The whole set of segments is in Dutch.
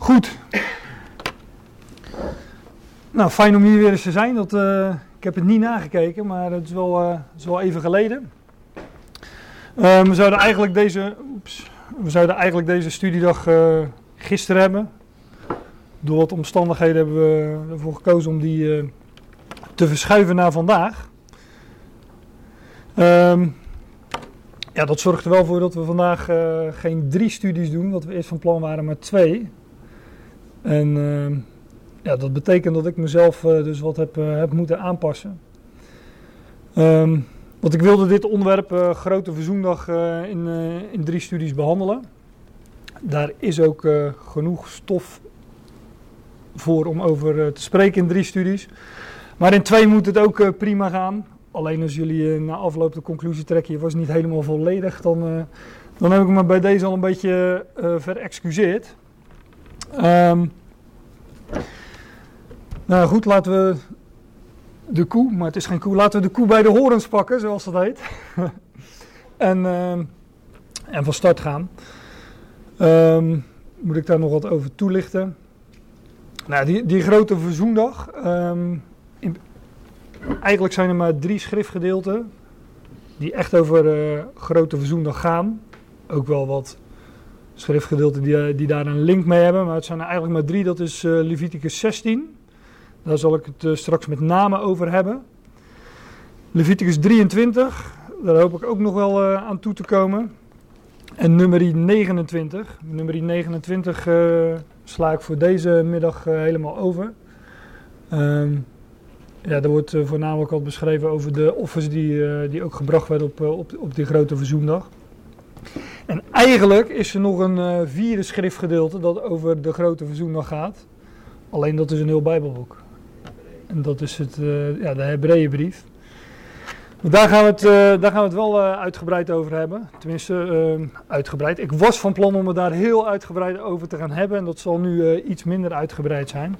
Goed. Nou, fijn om hier weer eens te zijn. Dat, uh, ik heb het niet nagekeken, maar het is wel, wel even geleden. Uh, we, zouden eigenlijk deze, we zouden eigenlijk deze studiedag gisteren hebben. Door wat omstandigheden hebben we ervoor gekozen om die te verschuiven naar vandaag. Um, ja, dat zorgt er wel voor dat we vandaag geen drie studies doen, wat we eerst van plan waren, maar twee. En uh, ja, dat betekent dat ik mezelf uh, dus wat heb, uh, heb moeten aanpassen. Um, want ik wilde dit onderwerp uh, Grote Verzoendag in, in drie studies behandelen. Daar is ook genoeg stof voor om over te spreken in drie studies. Maar in twee moet het ook prima gaan. Alleen als jullie na afloop de conclusie trekken, je was niet helemaal volledig, dan, dan heb ik me bij deze al een beetje verexcuseerd. Um, nou goed, laten we de koe, maar het is geen koe, laten we de koe bij de horens pakken, zoals dat heet. en, uh, en van start gaan. Um, moet ik daar nog wat over toelichten? Nou, die, die grote verzoendag. Eigenlijk zijn er maar drie schriftgedeelten die echt over uh, grote verzoendag gaan. Ook wel wat schriftgedeelten die, eh, die daar een link mee hebben. Maar het zijn eigenlijk maar drie. Dat is uh, Leviticus 16. Daar zal ik het uh, straks met name over hebben. Leviticus 23. Daar hoop ik ook nog wel aan toe te komen. En nummer 29. Nummer 29 sla ik voor deze middag helemaal over. Um, ja, er wordt voornamelijk al beschreven over de offers die, die ook gebracht werden op, op, op die grote verzoendag. En eigenlijk is er nog een uh, vierde schriftgedeelte dat over de grote verzoendag gaat. Alleen dat is een heel Bijbelboek. En dat is het, uh, ja, de Hebreeënbrief. Daar gaan we het, uh, daar gaan we het wel uitgebreid over hebben. Tenminste, uitgebreid. Ik was van plan om het daar heel uitgebreid over te gaan hebben. En dat zal nu iets minder uitgebreid zijn.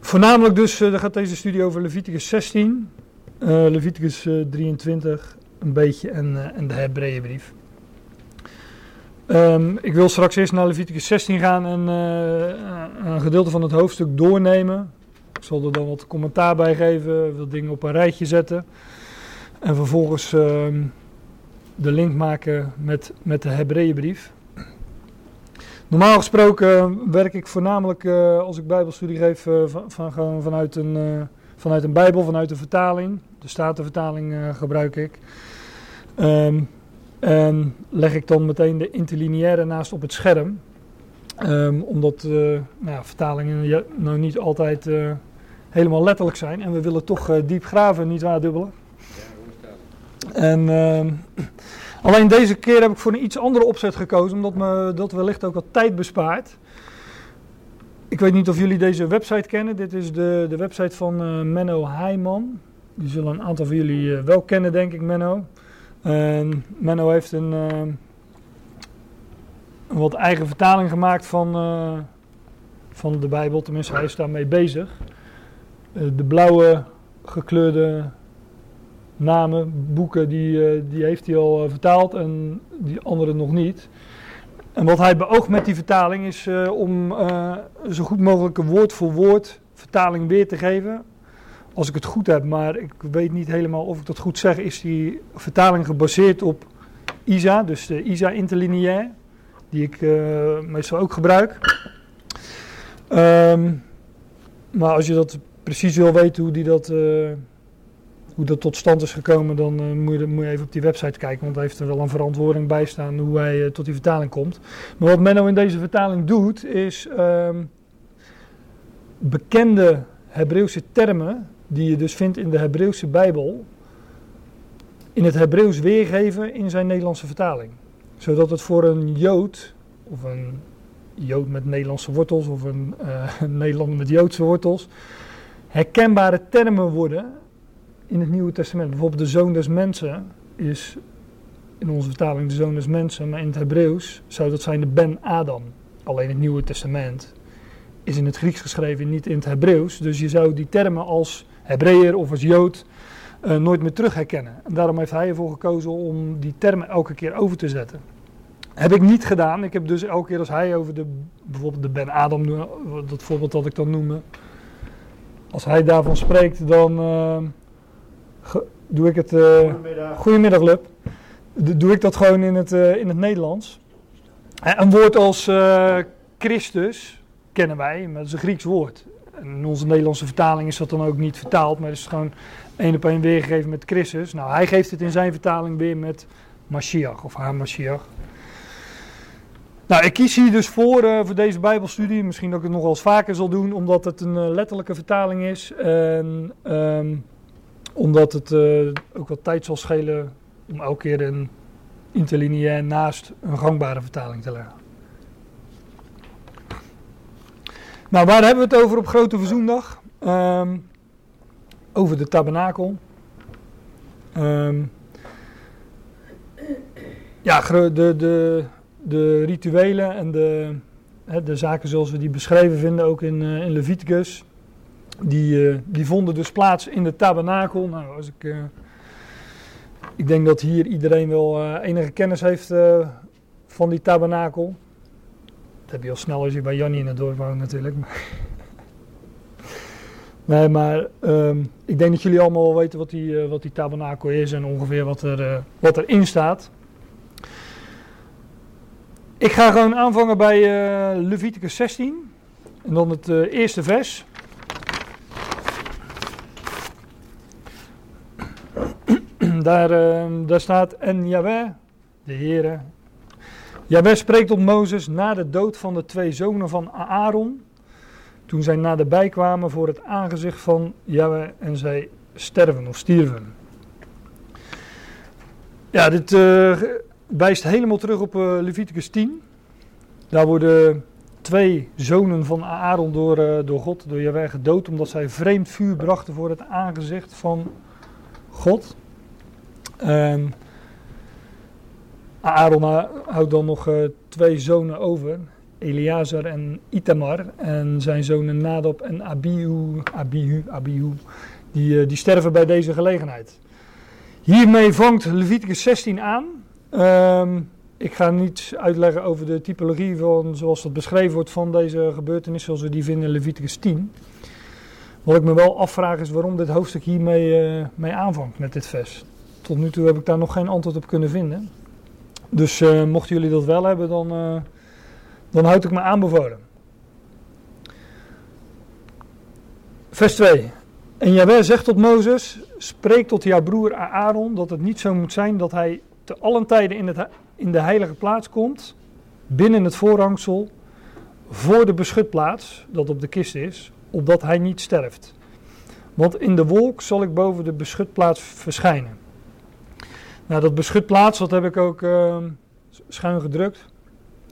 Voornamelijk dus, daar gaat deze studie over Leviticus 16, Leviticus 23 een beetje en, en de Hebreeënbrief. Um, ik wil straks eerst naar Leviticus 16 gaan en uh, een gedeelte van het hoofdstuk doornemen. Ik zal er dan wat commentaar bij geven, dingen op een rijtje zetten. En vervolgens uh, de link maken met, met de Hebreeënbrief. Normaal gesproken werk ik voornamelijk uh, als ik Bijbelstudie geef van, van, vanuit, een, vanuit een Bijbel, vanuit een vertaling. De Statenvertaling gebruik ik. Um, en leg ik dan meteen de interlineaire naast op het scherm. Um, omdat uh, nou ja, vertalingen nou niet altijd uh, helemaal letterlijk zijn. En we willen toch uh, diep graven, niet waar dubbelen. En um, alleen deze keer heb ik voor een iets andere opzet gekozen. Omdat me dat wellicht ook wat tijd bespaart. Ik weet niet of jullie deze website kennen. Dit is de, de website van Menno Heijman. Die zullen een aantal van jullie wel kennen, denk ik, Menno. En Menno heeft een, uh, een, wat eigen vertaling gemaakt van, uh, van de Bijbel, tenminste hij is daarmee bezig. Uh, de blauwe gekleurde namen, boeken, die, die heeft hij al vertaald en die andere nog niet. En wat hij beoogt met die vertaling is om zo goed mogelijk woord voor woord vertaling weer te geven als ik het goed heb, maar ik weet niet helemaal of ik dat goed zeg, is die vertaling gebaseerd op ISA, dus de ISA interlineair, die ik uh, meestal ook gebruik. Um, maar als je dat precies wil weten hoe, die dat, uh, hoe dat tot stand is gekomen, dan uh, moet, je, moet, je, even op die website kijken, want daar heeft er wel een verantwoording bij staan hoe hij tot die vertaling komt. Maar wat Menno in deze vertaling doet, is um, bekende Hebreeuwse termen die je dus vindt in de Hebreeuwse Bijbel, in het Hebreeuws weergeven in zijn Nederlandse vertaling. Zodat het voor een Jood, of een Jood met Nederlandse wortels, of een uh, Nederlander met Joodse wortels, herkenbare termen worden in het Nieuwe Testament. Bijvoorbeeld de zoon des mensen is in onze vertaling de zoon des mensen, maar in het Hebreeuws zou dat zijn de Ben Adam. Alleen het Nieuwe Testament is in het Grieks geschreven, niet in het Hebreeuws. Dus je zou die termen als Hebreeër of als Jood uh, nooit meer terug herkennen. En daarom heeft hij ervoor gekozen om die termen elke keer over te zetten. Heb ik niet gedaan. Ik heb dus elke keer als hij over de, bijvoorbeeld de Ben Adam, dat voorbeeld dat ik dan noemde. Als hij daarvan spreekt, dan uh, doe ik het... Uh, goedemiddag. Goedemiddag, Lub. Doe ik dat gewoon in het, in het Nederlands. Een woord als Christus kennen wij, maar dat is een Grieks woord. In onze Nederlandse vertaling is dat dan ook niet vertaald, maar het is gewoon één op één weergegeven met Christus. Nou, hij geeft het in zijn vertaling weer met Mashiach of haar. Nou, ik kies hier dus voor, uh, voor deze Bijbelstudie. Misschien dat ik het nog wel eens vaker zal doen, omdat het een uh, letterlijke vertaling is. En um, omdat het uh, ook wat tijd zal schelen om elke keer een interlineair naast een gangbare vertaling te leggen. Nou, waar hebben we het over op Grote Verzoendag? Um, over de tabernakel. Um, ja, de, de, de rituelen en de, de zaken zoals we die beschreven vinden, ook in, uh, in Leviticus, die, uh, die vonden dus plaats in de tabernakel. Nou, als ik, uh, ik denk dat hier iedereen wel enige kennis heeft van die tabernakel. Heb je al snel als je bij Jannie in het dorp woont natuurlijk. nee, maar um, ik denk dat jullie allemaal weten wat die, wat die tabernakel is en ongeveer wat, er, wat erin staat. Ik ga gewoon aanvangen bij uh, Leviticus 16. En dan het uh, eerste vers. daar, uh, daar staat, en Yahweh, de Heere. Yahweh spreekt op Mozes na de dood van de twee zonen van Aaron. Toen zij naderbij kwamen voor het aangezicht van Yahweh en zij sterven of stierven. Ja, dit wijst helemaal terug op uh, Leviticus 10. Daar worden twee zonen van Aaron door, uh, door God, door Jaweh gedood, omdat zij vreemd vuur brachten voor het aangezicht van God. En Aaron houdt dan nog uh, twee zonen over, Eleazar en Itamar. En zijn zonen Nadab en Abihu, Abihu, Abihu die, die sterven bij deze gelegenheid. Hiermee vangt Leviticus 16 aan. Um, ik ga niet uitleggen over de typologie van zoals dat beschreven wordt van deze gebeurtenis zoals we die vinden in Leviticus 10. Wat ik me wel afvraag is waarom dit hoofdstuk hiermee uh, mee aanvangt met dit vers. Tot nu toe heb ik daar nog geen antwoord op kunnen vinden. Dus uh, mochten jullie dat wel hebben, dan, uh, dan houd ik me aanbevolen. Vers 2. En Jawel zegt tot Mozes: Spreek tot jouw broer Aaron dat het niet zo moet zijn dat hij te allen tijden in, het, in de heilige plaats komt, binnen het voorhangsel, voor de beschutplaats, dat op de kist is, opdat hij niet sterft. Want in de wolk zal ik boven de beschutplaats verschijnen. Nou, dat beschutplaats, dat heb ik ook uh, schuin gedrukt,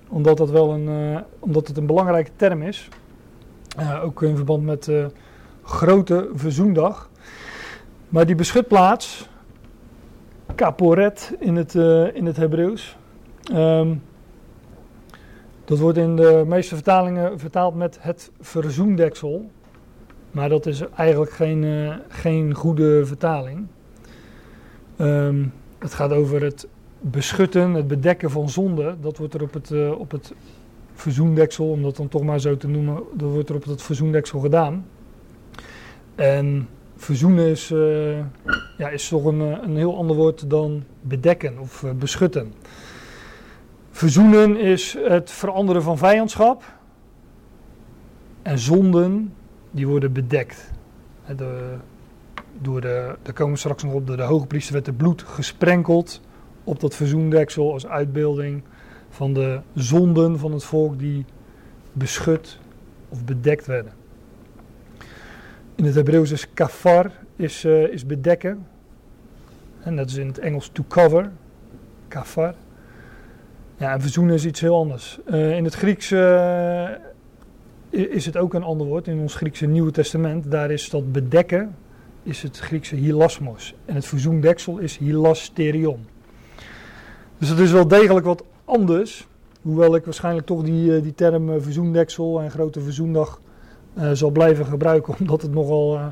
omdat, dat wel een, uh, omdat het een belangrijke term is. Uh, ook in verband met grote verzoendag. Maar die beschutplaats, kaporet in het, uh, in het Hebreeuws. Um, dat wordt in de meeste vertalingen vertaald met het verzoendeksel. Maar dat is eigenlijk geen, geen goede vertaling. Um, het gaat over het beschutten, het bedekken van zonde. Dat wordt er op het, uh, op het verzoendeksel, om dat dan toch maar zo te noemen, dat wordt er op het verzoendeksel gedaan. En verzoenen is, uh, ja, is toch een, eh, een heel ander woord dan bedekken of beschutten. Verzoenen is het veranderen van vijandschap. En zonden, die worden bedekt. De, door de, daar komen we straks nog op, door de hoogpriester werd er bloed gesprenkeld op dat verzoendeksel als uitbeelding van de zonden van het volk die beschut of bedekt werden. In het Hebreeuws is kafar, is, uh, is bedekken. En dat is in het Engels to cover. Kafar. Ja, en verzoenen is iets heel anders. Uh, in het Grieks uh, is het ook een ander woord. In ons Griekse Nieuwe Testament, daar is dat bedekken, is het Griekse hilasmos. En het verzoendeksel is hilasterion. Dus het is wel degelijk wat anders. Hoewel ik waarschijnlijk toch die, die term verzoendeksel en grote verzoendag uh, zal blijven gebruiken, omdat het nogal, uh,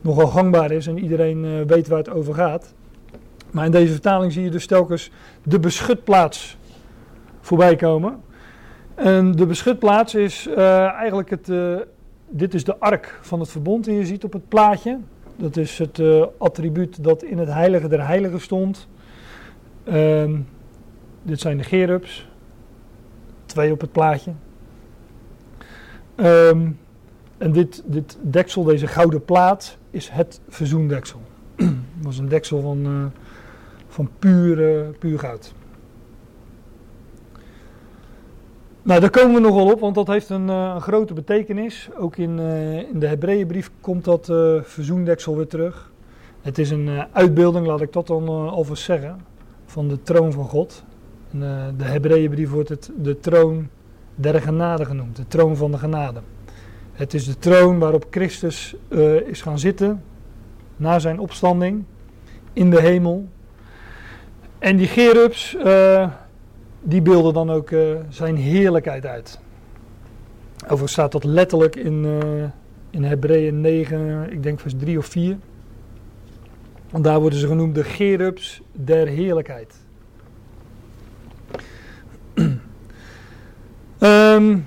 nogal gangbaar is en iedereen weet waar het over gaat. Maar in deze vertaling zie je dus telkens de beschutplaats voorbij komen. En de beschutplaats is eigenlijk het, dit is de ark van het verbond die je ziet op het plaatje. Dat is het attribuut dat in het heilige der heiligen stond. Ehm, dit zijn de gerubs. Twee op het plaatje. Um, en dit, dit deksel, deze gouden plaat, is het verzoendeksel. Het was een deksel van, uh, van puur, puur goud. Nou, daar komen we nogal op, want dat heeft een, uh, een grote betekenis. Ook in, uh, in de Hebreeënbrief komt dat verzoendeksel weer terug. Het is een uitbeelding, laat ik dat dan alvast zeggen, van de troon van God. In de Hebreeënbrief wordt het de troon der genade genoemd, de troon van de genade. Het is de troon waarop Christus is gaan zitten na zijn opstanding in de hemel. En die gerubs, die beelden dan ook uh, zijn heerlijkheid uit. Overigens staat dat letterlijk in, in Hebreeën 9, ik denk vers 3 of 4. Want daar worden ze genoemd de gerubs der heerlijkheid. um,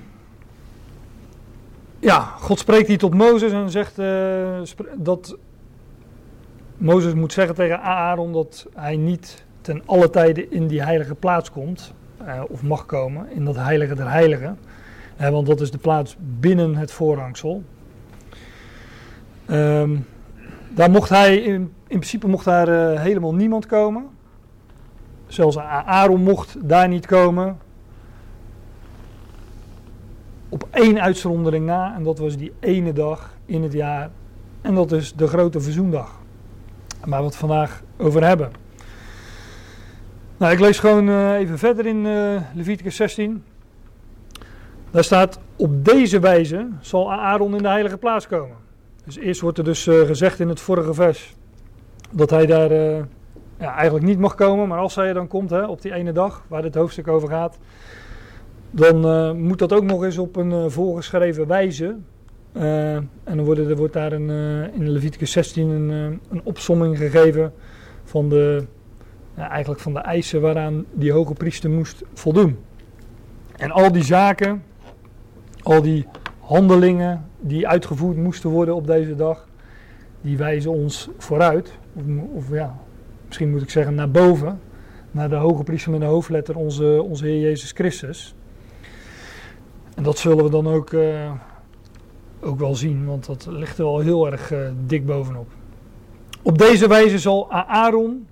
ja, God spreekt hier tot Mozes en zegt uh, dat Mozes moet zeggen tegen Aaron dat hij niet ten alle tijden in die heilige plaats komt, uh, of mag komen, in dat heilige der heiligen. Uh, want dat is de plaats binnen het voorhangsel. Um, daar mocht hij, in, in principe mocht daar helemaal niemand komen. Zelfs Aaron mocht daar niet komen op één uitzondering na. En dat was die ene dag in het jaar. En dat is de grote verzoendag. Waar we het vandaag over hebben. Nou, ik lees gewoon uh, even verder in uh, Leviticus 16. Daar staat: Op deze wijze zal Aaron in de heilige plaats komen. Dus eerst wordt er dus uh, gezegd in het vorige vers dat hij daar ja, eigenlijk niet mag komen. Maar als hij dan komt, hè, op die ene dag waar dit hoofdstuk over gaat, dan moet dat ook nog eens op een voorgeschreven wijze. En dan worden, er wordt daar een, in Leviticus 16 een, een opsomming gegeven van de, eigenlijk van de eisen waaraan die hoge priester moest voldoen. En al die zaken, al die handelingen die uitgevoerd moesten worden op deze dag, die wijzen ons vooruit. Of, of ja, misschien moet ik zeggen naar boven. Naar de hoge priester met een hoofdletter, onze, onze Heer Jezus Christus. En dat zullen we dan ook, uh, ook wel zien, want dat ligt er al heel erg uh, dik bovenop. Op deze wijze zal Aaron,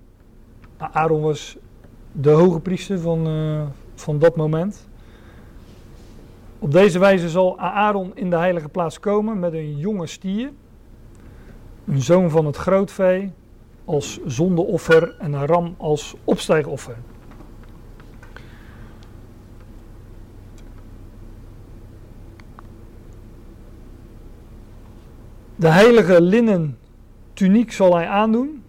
Aaron was de hoge priester van, uh, van dat moment. Op deze wijze zal Aaron in de heilige plaats komen met een jonge stier, een zoon van het grootvee, als zondeoffer en een ram als opstijgoffer. De heilige linnen tuniek zal hij aandoen.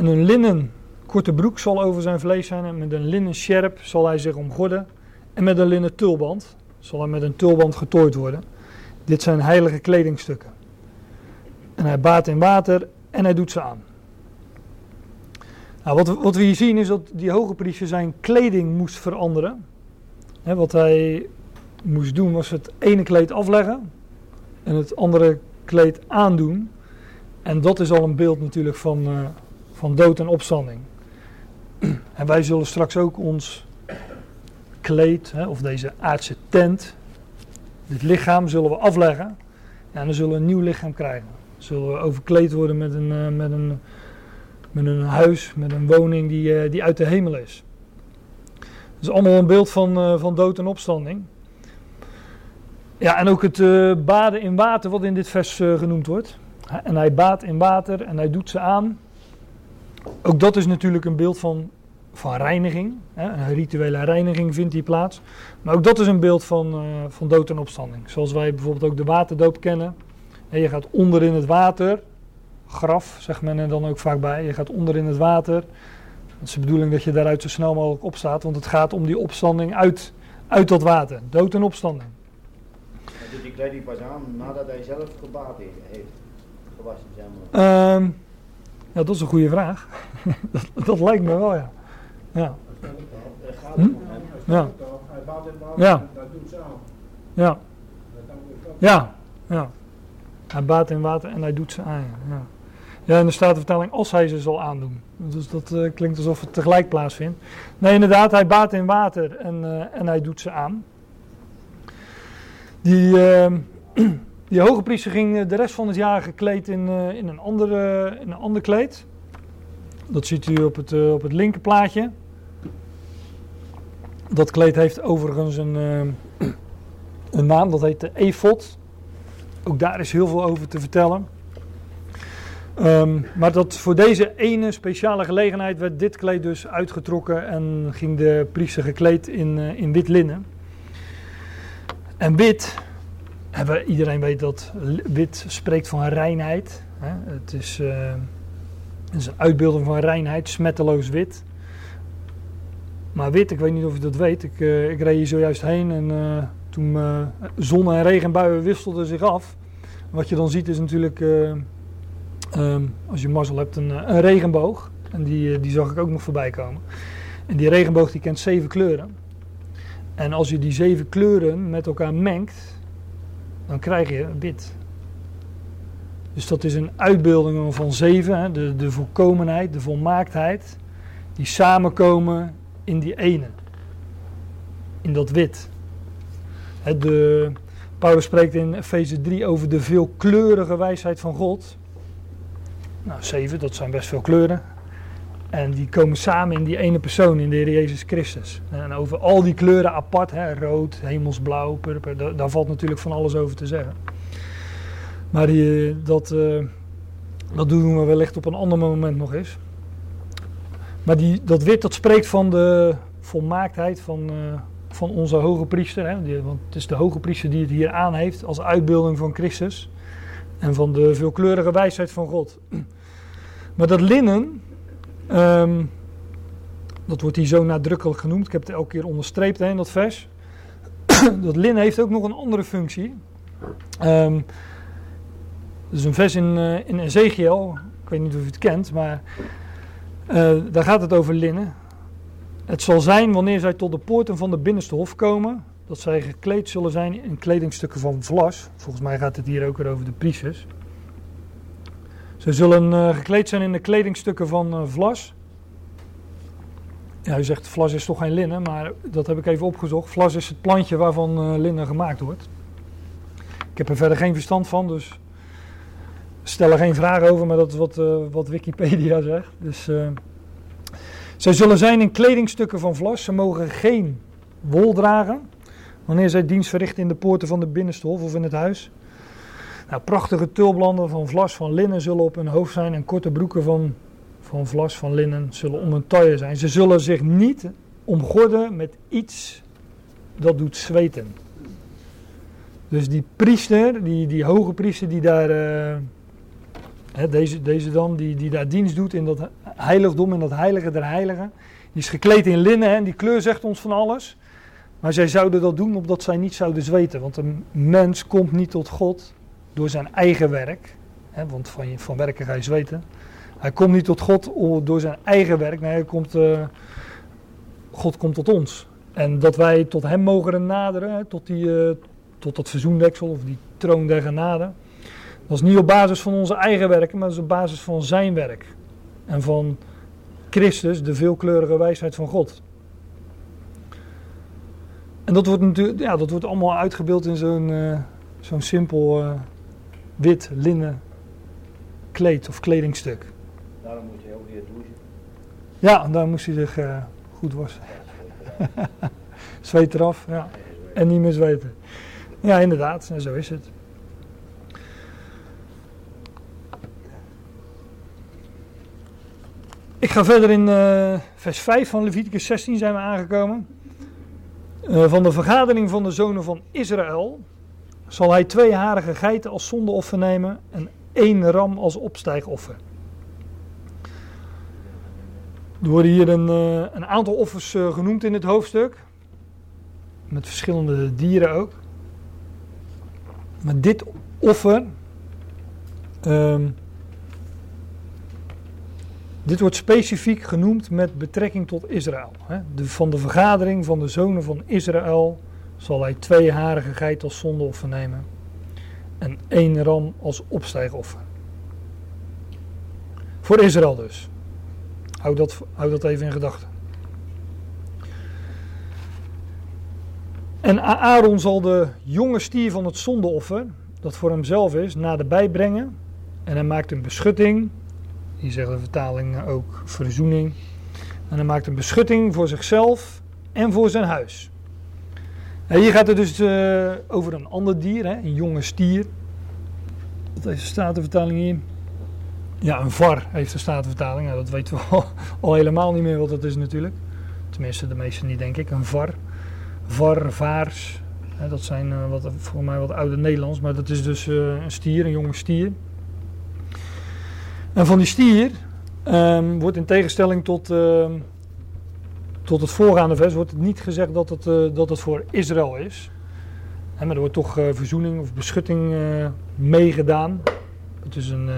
En een linnen korte broek zal over zijn vlees zijn. En met een linnen sjerp zal hij zich omgorden. En met een linnen tulband zal hij met een tulband getooid worden. Dit zijn heilige kledingstukken. En hij baat in water en hij doet ze aan. Nou, wat, wat we hier zien is dat die hoge priester zijn kleding moest veranderen. Wat hij moest doen was het ene kleed afleggen en het andere kleed aandoen. En dat is al een beeld natuurlijk van, uh, van dood en opstanding. En wij zullen straks ook ons kleed, hè, of deze aardse tent, dit lichaam zullen we afleggen. En dan zullen we een nieuw lichaam krijgen. Zullen we overkleed worden met een, uh, met een, met een huis, met een woning die, uh, die uit de hemel is. Dat is allemaal een beeld van, van dood en opstanding. Ja, en ook het uh, baden in water, wat in dit vers uh, genoemd wordt. En hij baat in water en hij doet ze aan. Ook dat is natuurlijk een beeld van, van reiniging. Hè? Een rituele reiniging vindt die plaats. Maar ook dat is een beeld van, uh, van dood en opstanding. Zoals wij bijvoorbeeld ook de waterdoop kennen. En je gaat onder in het water, graf zegt men er dan ook vaak bij. Je gaat onder in het water. Dat is de bedoeling dat je daaruit zo snel mogelijk opstaat. Want het gaat om die opstanding uit, uit dat water. Dood en opstanding doet die kleding pas aan nadat hij zelf gebaat heeft, gewassen, zeg maar? Um, ja, dat is een goede vraag. dat, dat, lijkt me wel, ja. Ja, Hm? ja, Ja. ja, ja, ja. Hij baat in water en hij doet ze aan. Ja, ja en staat de vertaling als hij ze zal aandoen. Dus dat eh, klinkt alsof het tegelijk plaatsvindt. Nee, inderdaad, hij baat in water en, eh, en hij doet ze aan. Die, eh, die hoge priester ging eh, de rest van het jaar gekleed in, eh, in, een, andere, in een ander kleed. Dat ziet u op het, eh, op het linkerplaatje. Dat kleed heeft overigens een, een naam, dat heet de efod. Ook daar is heel veel over te vertellen. Ehm, maar dat voor deze ene speciale gelegenheid werd dit kleed dus uitgetrokken en ging de priester gekleed in, in wit linnen. En wit, iedereen weet dat wit spreekt van reinheid. Hè? Het, is, eh, het is een uitbeelding van reinheid, smetteloos wit. Maar wit, ik weet niet of je dat weet, ik, eh, ik reed hier zojuist heen en eh, toen zon- en regenbuien wisselden zich af. Wat je dan ziet is natuurlijk, eh, ehm, als je mazzel hebt, een, een regenboog. En die, die zag ik ook nog voorbij komen. En die regenboog die kent zeven kleuren. En als je die zeven kleuren met elkaar mengt, dan krijg je wit. Dus dat is een uitbeelding van zeven, hè, de, de volkomenheid, de volmaaktheid, die samenkomen in die ene. In dat wit. Hè, de, Paulus spreekt in Efeze 3 over de veelkleurige wijsheid van God. Nou, zeven, dat zijn best veel kleuren. En die komen samen in die ene persoon, in de Heer Jezus Christus. En over al die kleuren apart, hè, rood, hemelsblauw, purper, da- daar valt natuurlijk van alles over te zeggen. Maar die, dat, eh, dat doen we wellicht op een ander moment nog eens. Maar die, dat wit, dat spreekt van de volmaaktheid van, eh, van onze hoge priester. Hè? Die- want het is de hoge priester die het hier aan heeft als uitbeelding van Christus. En van de veelkleurige wijsheid van God. Maar dat linnen, ehm, dat wordt hier zo nadrukkelijk genoemd. Ik heb het elke keer onderstreept hè, in dat vers. dat linnen heeft ook nog een andere functie. Dat is een vers in, eh, in Ezekiel. Ik weet niet of u het kent, maar eh, daar gaat het over linnen. Het zal zijn wanneer zij tot de poorten van de binnenste hof komen, dat zij gekleed zullen zijn in kledingstukken van vlas. Volgens mij gaat het hier ook weer over de priesters. Ze zullen eh, gekleed zijn in de kledingstukken van eh, vlas. Ja, u zegt vlas is toch geen linnen, maar dat heb ik even opgezocht. Vlas is het plantje waarvan eh, linnen gemaakt wordt. Ik heb er verder geen verstand van, dus stel er geen vragen over, maar dat is wat, wat Wikipedia zegt. Dus, eh, zij zullen zijn in kledingstukken van vlas. Ze mogen geen wol dragen. Wanneer zij dienst verrichten in de poorten van de binnenste hof of in het huis. Nou, prachtige tulblanden van vlas van linnen zullen op hun hoofd zijn. En korte broeken van, van vlas van linnen zullen om hun taille zijn. Ze zullen zich niet omgorden met iets dat doet zweten. Dus die priester, die, die hoge priester die daar... eh, deze, deze dan, die, die daar dienst doet in dat heiligdom, in dat heilige der heiligen. Die is gekleed in linnen en die kleur zegt ons van alles. Maar zij zouden dat doen opdat zij niet zouden zweten. Want een mens komt niet tot God door zijn eigen werk. Hè, want van, van werken ga je zweten. Hij komt niet tot God door zijn eigen werk. Nee, hij komt, eh, God komt tot ons. En dat wij tot hem mogen naderen, tot, die, eh, tot dat verzoendeksel of die troon der genade. Dat is niet op basis van onze eigen werken, maar dat is op basis van zijn werk. En van Christus, de veelkleurige wijsheid van God. En dat wordt natuurlijk, ja, dat wordt allemaal uitgebeeld in zo'n eh, zo'n simpel wit linnen kleed of kledingstuk. Daarom moet je ook weer douchen. Ja, en daar moest hij zich eh, goed wassen. Zweet eraf, ja. En niet meer zweten. Ja, inderdaad, en zo is het. Ik ga verder in eh, vers 5 van Leviticus 16 zijn we aangekomen. Eh, van de vergadering van de zonen van Israël zal hij twee harige geiten als zondeoffer nemen en één ram als opstijgoffer. Er worden hier een, eh, een aantal offers eh, genoemd in het hoofdstuk. Met verschillende dieren ook. Maar dit offer. ehm, dit wordt specifiek genoemd met betrekking tot Israël. Hè. De, van de vergadering van de zonen van Israël zal hij twee harige geit als zondeoffer nemen en één ram als opstijgoffer. Voor Israël dus. Houd dat, houd dat even in gedachten. En Aaron zal de jonge stier van het zondeoffer, dat voor hemzelf is, naderbij brengen. En hij maakt een beschutting. Hier zegt de vertaling ook verzoening. En hij maakt een beschutting voor zichzelf en voor zijn huis. Hier gaat het dus uh, over een ander dier, hè, een jonge stier. Wat heeft de Statenvertaling hier? Ja, een var heeft de Statenvertaling. Dat weten we al, al helemaal niet meer wat dat is natuurlijk. Tenminste, de meesten niet, denk ik. Een var var, vaars. Hè, dat zijn uh, wat, voor mij wat oude Nederlands, maar dat is dus uh, een stier, een jonge stier. En van die stier um, wordt in tegenstelling tot, uh, tot het voorgaande vers, wordt het niet gezegd dat het, uh, dat het voor Israël is. Maar er wordt toch verzoening of beschutting meegedaan. Het is een...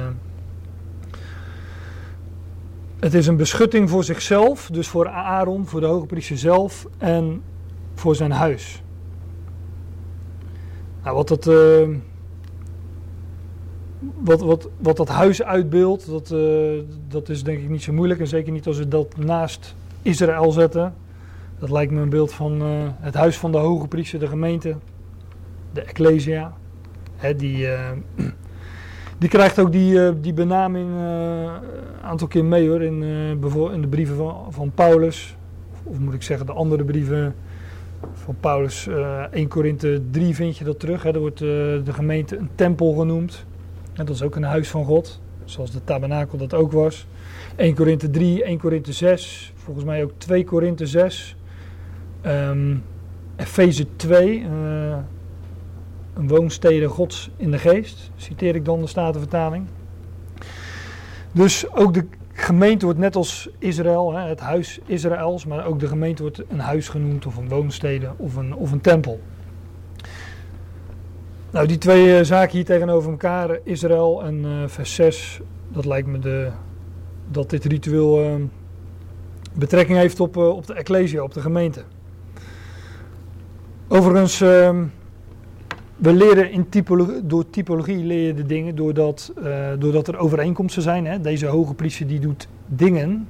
Het is een beschutting voor zichzelf, dus voor Aaron, voor de hoge priester zelf en voor zijn huis. Nou, wat, het, uh, wat, wat, wat dat huis uitbeeldt, dat, dat is denk ik niet zo moeilijk. En zeker niet als we dat naast Israël zetten. Dat lijkt me een beeld van uh, het huis van de hoge priester, de gemeente, de Ecclesia. Hè, die, die krijgt ook die, die benaming een aantal keer mee hoor, in, in de brieven van, van Paulus. Of, moet ik zeggen, de andere brieven van Paulus, uh, 1 Korinthe 3 vind je dat terug. Er wordt de gemeente een tempel genoemd. En dat is ook een huis van God, zoals de tabernakel dat ook was. 1 Korinthe 3, 1 Korinthe 6, volgens mij ook 2 Korinthe 6. Um, Efeze 2, uh, een woonstede gods in de geest, citeer ik dan de Statenvertaling. Dus ook de gemeente wordt net als Israël, het huis Israëls, maar ook de gemeente wordt een huis genoemd of een woonstede of een, of een tempel. Nou, die twee uh, zaken hier tegenover elkaar, Israël en uh, vers 6, dat lijkt me de, dat dit ritueel uh, betrekking heeft op, op de ecclesia, op de gemeente. Overigens ehm, we leren in typologie, door typologie leer je de dingen doordat, uh, doordat er overeenkomsten zijn. Hè. Deze hoge priester die doet dingen,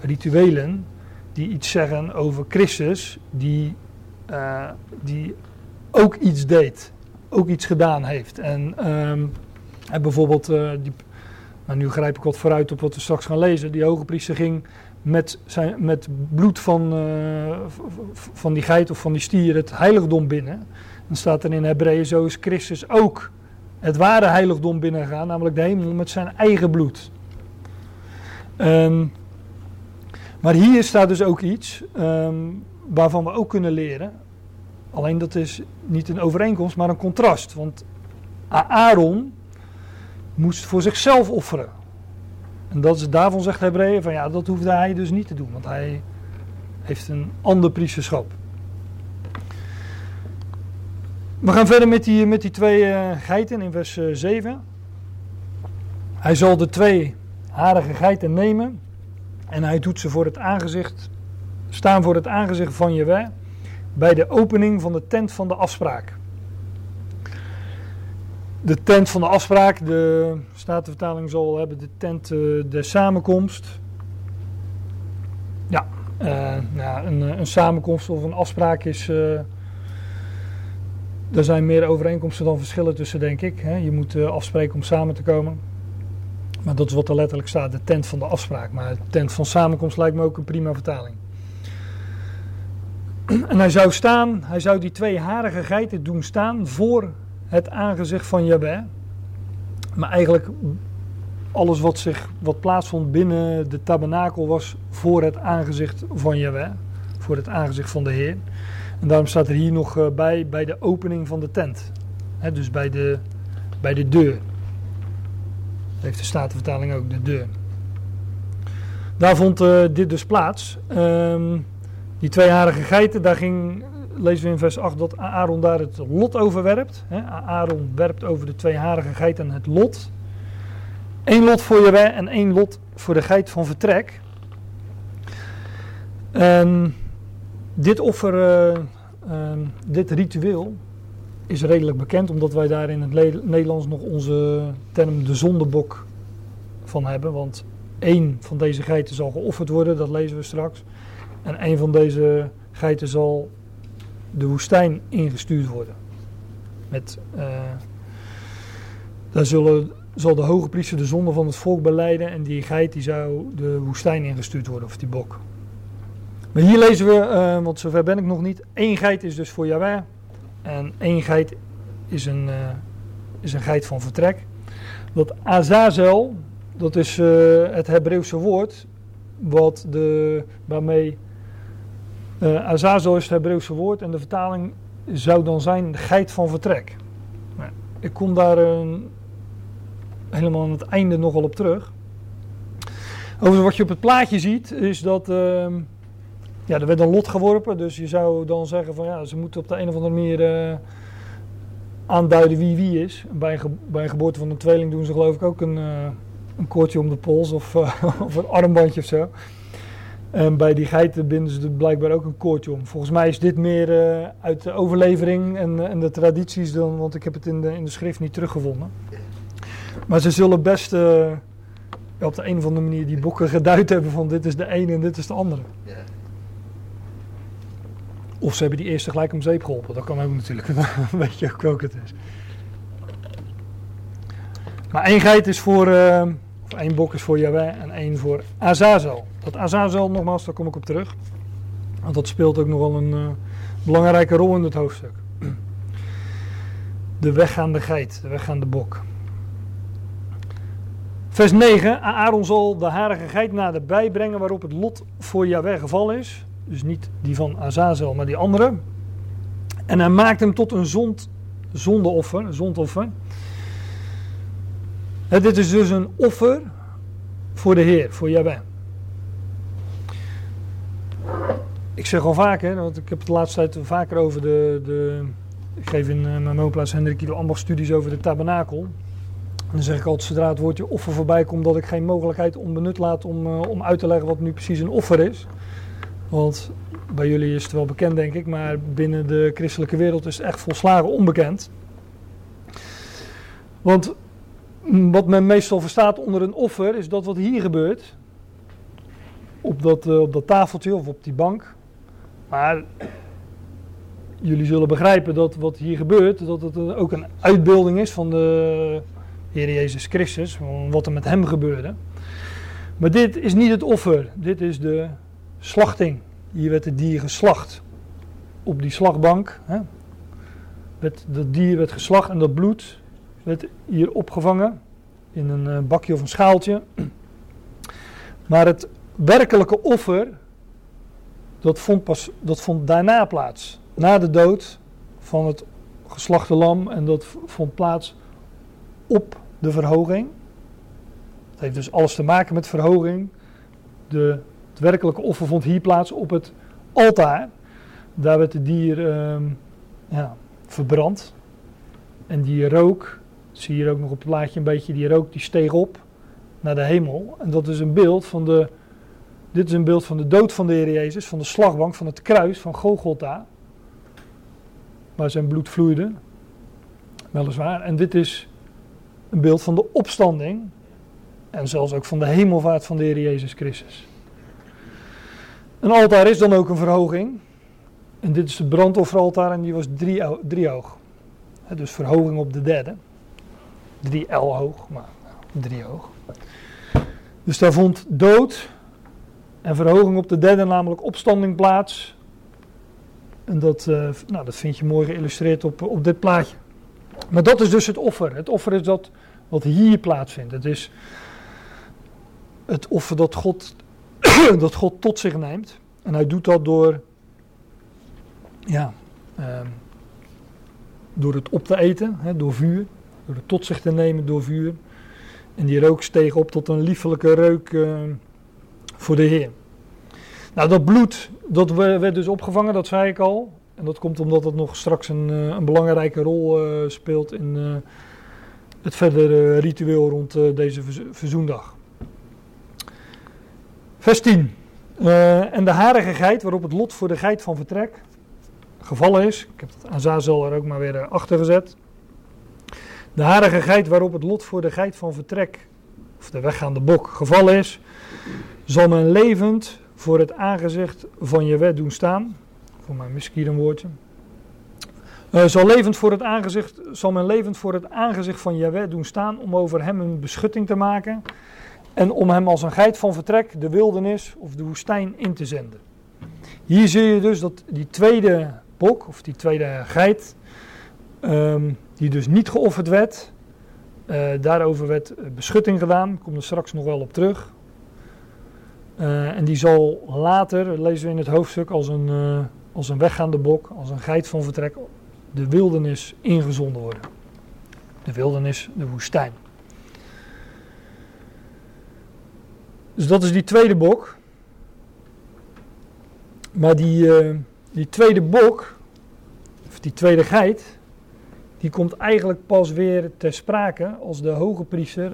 rituelen, die iets zeggen over Christus, die, uh, die ook iets deed, ook iets gedaan heeft. En, en bijvoorbeeld, nou nu grijp ik wat vooruit op wat we straks gaan lezen, die hoge priester ging met, zijn, met bloed van, van die geit of van die stier het heiligdom binnen. Dan staat er in Hebreeën, zo is Christus ook het ware heiligdom binnengegaan, namelijk de hemel, met zijn eigen bloed. Um, maar hier staat dus ook iets um, waarvan we ook kunnen leren. Alleen dat is niet een overeenkomst, maar een contrast. Want Aaron moest voor zichzelf offeren. En dat is, daarvan zegt Hebreeën van ja, dat hoefde hij dus niet te doen, want hij heeft een ander priesterschap. We gaan verder met die, met die twee uh, geiten in vers uh, 7. Hij zal de twee harige geiten nemen en hij doet ze voor het aangezicht, staan voor het aangezicht van Jewe bij de opening van de tent van de afspraak. De tent van de afspraak, de Statenvertaling zal hebben de tent uh, de samenkomst. Ja, nou, een, een, samenkomst of een afspraak is er zijn meer overeenkomsten dan verschillen tussen, denk ik. Je moet uh, afspreken om samen te komen. Maar dat is wat er letterlijk staat, de tent van de afspraak. Maar de tent van samenkomst lijkt me ook een prima vertaling. En hij zou staan, hij zou die twee harige geiten doen staan voor het aangezicht van Jabé. Maar eigenlijk alles wat, zich, wat plaatsvond binnen de tabernakel was voor het aangezicht van Jabé. Voor het aangezicht van de Heer. En daarom staat er hier nog uh, bij, bij de opening van de tent. Dus bij de, bij de deur. Dat heeft de Statenvertaling ook, de deur. Daar vond uh, dit dus plaats. Um, die tweejarige geiten, daar ging, lezen we in vers 8, dat Aaron daar het lot over werpt. Aaron werpt over de tweejarige geiten het lot. één lot voor Jaweh en één lot voor de geit van vertrek. En dit offer, eh, ehm, dit ritueel, is redelijk bekend, omdat wij daar in het Nederlands nog onze term de zondebok van hebben. Want één van deze geiten zal geofferd worden, dat lezen we straks. En één van deze geiten zal de woestijn ingestuurd worden. Met, eh, daar zullen, zal de hoge priester de zonde van het volk beleiden en die geit die zou de woestijn ingestuurd worden, of die bok. Maar hier lezen we, eh, want zover ben ik nog niet, één geit is dus voor Jahweh en één geit is een, eh, is een geit van vertrek. Dat Azazel, dat is het Hebreeuwse woord wat de, waarmee eh Azazel is het Hebreeuwse woord en de vertaling zou dan zijn geit van vertrek. Nou, ik kom daar eh, helemaal aan het einde nogal op terug. Overigens wat je op het plaatje ziet is dat ehm, ja, er werd een lot geworpen. Dus je zou dan zeggen van ja, ze moeten op de een of andere manier eh, aanduiden wie wie is. Bij een, bij een geboorte van een tweeling doen ze geloof ik ook een, eh, een om de pols of, of een armbandje of zo. En bij die geiten binden ze er blijkbaar ook een koordje om. Volgens mij is dit meer eh, uit de overlevering en, eh, en de tradities dan, want ik heb het in de, in de schrift niet teruggevonden. Maar ze zullen best eh, op de een of andere manier die boeken geduid hebben van dit is de ene en dit is de andere. Of ze hebben die eerste gelijk om zeep geholpen. Dat kan ook natuurlijk. Dan weet je ook welke het is. Maar één geit is voor, eh, of één bok is voor Yahweh en één voor Azazel. Dat Azazel, nogmaals, daar kom ik op terug. Want dat speelt ook nogal een eh, belangrijke rol in het hoofdstuk. De weggaande geit, de weggaande bok. Vers 9. Aaron zal de harige geit naderbij brengen waarop het lot voor Yahweh gevallen is. Dus niet die van Azazel, maar die andere. En hij maakt hem tot een zond, zondeoffer, zondoffer. Dit is dus een offer voor de Heer, voor Yahweh. Ik zeg al vaker, want ik heb het de laatste tijd vaker over de... de ik geef in eh, mijn woonplaats Hendrik Kilo ambachtstudies over de tabernakel. En dan zeg ik altijd, zodra het woordje offer voorbij komt, dat ik geen mogelijkheid onbenut laat om, eh, om uit te leggen wat nu precies een offer is. Want bij jullie is het wel bekend, denk ik, maar binnen de christelijke wereld is het echt volslagen onbekend. Want mm, wat men meestal verstaat onder een offer, is dat wat hier gebeurt. Op dat, eh, op dat tafeltje of op die bank. Maar jullie zullen begrijpen dat wat hier gebeurt, dat het ook een uitbeelding is van de Heer Jezus Christus, van wat er met hem gebeurde. Maar dit is niet het offer, dit is de slachting. Hier werd het dier geslacht. Op die slagbank. Hè, dat dier werd geslacht en dat bloed werd hier opgevangen. In een eh, bakje of een schaaltje. Maar het werkelijke offer. Dat vond, pas, dat vond daarna plaats. Na de dood van het geslachte lam. En dat vond plaats op de verhoging. Het heeft dus alles te maken met verhoging. De het werkelijke offer vond hier plaats op het altaar. Daar werd het dier ehm, ja, verbrand. En die rook, zie je hier ook nog op het plaatje een beetje, die rook die steeg op naar de hemel. En dat is een beeld van de, dit is een beeld van de dood van de Heer Jezus, van de slagbank, van het kruis van Golgotha. Waar zijn bloed vloeide, weliswaar. En dit is een beeld van de opstanding. En zelfs ook van de hemelvaart van de Heer Jezus Christus. Een altaar is dan ook een verhoging. En dit is het brandofferaltaar en die was drie, drie hoog. Dus verhoging op de derde. Drie L hoog, maar drie hoog. Dus daar vond dood en verhoging op de derde, namelijk opstanding plaats. En dat, eh, nou, dat vind je mooi geïllustreerd op, op dit plaatje. Maar dat is dus het offer. Het offer is dat wat hier plaatsvindt. Het is het offer dat God dat God tot zich neemt. En hij doet dat door, ja, ehm, door het op te eten, hè, door vuur. Door het tot zich te nemen door vuur. En die rook steeg op tot een liefelijke reuk ehm, voor de Heer. Nou, dat bloed, dat we- werd dus opgevangen, dat zei ik al. En dat komt omdat het nog straks een, eh, een belangrijke rol eh, speelt in eh, het verdere ritueel rond deze verzo- verzoendag. Vers 10. Eh, en de harige geit waarop het lot voor de geit van vertrek gevallen is. Ik heb het Azazel er ook maar weer achter gezet. De harige geit waarop het lot voor de geit van vertrek, of de weggaande bok, gevallen is, zal men levend voor het aangezicht van je wet doen staan. Voor mij mis ik hier een woordje. Eh, zal, levend voor het aangezicht, zal men levend voor het aangezicht van Jahweh doen staan om over hem een beschutting te maken en om hem als een geit van vertrek de wildernis of de woestijn in te zenden. Hier zie je dus dat die tweede bok of die tweede geit, ehm, die dus niet geofferd werd, eh, daarover werd beschutting gedaan, ik kom er straks nog wel op terug. Eh, en die zal later, lezen we in het hoofdstuk, als een, eh, als een weggaande bok, als een geit van vertrek, de wildernis ingezonden worden. De wildernis, de woestijn. Dus dat is die tweede bok. Maar die, eh, die tweede bok, of die tweede geit, die komt eigenlijk pas weer ter sprake als de hoge priester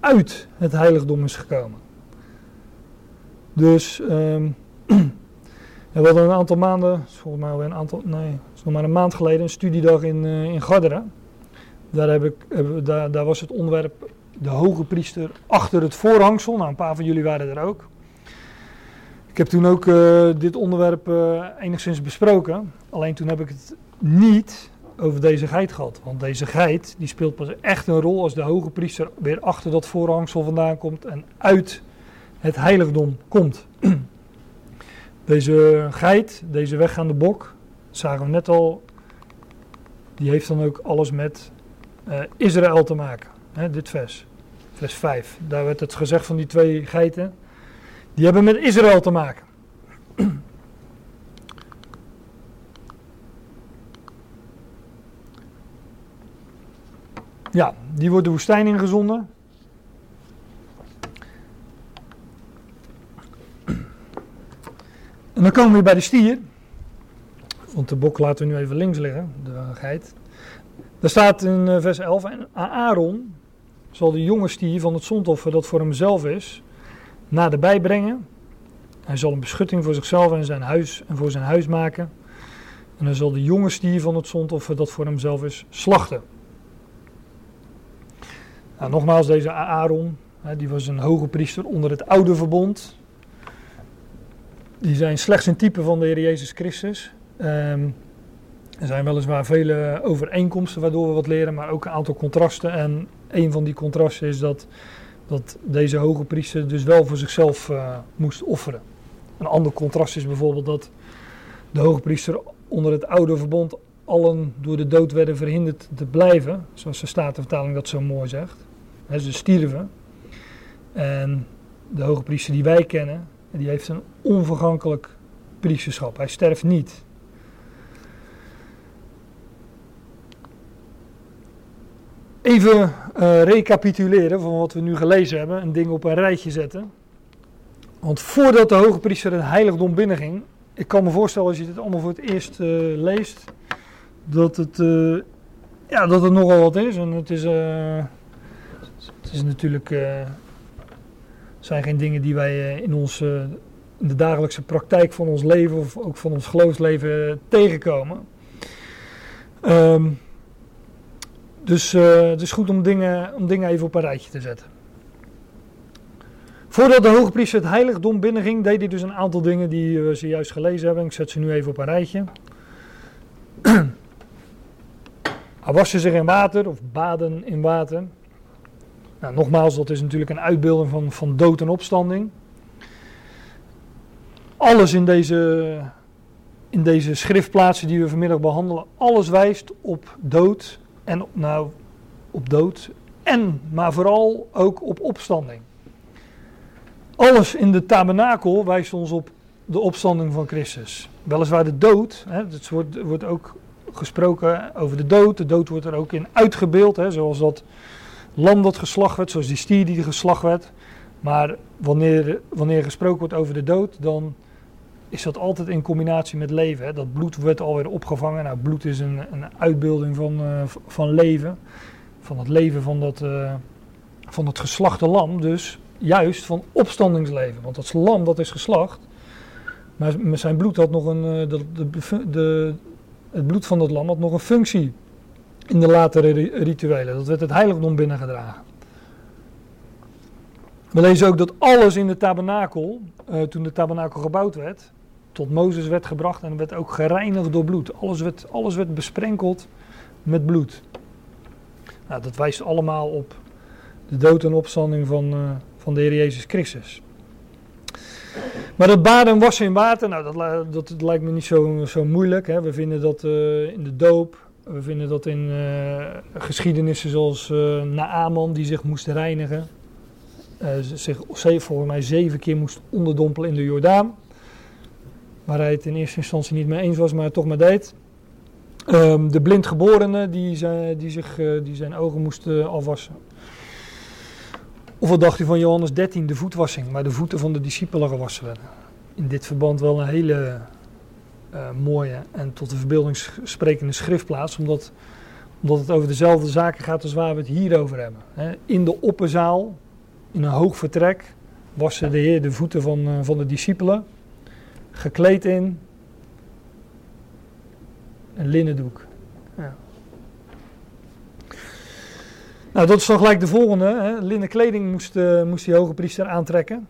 uit het heiligdom is gekomen. Dus ehm, we hadden een aantal maanden, volgens mij alweer een aantal, nee, is nog maar een maand geleden, een studiedag in, eh, in Garderen. Daar, heb ik, daar was het onderwerp de hoge priester achter het voorhangsel. Nou, een paar van jullie waren er ook. Ik heb toen ook eh, dit onderwerp eh, enigszins besproken. Alleen toen heb ik het niet over deze geit gehad. Want deze geit die speelt pas echt een rol als de hoge priester weer achter dat voorhangsel vandaan komt en uit het heiligdom komt. Deze geit, deze weggaande bok, zagen we net al, die heeft dan ook alles met eh, Israël te maken. Hè, dit vers, vers 5. Daar werd het gezegd van die twee geiten, die hebben met Israël te maken. Ja, die wordt de woestijn ingezonden. En dan komen we bij de stier. Want de bok laten we nu even links liggen, de geit. Daar staat in eh, vers 11: En Aaron zal de jonge stier van het zondoffer dat voor hemzelf is, naderbij brengen. Hij zal een beschutting voor zichzelf en zijn huis en voor zijn huis maken. En hij zal de jonge stier van het zondoffer dat voor hemzelf is, slachten. Nou, nogmaals, deze Aaron, die was een hoge priester onder het oude verbond. Die zijn slechts een type van de Heer Jezus Christus. Ehm, er zijn weliswaar vele overeenkomsten waardoor we wat leren, maar ook een aantal contrasten. En een van die contrasten is dat, dat deze hoge priester dus wel voor zichzelf eh, moest offeren. Een ander contrast is bijvoorbeeld dat de hoge priester onder het oude verbond allen door de dood werden verhinderd te blijven. Zoals de Statenvertaling dat zo mooi zegt. Hè, ze stierven. En de hoge priester die wij kennen, die heeft een onvergankelijk priesterschap. Hij sterft niet. Even eh, recapituleren van wat we nu gelezen hebben en dingen op een rijtje zetten. Want voordat de hoge priester het heiligdom binnenging, ik kan me voorstellen als je dit allemaal voor het eerst eh, leest, dat het, eh, ja, dat het nogal wat is. En het is, het is natuurlijk, zijn geen dingen die wij eh, in, ons, eh, in de dagelijkse praktijk van ons leven of ook van ons geloofsleven eh, tegenkomen. Ehm, dus het is goed om dingen, om dingen even op een rijtje te zetten. Voordat de hoge priester het heiligdom binnenging, deed hij dus een aantal dingen die we zojuist gelezen hebben. Ik zet ze nu even op een rijtje. Hij waste zich in water of baden in water. Nou, nogmaals, dat is natuurlijk een uitbeelding van, van dood en opstanding. Alles in deze, in deze schriftplaatsen die we vanmiddag behandelen, alles wijst op dood en op, nou, op dood en, maar vooral ook op opstanding. Alles in de tabernakel wijst ons op de opstanding van Christus. Weliswaar de dood, hè, het wordt, wordt ook gesproken over de dood. De dood wordt er ook in uitgebeeld, hè, zoals dat lam dat geslacht werd, zoals die stier die geslacht werd. Maar wanneer, wanneer gesproken wordt over de dood, dan is dat altijd in combinatie met leven. Dat bloed werd alweer opgevangen. Nou, bloed is een, een uitbeelding van, uh, van leven. van het leven van dat, eh, van het geslachte lam, dus juist van opstandingsleven. Want dat lam dat is geslacht, maar zijn bloed had nog een, eh, de, de, het bloed van dat lam had nog een functie in de latere rituelen. Dat werd het heiligdom binnengedragen. We lezen ook dat alles in de tabernakel, uh, toen de tabernakel gebouwd werd, tot Mozes werd gebracht en werd ook gereinigd door bloed. Alles werd, alles werd besprenkeld met bloed. Nou, dat wijst allemaal op de dood en opstanding van, uh, van de Heer Jezus Christus. Maar dat baden en wassen in water, nou, dat, dat, lijkt me niet zo, zo moeilijk. Hè. We vinden dat uh, in de doop, we vinden dat in uh, geschiedenissen zoals uh, Naaman, die zich moest reinigen. zich volgens mij zeven keer moest onderdompelen in de Jordaan. Waar hij het in eerste instantie niet mee eens was, maar toch maar deed. Um, de blindgeborene die, zijn, die, zich, die zijn ogen moest afwassen. Of wat dacht u van Johannes 13, de voetwassing, waar de voeten van de discipelen gewassen werden? In dit verband wel een hele uh, mooie en tot de verbeelding sprekende schriftplaats, omdat, omdat het over dezelfde zaken gaat als waar we het hier over hebben. He, in de opperzaal, in een hoog vertrek, wassen de Heer de voeten van, uh, van de discipelen, gekleed in een linnendoek. Nou, dat is dan gelijk de volgende. Hè. Linnen kleding moest, uh, moest die hoge priester aantrekken.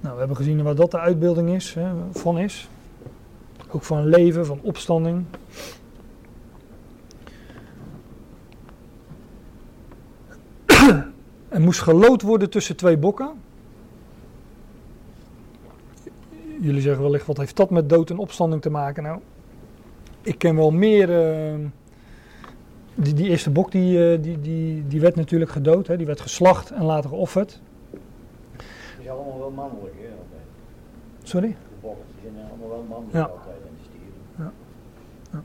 Nou, we hebben gezien waar dat de uitbeelding is, hè, van is. Ook van leven, van opstanding. en moest gelood worden tussen twee bokken. Jullie zeggen wellicht, wat heeft dat met dood en opstanding te maken? Nou, ik ken wel meer... Uh, die, die eerste bok die, uh, die, die, die werd natuurlijk gedood, hè, die werd geslacht en later geofferd. Zijn allemaal wel mannelijk, hè? Altijd. Sorry? De die zijn allemaal wel mannelijk Ja. altijd en de stieren. Ja. Ja.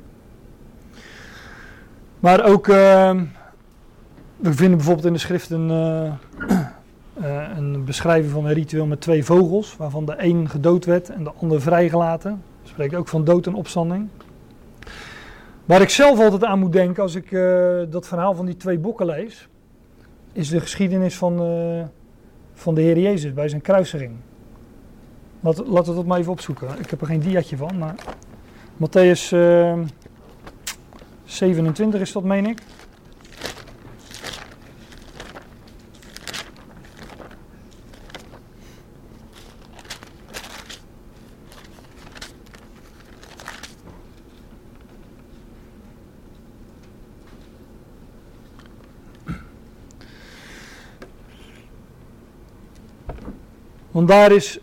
Maar ook, uh, we vinden bijvoorbeeld in de schrift een, uh, uh, een beschrijving van een ritueel met twee vogels, waarvan de een gedood werd en de ander vrijgelaten. Dat spreekt ook van dood en opstanding. Waar ik zelf altijd aan moet denken als ik uh, dat verhaal van die twee bokken lees, is de geschiedenis van, van de Heer Jezus bij zijn kruisiging. Laat, laten we dat maar even opzoeken. Ik heb er geen diatje van, maar Matthäus uh, 27 is dat, meen ik. Want daar is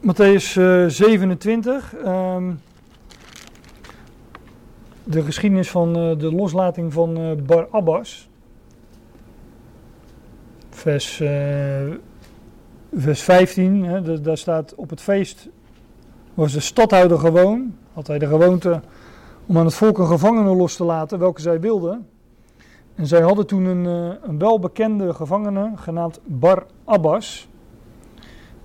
Matthäus uh, 27, um, de geschiedenis van uh, de loslating van uh, Bar Abbas. Vers, vers 15, hè, de, daar staat op het feest was de stadhouder gewoon, had hij de gewoonte om aan het volk een gevangene los te laten, welke zij wilden. En zij hadden toen een, een welbekende gevangene genaamd Bar Abbas.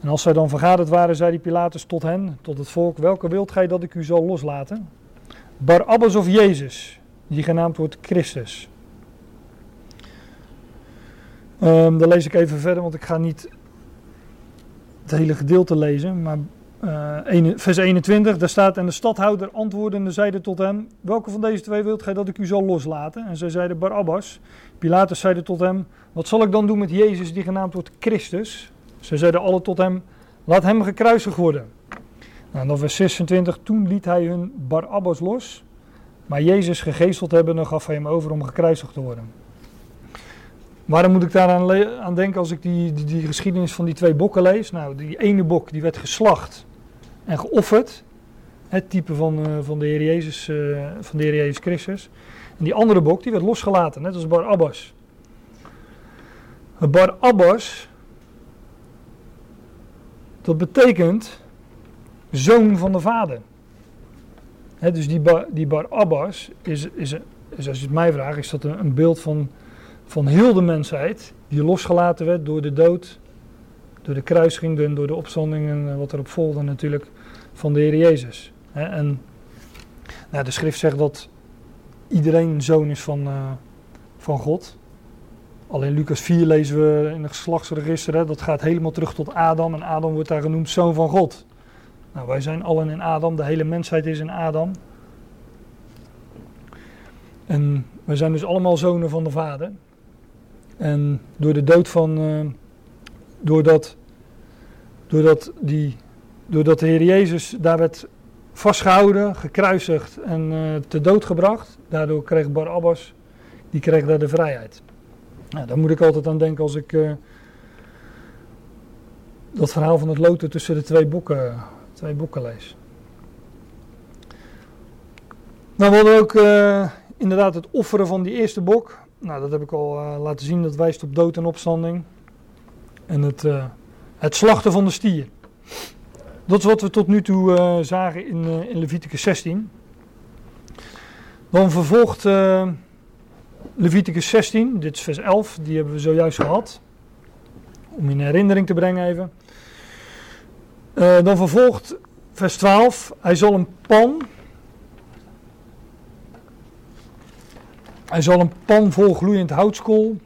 En als zij dan vergaderd waren, zei die Pilatus tot hen, tot het volk, welke wilt gij dat ik u zal loslaten? Barabbas of Jezus, die genaamd wordt Christus. Um, dan lees ik even verder, want ik ga niet het hele gedeelte lezen. Maar uh, vers 21, daar staat, en de stadhouder antwoordende zeide tot hem, welke van deze twee wilt gij dat ik u zal loslaten? En zij zeiden Barabbas. Pilatus zeide tot hem, wat zal ik dan doen met Jezus, die genaamd wordt Christus? Ze zeiden alle tot hem, laat hem gekruisigd worden. Nou, dan vers 26, toen liet hij hun Barabbas los, maar Jezus gegezeld hebben, dan gaf hij hem over om gekruisigd te worden. Waarom moet ik daaraan aan denken als ik die, die, die, geschiedenis van die twee bokken lees? Nou, die ene bok die werd geslacht en geofferd, het type van, uh, van, de Heer Jezus, uh, van de Heer Jezus Christus. En die andere bok die werd losgelaten, net als Barabbas. Barabbas dat betekent zoon van de vader. Dus die, bar, die Barabbas is, is, is, als je het mij vraagt, is dat een, een beeld van, van heel de mensheid die losgelaten werd door de dood, door de kruising en door de opstanding en wat erop volgde natuurlijk van de Heer Jezus. En nou, de schrift zegt dat iedereen zoon is van, eh, van God. Alleen Lucas 4 lezen we in het geslachtsregister, hè, dat gaat helemaal terug tot Adam. En Adam wordt daar genoemd zoon van God. Nou, wij zijn allen in Adam, de hele mensheid is in Adam. En wij zijn dus allemaal zonen van de Vader. En door de dood van, uh, doordat, doordat, die, doordat de Heer Jezus daar werd vastgehouden, gekruisigd en uh, te dood gebracht, daardoor kreeg Barabbas, die kreeg daar de vrijheid. Nou, daar moet ik altijd aan denken als ik uh, dat verhaal van het loten tussen de twee boeken, twee boeken lees. Nou, we hadden ook uh, inderdaad het offeren van die eerste bok. Nou, dat heb ik al uh, laten zien, dat wijst op dood en opstanding. En het, het slachten van de stier. Dat is wat we tot nu toe zagen in, in Leviticus 16. Dan vervolgt Leviticus 16, dit is vers 11, die hebben we zojuist gehad. Om in herinnering te brengen even. Uh, dan vervolgt vers 12, hij zal een pan. Hij zal een pan vol gloeiend houtskool.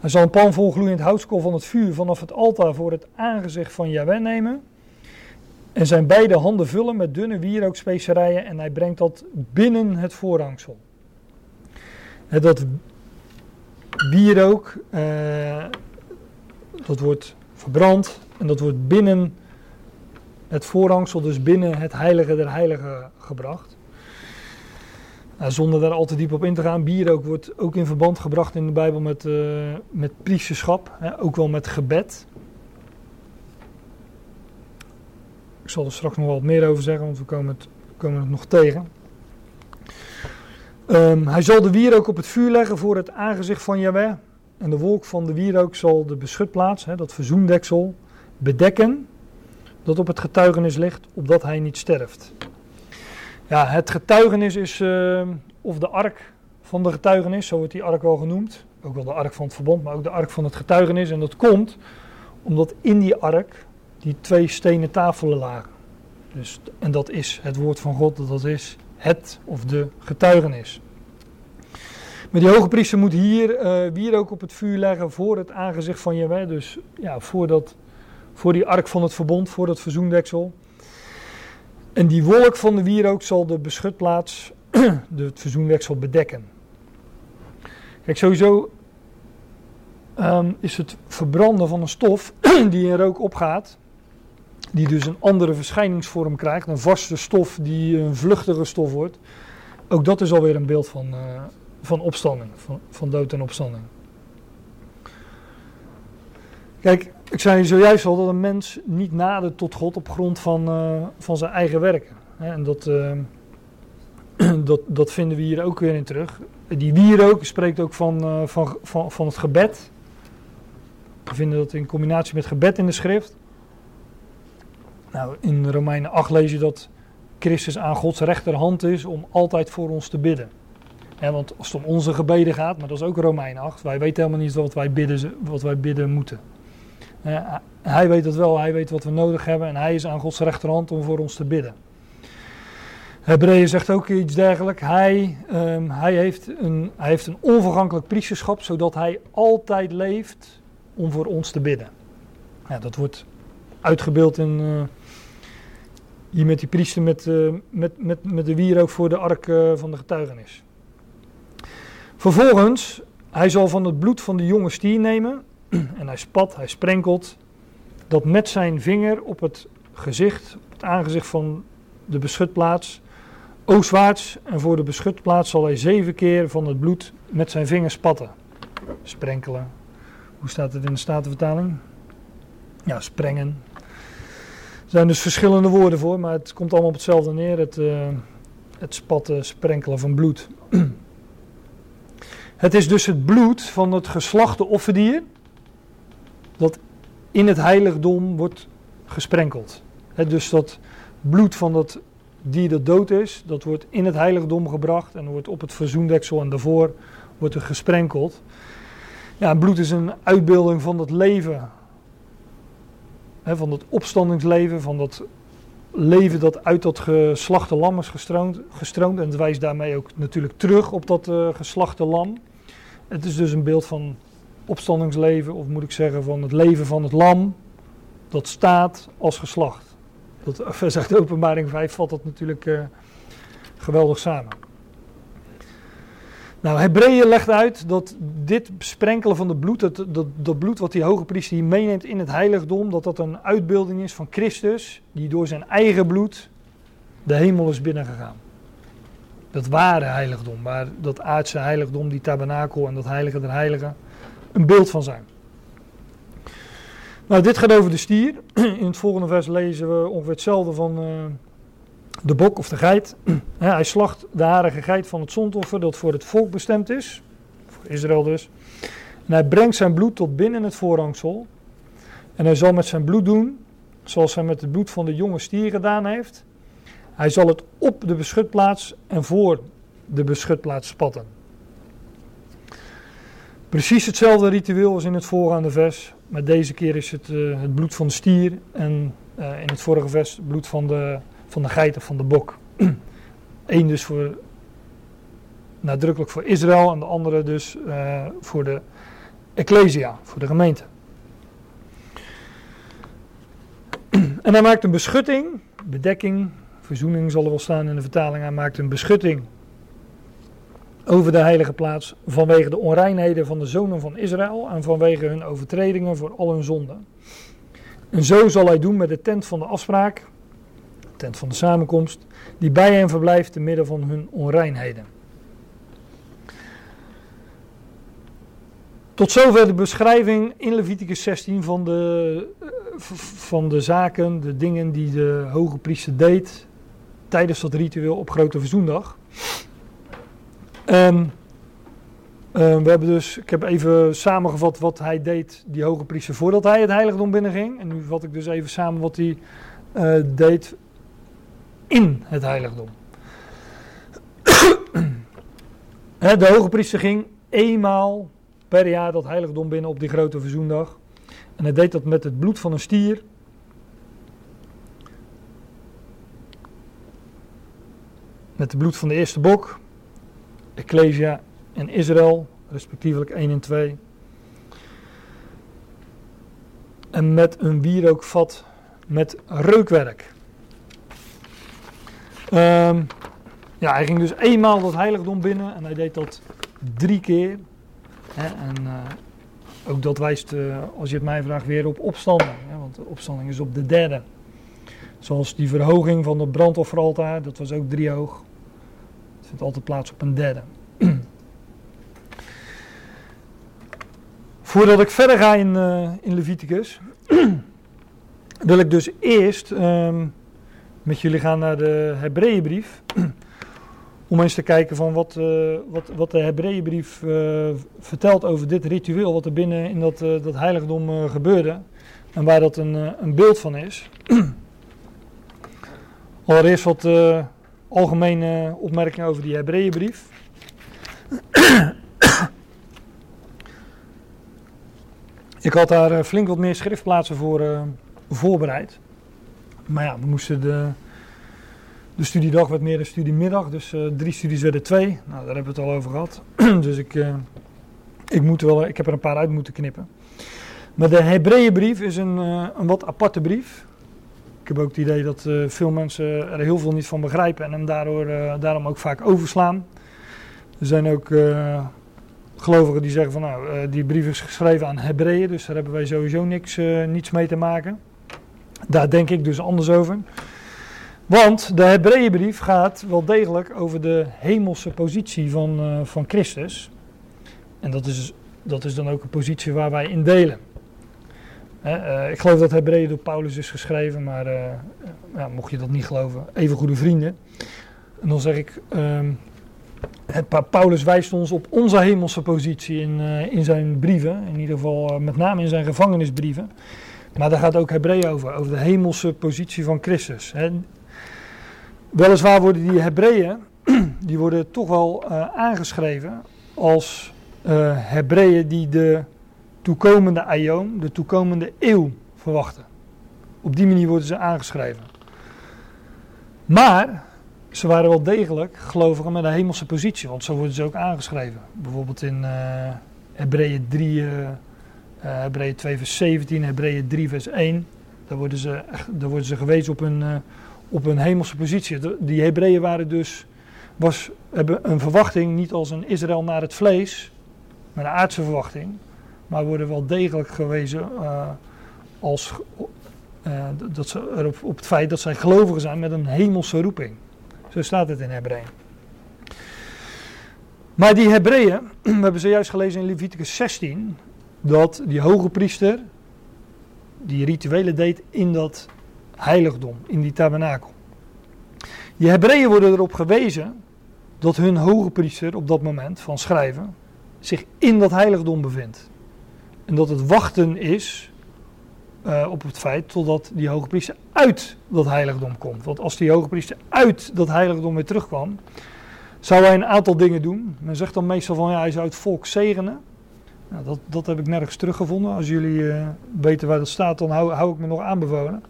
Hij zal een pan vol gloeiend houtskool van het vuur vanaf het altaar voor het aangezicht van Jahweh nemen. En zijn beide handen vullen met dunne wierookspecerijen en hij brengt dat binnen het voorhangsel. En dat wierook, eh, dat wordt verbrand en dat wordt binnen het voorhangsel, dus binnen het heilige der heiligen gebracht. Nou, zonder daar al te diep op in te gaan, bierook wordt ook in verband gebracht in de Bijbel met, uh, met priesterschap, ook wel met gebed. Ik zal er straks nog wat meer over zeggen, want we komen het, komen het nog tegen. Um, hij zal de wierook op het vuur leggen voor het aangezicht van Jahweh. En de wolk van de wierook zal de beschutplaats, hè, dat verzoendeksel, bedekken. Dat op het getuigenis ligt, opdat hij niet sterft. Ja, het getuigenis is, uh, of de ark van de getuigenis, zo wordt die ark wel genoemd. Ook wel de ark van het verbond, maar ook de ark van het getuigenis. En dat komt omdat in die ark die twee stenen tafelen lagen. Dus, en dat is het woord van God, dat is het of de getuigenis. Maar die hoge priester moet hier uh, op het vuur leggen voor het aangezicht van Jehovah. Dus ja, voor, dat, voor die ark van het verbond, voor dat verzoendeksel. En die wolk van de wierook zal de beschutplaats, de, het verzoendeksel, bedekken. Kijk, sowieso um, is het verbranden van een stof die in rook opgaat die dus een andere verschijningsvorm krijgt, een vaste stof die een vluchtige stof wordt. Ook dat is alweer een beeld van, uh, van opstanding, van, van dood en opstanding. Kijk, ik zei zojuist al dat een mens niet nadert tot God op grond van, uh, van zijn eigen werken. En dat, uh, dat, dat vinden we hier ook weer in terug. Die wierook spreekt ook van, van, van, van het gebed. We vinden dat in combinatie met gebed in de schrift. Nou, in Romeinen 8 lees je dat Christus aan Gods rechterhand is om altijd voor ons te bidden. want als het om onze gebeden gaat, maar dat is ook Romeinen 8, wij weten helemaal niet wat wij bidden, wat wij bidden moeten. hij weet het wel, hij weet wat we nodig hebben en hij is aan Gods rechterhand om voor ons te bidden. Hebreeën zegt ook iets dergelijks. Hij, um, hij, heeft een, hij heeft een onvergankelijk priesterschap, zodat hij altijd leeft om voor ons te bidden. Ja, dat wordt uitgebeeld in, uh, hier met die priester met, uh, met, met, met de wierook voor de ark uh, van de getuigenis. Vervolgens, hij zal van het bloed van de jonge stier nemen en hij spat, hij sprenkelt dat met zijn vinger op het gezicht, op het aangezicht van de beschutplaats, oostwaarts en voor de beschutplaats zal hij zeven keer van het bloed met zijn vinger spatten. Sprenkelen. Hoe staat het in de Statenvertaling? Ja, sprengen. Zijn dus verschillende woorden voor, maar het komt allemaal op hetzelfde neer. Het, uh, het spatten, sprenkelen van bloed. het is dus het bloed van het geslachte offerdier dat in het heiligdom wordt gesprenkeld. Dus dat bloed van dat dier dat dood is, dat wordt in het heiligdom gebracht en wordt op het verzoendeksel en daarvoor wordt er gesprenkeld. Ja, bloed is een uitbeelding van dat leven van dat opstandingsleven, van dat leven dat uit dat geslachte lam is gestroomd, gestroomd. En het wijst daarmee ook natuurlijk terug op dat uh, geslachte lam. Het is dus een beeld van opstandingsleven, of moet ik zeggen van het leven van het lam. Dat staat als geslacht. Dat de openbaring 5 valt dat natuurlijk uh, geweldig samen. Nou, Hebreeën legt uit dat dit sprenkelen van de bloed, dat, dat, dat, bloed wat die hoge priester hier meeneemt in het heiligdom, dat dat een uitbeelding is van Christus, die door zijn eigen bloed de hemel is binnengegaan. Dat ware heiligdom, waar dat aardse heiligdom, die tabernakel en dat heilige der heiligen, een beeld van zijn. Nou, dit gaat over de stier. In het volgende vers lezen we ongeveer hetzelfde van, uh, de bok of de geit. hij slacht de harige geit van het zondoffer dat voor het volk bestemd is. Voor Israël dus. En hij brengt zijn bloed tot binnen het voorhangsel. En hij zal met zijn bloed doen zoals hij met het bloed van de jonge stier gedaan heeft. Hij zal het op de beschutplaats en voor de beschutplaats spatten. Precies hetzelfde ritueel als in het voorgaande vers. Maar deze keer is het uh, het bloed van de stier. En uh, in het vorige vers het bloed van de van de geit of van de bok. Eén dus voor, nadrukkelijk voor Israël en de andere dus uh, voor de Ecclesia, voor de gemeente. en hij maakt een beschutting, bedekking, verzoening zal er wel staan in de vertaling. Hij maakt een beschutting over de heilige plaats vanwege de onreinheden van de zonen van Israël en vanwege hun overtredingen voor al hun zonden. En zo zal hij doen met de tent van de afspraak, tent van de samenkomst, die bij hen verblijft te midden van hun onreinheden. Tot zover de beschrijving in Leviticus 16 van de, eh, van de zaken, de dingen die de hoge priester deed tijdens dat ritueel op Grote Verzoendag. En uh, we hebben dus, ik heb even samengevat wat hij deed, die hoge priester, voordat hij het heiligdom binnenging. En nu vat ik dus even samen wat hij uh, deed in het heiligdom. de hoge priester ging eenmaal per jaar dat heiligdom binnen op die grote verzoendag. En hij deed dat met het bloed van een stier. Met het bloed van de eerste bok. Ecclesia en Israël, respectievelijk 1 en 2. En met een wierookvat met reukwerk. Um, ja, hij ging dus eenmaal dat heiligdom binnen en hij deed dat drie keer. Hè, en uh, ook dat wijst, uh, als je het mij vraagt, weer op opstanding. Hè, want de opstanding is op de derde. Zoals die verhoging van het brandofferaltaar, dat was ook driehoog. Het vindt altijd plaats op een derde. Voordat ik verder ga in, uh, in Leviticus, wil ik dus eerst um, met jullie gaan naar de Hebreeënbrief. Om eens te kijken van wat, uh, wat, wat de Hebreeënbrief uh, vertelt over dit ritueel. Wat er binnen in dat, uh, dat heiligdom gebeurde. En waar dat een, een beeld van is. Allereerst wat algemene opmerkingen over die Hebreeënbrief. Ik had daar flink wat meer schriftplaatsen voor voorbereid. Maar ja, we moesten de, de studiedag werd meer een studiemiddag, dus uh, drie studies werden twee. Nou, daar hebben we het al over gehad. dus ik, uh, ik, moet wel, ik heb er een paar uit moeten knippen. Maar de Hebreeënbrief is een, uh, een wat aparte brief. Ik heb ook het idee dat veel mensen er heel veel niet van begrijpen en hem daardoor, daarom ook vaak overslaan. Er zijn ook gelovigen die zeggen van nou, die brief is geschreven aan Hebreeën, dus daar hebben wij sowieso niks, niets mee te maken. Daar denk ik dus anders over. Want de Hebreeënbrief gaat wel degelijk over de hemelse positie van, uh, van Christus. En dat is, dat is dan ook een positie waar wij in delen. Uh, ik geloof dat Hebreeën door Paulus is geschreven, maar uh, ja, mocht je dat niet geloven, even goede vrienden. En dan zeg ik, ehm, Paulus wijst ons op onze hemelse positie in, in zijn brieven, in ieder geval met name in zijn gevangenisbrieven. Maar daar gaat ook Hebreeën over, over de hemelse positie van Christus. Weliswaar worden die Hebreeën, die worden toch wel uh, aangeschreven als uh, Hebreeën die de toekomende aion, de toekomende eeuw verwachten. Op die manier worden ze aangeschreven. Maar ze waren wel degelijk gelovigen met een hemelse positie, want zo worden ze ook aangeschreven. Bijvoorbeeld in uh, Hebreeën 3, uh, uh, Hebreeën 2 vers 17, Hebreeën 3 vers 1. Daar worden ze, daar worden ze gewezen op hun, uh, op hun hemelse positie. Die Hebreeën waren dus, was, hebben een verwachting niet als een Israël naar het vlees, met een aardse verwachting, maar worden wel degelijk gewezen uh, als dat ze, op, het feit dat zij gelovigen zijn met een hemelse roeping. Zo staat het in Hebreeën. Maar die Hebreeën, we hebben zojuist gelezen in Leviticus 16, dat die hoge priester die rituelen deed in dat heiligdom, in die tabernakel. Die Hebreeën worden erop gewezen dat hun hoge priester op dat moment van schrijven zich in dat heiligdom bevindt. En dat het wachten is uh, op het feit totdat die hoge priester uit dat heiligdom komt. Want als die hoge priester uit dat heiligdom weer terugkwam, zou hij een aantal dingen doen. Men zegt dan meestal van ja, hij zou het volk zegenen. Nou, dat, dat heb ik nergens teruggevonden. Als jullie uh, weten waar dat staat, dan hou, hou ik me nog aanbevolen.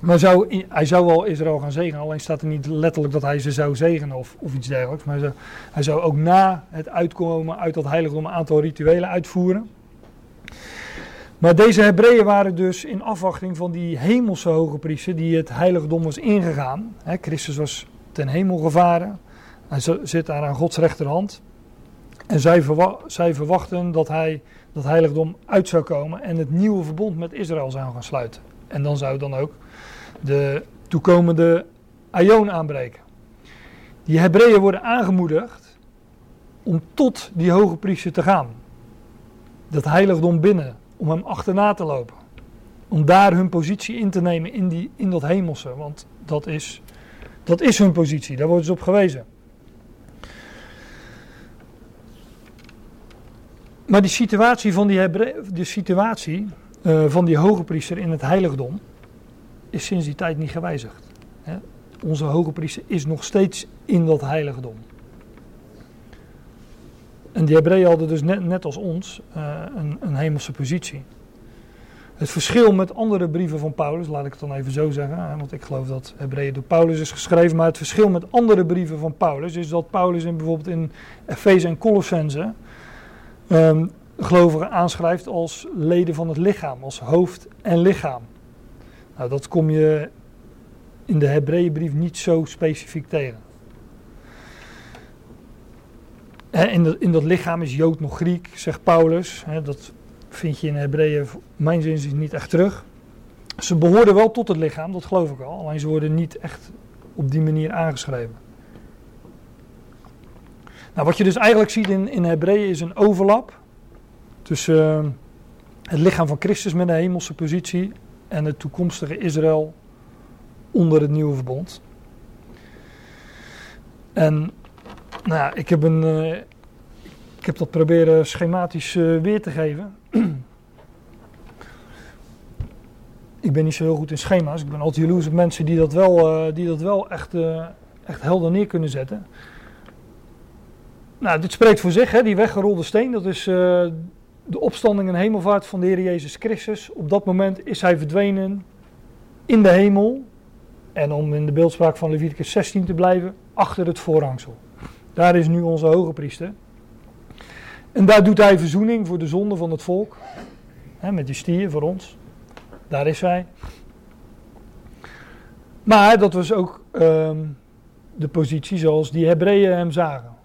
Maar zou, hij zou wel Israël gaan zegenen, alleen staat er niet letterlijk dat hij ze zou zegenen of, of iets dergelijks. Maar hij zou, ook na het uitkomen uit dat heiligdom een aantal rituelen uitvoeren. Maar deze Hebreeën waren dus in afwachting van die hemelse hoge priester die het heiligdom was ingegaan. Christus was ten hemel gevaren. Hij zit daar aan Gods rechterhand. En zij, verwa zij verwachten dat hij dat heiligdom uit zou komen en het nieuwe verbond met Israël zou gaan sluiten. En dan zou dan ook de toekomende Aion aanbreken. Die Hebreeën worden aangemoedigd om tot die hoge priester te gaan. Dat heiligdom binnen, om hem achterna te lopen. Om daar hun positie in te nemen in, die, in dat hemelse, want dat is, dat is hun positie, daar worden ze op gewezen. Maar die situatie van die, Hebre de situatie, uh, van die hoge priester in het heiligdom is sinds die tijd niet gewijzigd. Hè? Onze hoge priester is nog steeds in dat heiligdom. En die Hebreeën hadden dus net, net als ons uh, een, een, hemelse positie. Het verschil met andere brieven van Paulus, laat ik het dan even zo zeggen, want ik geloof dat Hebreeën door Paulus is geschreven, maar het verschil met andere brieven van Paulus is dat Paulus in bijvoorbeeld in Efeze en Colossense um, gelovigen aanschrijft als leden van het lichaam, als hoofd en lichaam. Nou, dat kom je in de Hebreeënbrief niet zo specifiek tegen. in, dat, in dat lichaam is Jood nog Griek, zegt Paulus. dat vind je in Hebreeën, mijn zin is niet echt terug. Ze behoorden wel tot het lichaam, dat geloof ik al. Alleen ze worden niet echt op die manier aangeschreven. Nou, wat je dus eigenlijk ziet in, in Hebreeën is een overlap tussen uh, het lichaam van Christus met een hemelse positie en het toekomstige Israël onder het nieuwe verbond. En nou ja, ik heb, een, uh, ik heb dat proberen schematisch uh, weer te geven. ik ben niet zo heel goed in schema's. Ik ben altijd jaloers op mensen die dat wel, die dat wel echt, echt helder neer kunnen zetten. Nou, dit spreekt voor zich, hè, die weggerolde steen. Dat is de opstanding en hemelvaart van de Heer Jezus Christus. Op dat moment is hij verdwenen in de hemel. En om in de beeldspraak van Leviticus 16 te blijven, achter het voorhangsel. Daar is nu onze hoge priester. En daar doet hij verzoening voor de zonde van het volk. Hè, met die stier voor ons. Daar is hij. Maar dat was ook um, de positie zoals die Hebreeën hem zagen.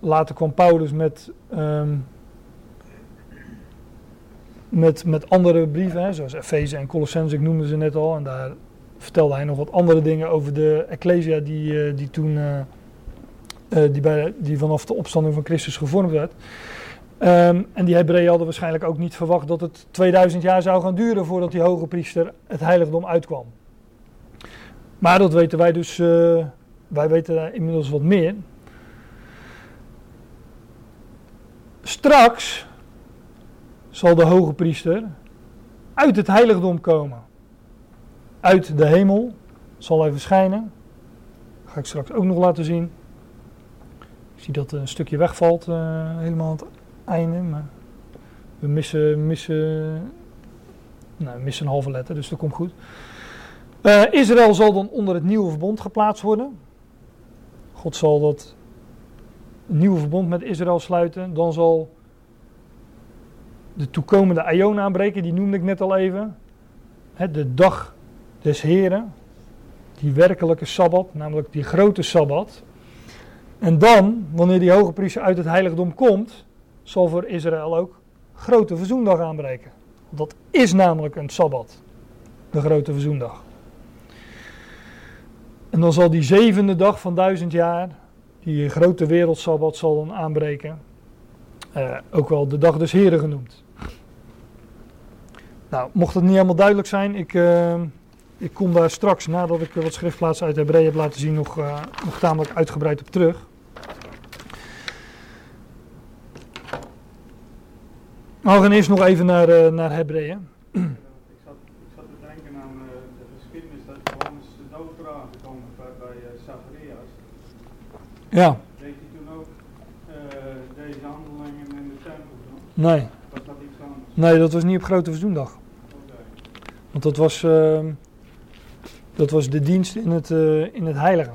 Later kwam Paulus met um, met, met andere brieven, hè, zoals Efeze en Colossense, ik noemde ze net al. En daar vertelde hij nog wat andere dingen over de Ecclesia die, uh, die toen, uh, uh, die, bij, die vanaf de opstanding van Christus gevormd werd. Um, en die Hebreeën hadden waarschijnlijk ook niet verwacht dat het 2000 jaar zou gaan duren voordat die hoge priester het heiligdom uitkwam. Maar dat weten wij dus, wij weten inmiddels wat meer. Straks zal de hoge priester uit het heiligdom komen. Uit de hemel zal hij verschijnen. Dat ga ik straks ook nog laten zien. Ik zie dat een stukje wegvalt, uh, helemaal aan het einde. Maar we missen, missen, nou, we missen een halve letter, dus dat komt goed. Eh, Israël zal dan onder het nieuwe verbond geplaatst worden. God zal dat nieuwe verbond met Israël sluiten. Dan zal de toekomende aion aanbreken, die noemde ik net al even. De dag des Heren. Die werkelijke sabbat, namelijk die grote sabbat. En dan, wanneer die hoge priester uit het heiligdom komt, zal voor Israël ook grote verzoendag aanbreken. Dat is namelijk een sabbat, de grote verzoendag. En dan zal die zevende dag van duizend jaar, die grote wereldsabbat, zal dan aanbreken. Eh, ook wel de dag des Heren genoemd. Nou, mocht het niet helemaal duidelijk zijn, ik, uh, ik kom daar straks, nadat ik wat schriftplaatsen uit Hebreeën heb laten zien, nog, uh, nog tamelijk uitgebreid op terug. Maar we gaan eerst nog even naar, naar Hebreeën. Ik zat, ik zat te denken aan uh, de geschiedenis dat Johannes de dood eraan gekomen bij, bij uh, Zacharias. Ja. Deed hij toen ook deze handelingen in de tempel? Zo? Nee. Was dat iets anders? Nee, dat was niet op Grote Verzoendag. Oké. Want dat was, uh, dat was de dienst in het, uh, in het heilige.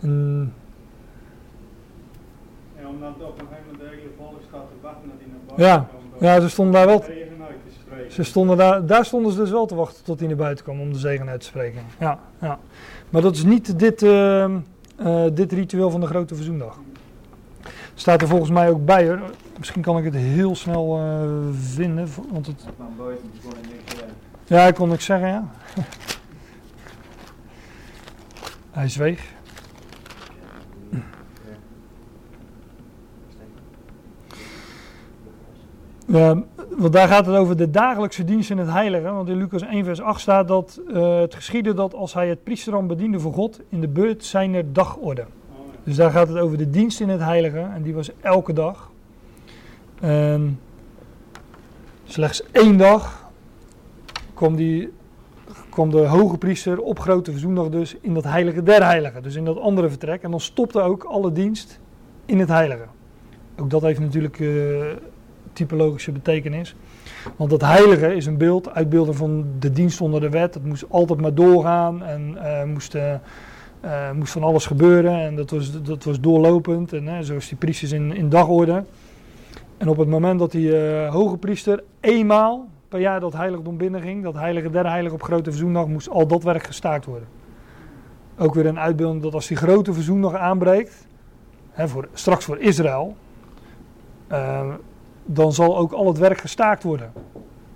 En, Ja, omdat op een gegeven moment de hele volk staat te wachten dat hij naar buiten Ja. komt. ja, ze stonden daar wel. Te. Ze stonden daar, daar stonden ze dus wel te wachten tot hij naar buiten kwam om de zegen uit te spreken. Ja, ja. Maar dat is niet dit, uh, uh, dit ritueel van de Grote Verzoendag. Staat er volgens mij ook bij hoor. Misschien kan ik het heel snel uh, vinden. Want het... Ik. Ja, ik kon niks zeggen, ja. Hij zweeg. Ja, want daar gaat het over de dagelijkse dienst in het heilige. Want in Lucas 1 vers 8 staat dat uh, het geschiedde dat als hij het priesteram bediende voor God, in de beurt zijn er dagorde. Dus daar gaat het over de dienst in het heilige. En die was elke dag. En slechts één dag kwam, die, kwam de hoge priester op grote verzoendag dus in dat heilige der heiligen. Dus in dat andere vertrek. En dan stopte ook alle dienst in het heilige. Ook dat heeft natuurlijk uh, typologische betekenis. Want dat heilige is een beeld, uitbeelding van de dienst onder de wet. Het moest altijd maar doorgaan en uh, moest... Uh, uh, moest van alles gebeuren en dat was, dat was doorlopend. En hè, zoals die priesters in, in dagorde. En op het moment dat die hoge priester eenmaal per jaar dat heiligdom binnenging, dat heilige der heilige op grote verzoendag, moest al dat werk gestaakt worden. Ook weer een uitbeelding dat als die grote verzoendag aanbreekt, hè, voor, straks voor Israël, dan zal ook al het werk gestaakt worden.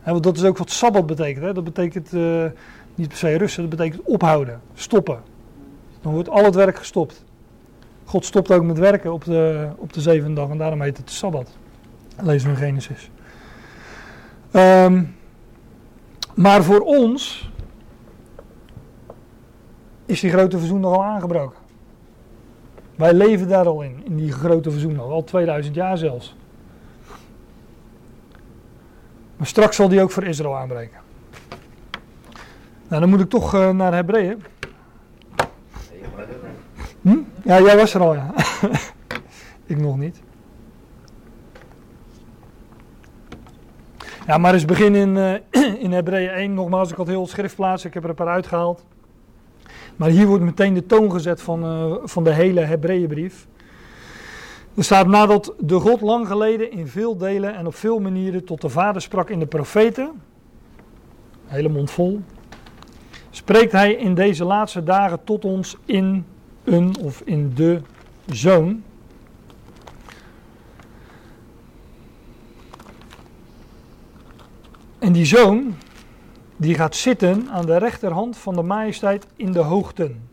Want dat is ook wat Sabbat betekent. Hè. Dat betekent uh, niet per se rusten, dat betekent ophouden, stoppen. Dan wordt al het werk gestopt. God stopt ook met werken op de, op de zevende dag en daarom heet het Sabbat. Lezen we in Genesis. Um, maar voor ons is die grote verzoendag al aangebroken. Wij leven daar al in, in die grote verzoendag, al 2000 jaar zelfs. Maar straks zal die ook voor Israël aanbreken. Nou, dan moet ik toch uh, naar Hebreeën. Hm? Ja, jij was er al, ja. ik nog niet. Ja, maar eens begin in, uh, in Hebreeën 1. Nogmaals, ik had heel het schriftplaats, ik heb er een paar uitgehaald. Maar hier wordt meteen de toon gezet van, uh, van de hele Hebreeënbrief. Er staat nadat de God lang geleden in veel delen en op veel manieren tot de Vader sprak in de profeten. Hele mond vol. Spreekt hij in deze laatste dagen tot ons in een of in de zoon. En die zoon, die gaat zitten aan de rechterhand van de majesteit in de hoogten.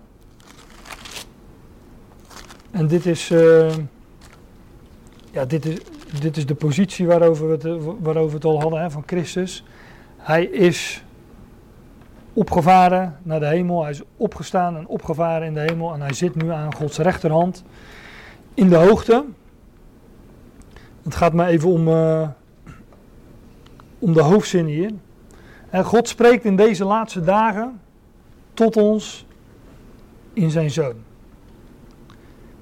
En dit is, uh, ja, dit is, dit is de positie waarover we het, waarover het al hadden hè, van Christus. Hij is opgevaren naar de hemel. Hij is opgestaan en opgevaren in de hemel. En hij zit nu aan Gods rechterhand in de hoogte. Het gaat me even om, uh, om de hoofdzin hier. En God spreekt in deze laatste dagen tot ons in zijn zoon.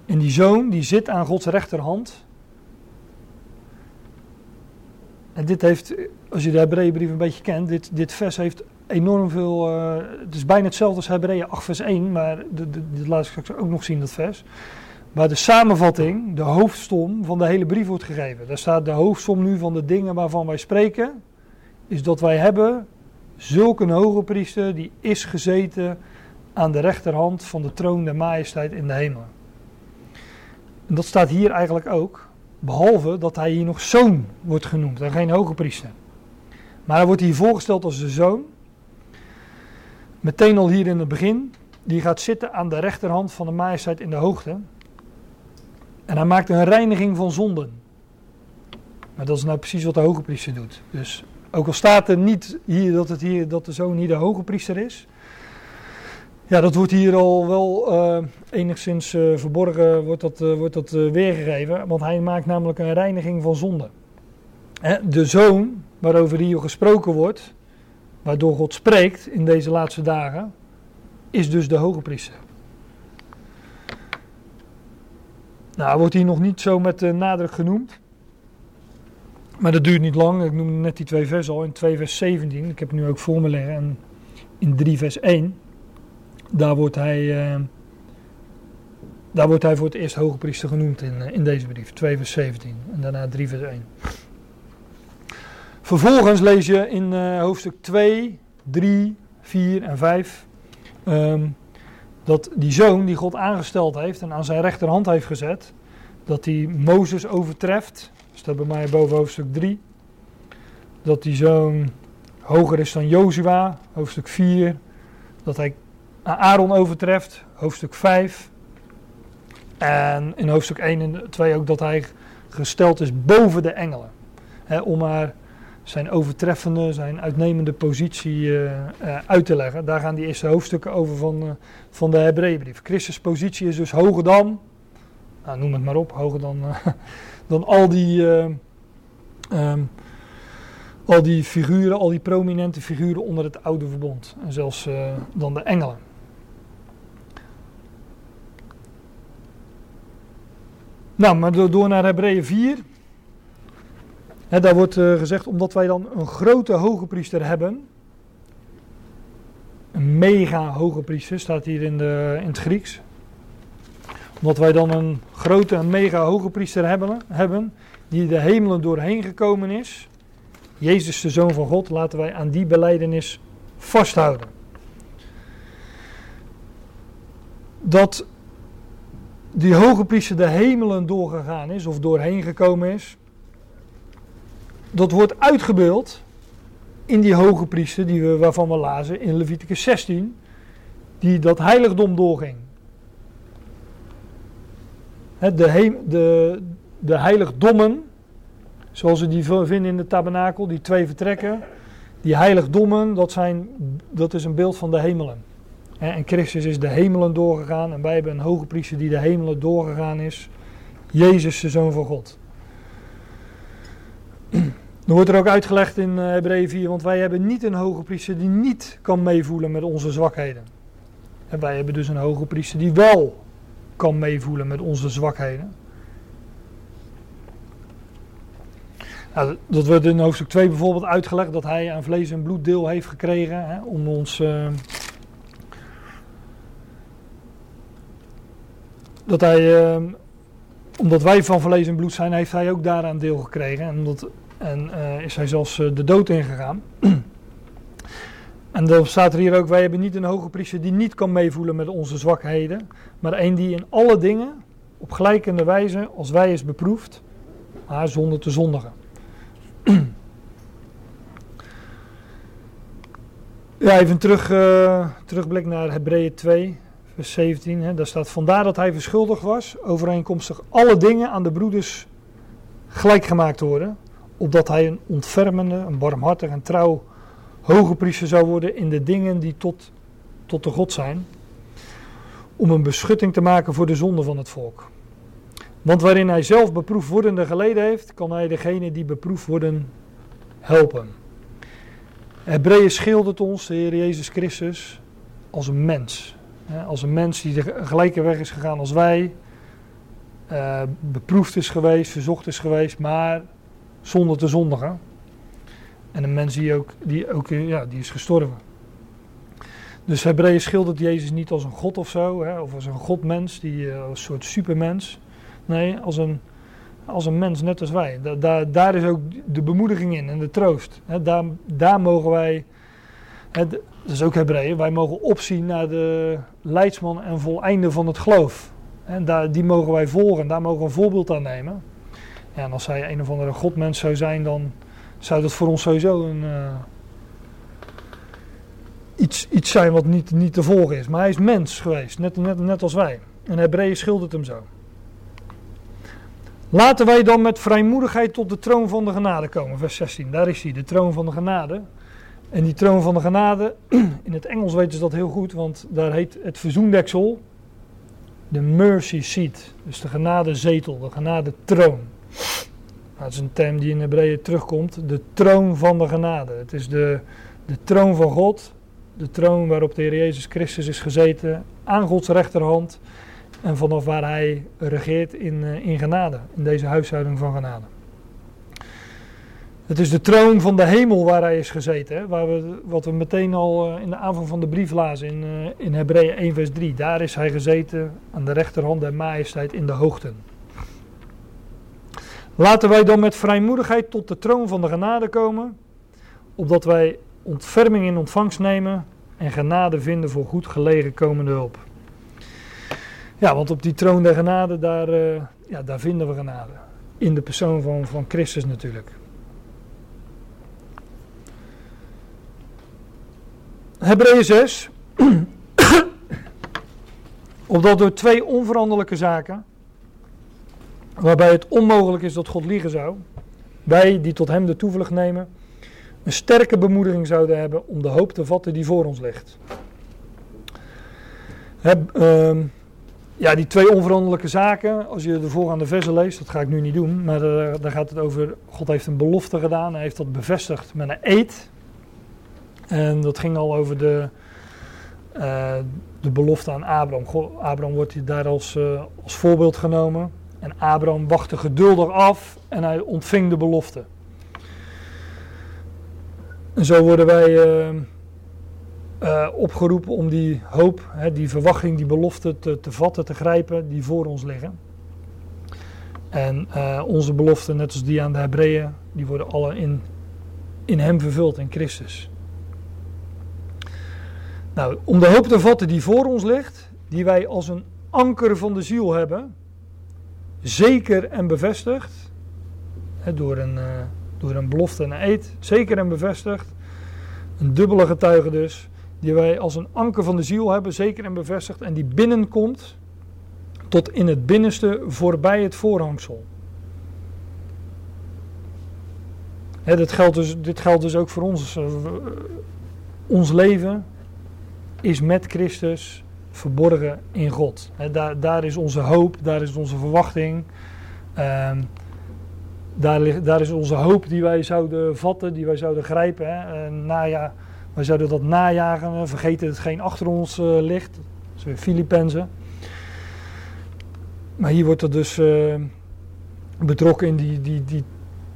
En die zoon die zit aan Gods rechterhand. En dit heeft, als je de Hebreeënbrief een beetje kent, dit, dit vers heeft enorm veel. eh, het is bijna hetzelfde als Hebreeën 8, vers 1, maar dit laat ik straks ook nog zien, dat vers. Waar de samenvatting, de hoofdsom van de hele brief wordt gegeven. Daar staat de hoofdsom nu van de dingen waarvan wij spreken. Is dat wij hebben zulke een hoge priester die is gezeten aan de rechterhand van de troon der majesteit in de hemel. En dat staat hier eigenlijk ook. Behalve dat hij hier nog zoon wordt genoemd en geen hoge priester. Maar hij wordt hier voorgesteld als de zoon. Meteen al hier in het begin. Die gaat zitten aan de rechterhand van de majesteit in de hoogte. En hij maakt een reiniging van zonden. Maar dat is nou precies wat de hoge priester doet. Dus ook al staat er niet hier dat, het hier, dat de zoon hier de hoge priester is. Ja, dat wordt hier al wel eh, enigszins eh, verborgen wordt dat, eh, wordt dat, weergegeven. Want hij maakt namelijk een reiniging van zonde. Hè, de zoon waarover hier gesproken wordt, waardoor God spreekt in deze laatste dagen, is dus de hoge priester. Nou, wordt hier nog niet zo met nadruk genoemd. Maar dat duurt niet lang. Ik noemde net die twee versen al. In 2 vers 17, ik heb het nu ook voor me liggen. En in 3 vers 1, daar wordt hij, eh, daar wordt hij voor het eerst hoge priester genoemd in, eh, in deze brief. 2 vers 17 en daarna 3 vers 1. Vervolgens lees je in eh, hoofdstuk 2, 3, 4 en 5 ehm, dat die zoon die God aangesteld heeft en aan zijn rechterhand heeft gezet, dat hij Mozes overtreft. Staat bij mij boven hoofdstuk 3. Dat die zoon hoger is dan Jozua, hoofdstuk 4. Dat hij Aaron overtreft, hoofdstuk 5. En in hoofdstuk 1 en 2 ook dat hij gesteld is boven de engelen. Om maar zijn overtreffende, zijn uitnemende positie eh, eh, uit te leggen. Daar gaan die eerste hoofdstukken over van, eh, van de Hebreeënbrief. Christus' positie is dus hoger dan, nou, noem het maar op, hoger dan, dan al die, eh, ehm, al die figuren, al die prominente figuren onder het oude verbond. En zelfs dan de engelen. Nou, maar door, naar Hebreeën 4. Hè, daar wordt eh, gezegd, omdat wij dan een grote hoge priester hebben. Een mega hoge priester staat hier in, de, in het Grieks. Omdat wij dan een grote en mega hoge priester hebben, hebben, die de hemelen doorheen gekomen is. Jezus, de Zoon van God, laten wij aan die beleidenis vasthouden. Dat die hoge priester de hemelen doorgegaan is, of doorheen gekomen is, dat wordt uitgebeeld in die hoge priester die we, waarvan we lazen in Leviticus 16, die dat heiligdom doorging. De, de, de heiligdommen, zoals we die vinden in de tabernakel, die twee vertrekken, die heiligdommen, dat, zijn, dat is een beeld van de hemelen. En Christus is de hemelen doorgegaan en wij hebben een hoge priester die de hemelen doorgegaan is, Jezus, de Zoon van God. Dan wordt er ook uitgelegd in eh, Hebreeën 4, want wij hebben niet een hoge priester die niet kan meevoelen met onze zwakheden. En wij hebben dus een hoge priester die wel kan meevoelen met onze zwakheden. Nou, dat wordt in hoofdstuk 2 bijvoorbeeld uitgelegd dat hij aan vlees en bloed deel heeft gekregen hè, om ons. eh, dat hij, eh, omdat wij van vlees en bloed zijn, heeft hij ook daaraan deel gekregen. En, omdat, en eh, is hij zelfs eh, de dood ingegaan. en dan staat er hier ook: wij hebben niet een hoge priester die niet kan meevoelen met onze zwakheden, maar een die in alle dingen op gelijkende wijze als wij is beproefd, maar zonder te zondigen. Ja, even terug, eh, terugblik naar Hebreeën 2, vers 17. Hè. Daar staat, vandaar dat hij verschuldigd was, overeenkomstig alle dingen aan de broeders gelijk gemaakt worden, opdat hij een ontfermende, een barmhartig en trouw hoge priester zou worden in de dingen die tot, tot de God zijn, om een beschutting te maken voor de zonde van het volk. Want waarin hij zelf beproefd wordende geleden heeft, kan hij degene die beproefd worden helpen. Hebreeën schildert ons, de Heer Jezus Christus, als een mens. Als een mens die de gelijke weg is gegaan als wij. eh, beproefd is geweest, verzocht is geweest, maar zonder te zondigen. En een mens die ook, die ook ja, die is gestorven. Dus Hebreeën schildert Jezus niet als een god of zo, hè, of als een godmens, die, uh, een soort supermens. Nee, als een, als een mens net als wij. Da, daar is ook de bemoediging in en de troost. Hè, daar, daar mogen wij, hè, dat is ook Hebreeën, wij mogen opzien naar de leidsman en voleinde van het geloof. En daar, die mogen wij volgen, daar mogen we een voorbeeld aan nemen. Ja, en als hij een of andere godmens zou zijn, dan zou dat voor ons sowieso een, uh, iets, iets zijn wat niet, niet te volgen is. Maar hij is mens geweest, net, net, net als wij. En Hebreeën schildert hem zo. Laten wij dan met vrijmoedigheid tot de troon van de genade komen. Vers 16, daar is hij, de troon van de genade. En die troon van de genade, in het Engels weten ze dat heel goed, want daar heet het verzoendeksel de mercy seat. Dus de genadezetel, de genadetroon. Nou, dat is een term die in Hebreeën terugkomt. De troon van de genade. Het is de, de troon van God. De troon waarop de Heer Jezus Christus is gezeten. Aan Gods rechterhand. En vanaf waar hij regeert in, eh, in genade. In deze huishouding van genade. Het is de troon van de hemel waar hij is gezeten. Waar we, wat we meteen al eh, in de avond van de brief lazen in, uh, in Hebreeën 1 vers 3. Daar is hij gezeten aan de rechterhand der majesteit in de hoogten. Laten wij dan met vrijmoedigheid tot de troon van de genade komen. Opdat wij ontferming in ontvangst nemen en genade vinden voor goed gelegen komende hulp. Ja, want op die troon der genade, daar, uh, ja, daar vinden we genade. In de persoon van, van Christus natuurlijk. Hebreeën 6. Opdat door twee onveranderlijke zaken, waarbij het onmogelijk is dat God liegen zou, wij die tot hem de toevlucht nemen, een sterke bemoediging zouden hebben om de hoop te vatten die voor ons ligt. Heb, uh, ja, die twee onveranderlijke zaken, als je de voorgaande versen leest, dat ga ik nu niet doen, maar uh, daar gaat het over, God heeft een belofte gedaan, hij heeft dat bevestigd met een eed. En dat ging al over de, uh, de belofte aan Abraham. God, Abraham wordt daar als, uh, als voorbeeld genomen. En Abraham wachtte geduldig af en hij ontving de belofte. En zo worden wij uh, opgeroepen om die hoop, hè, die verwachting, die belofte te, te vatten, te grijpen, die voor ons liggen. En onze beloften, net als die aan de Hebreeën, die worden alle in, in hem vervuld, in Christus. Nou, om de hoop te vatten die voor ons ligt, die wij als een anker van de ziel hebben, zeker en bevestigd, hè, door, een, uh, door een belofte en een eed, zeker en bevestigd, een dubbele getuige dus, die wij als een anker van de ziel hebben, zeker en bevestigd, en die binnenkomt tot in het binnenste voorbij het voorhangsel. Hè, dit, geldt dus, dit geldt dus ook voor ons, uh, ons leven, is met Christus verborgen in God. Daar, daar, is onze hoop, daar is onze verwachting. Um, daar, daar, is onze hoop die wij zouden vatten, die wij zouden grijpen. Hè. naja, wij zouden dat najagen, vergeten dat het geen achter ons uh, ligt. Dat is weer Filippenzen. Maar hier wordt er dus uh, betrokken in die, die, die,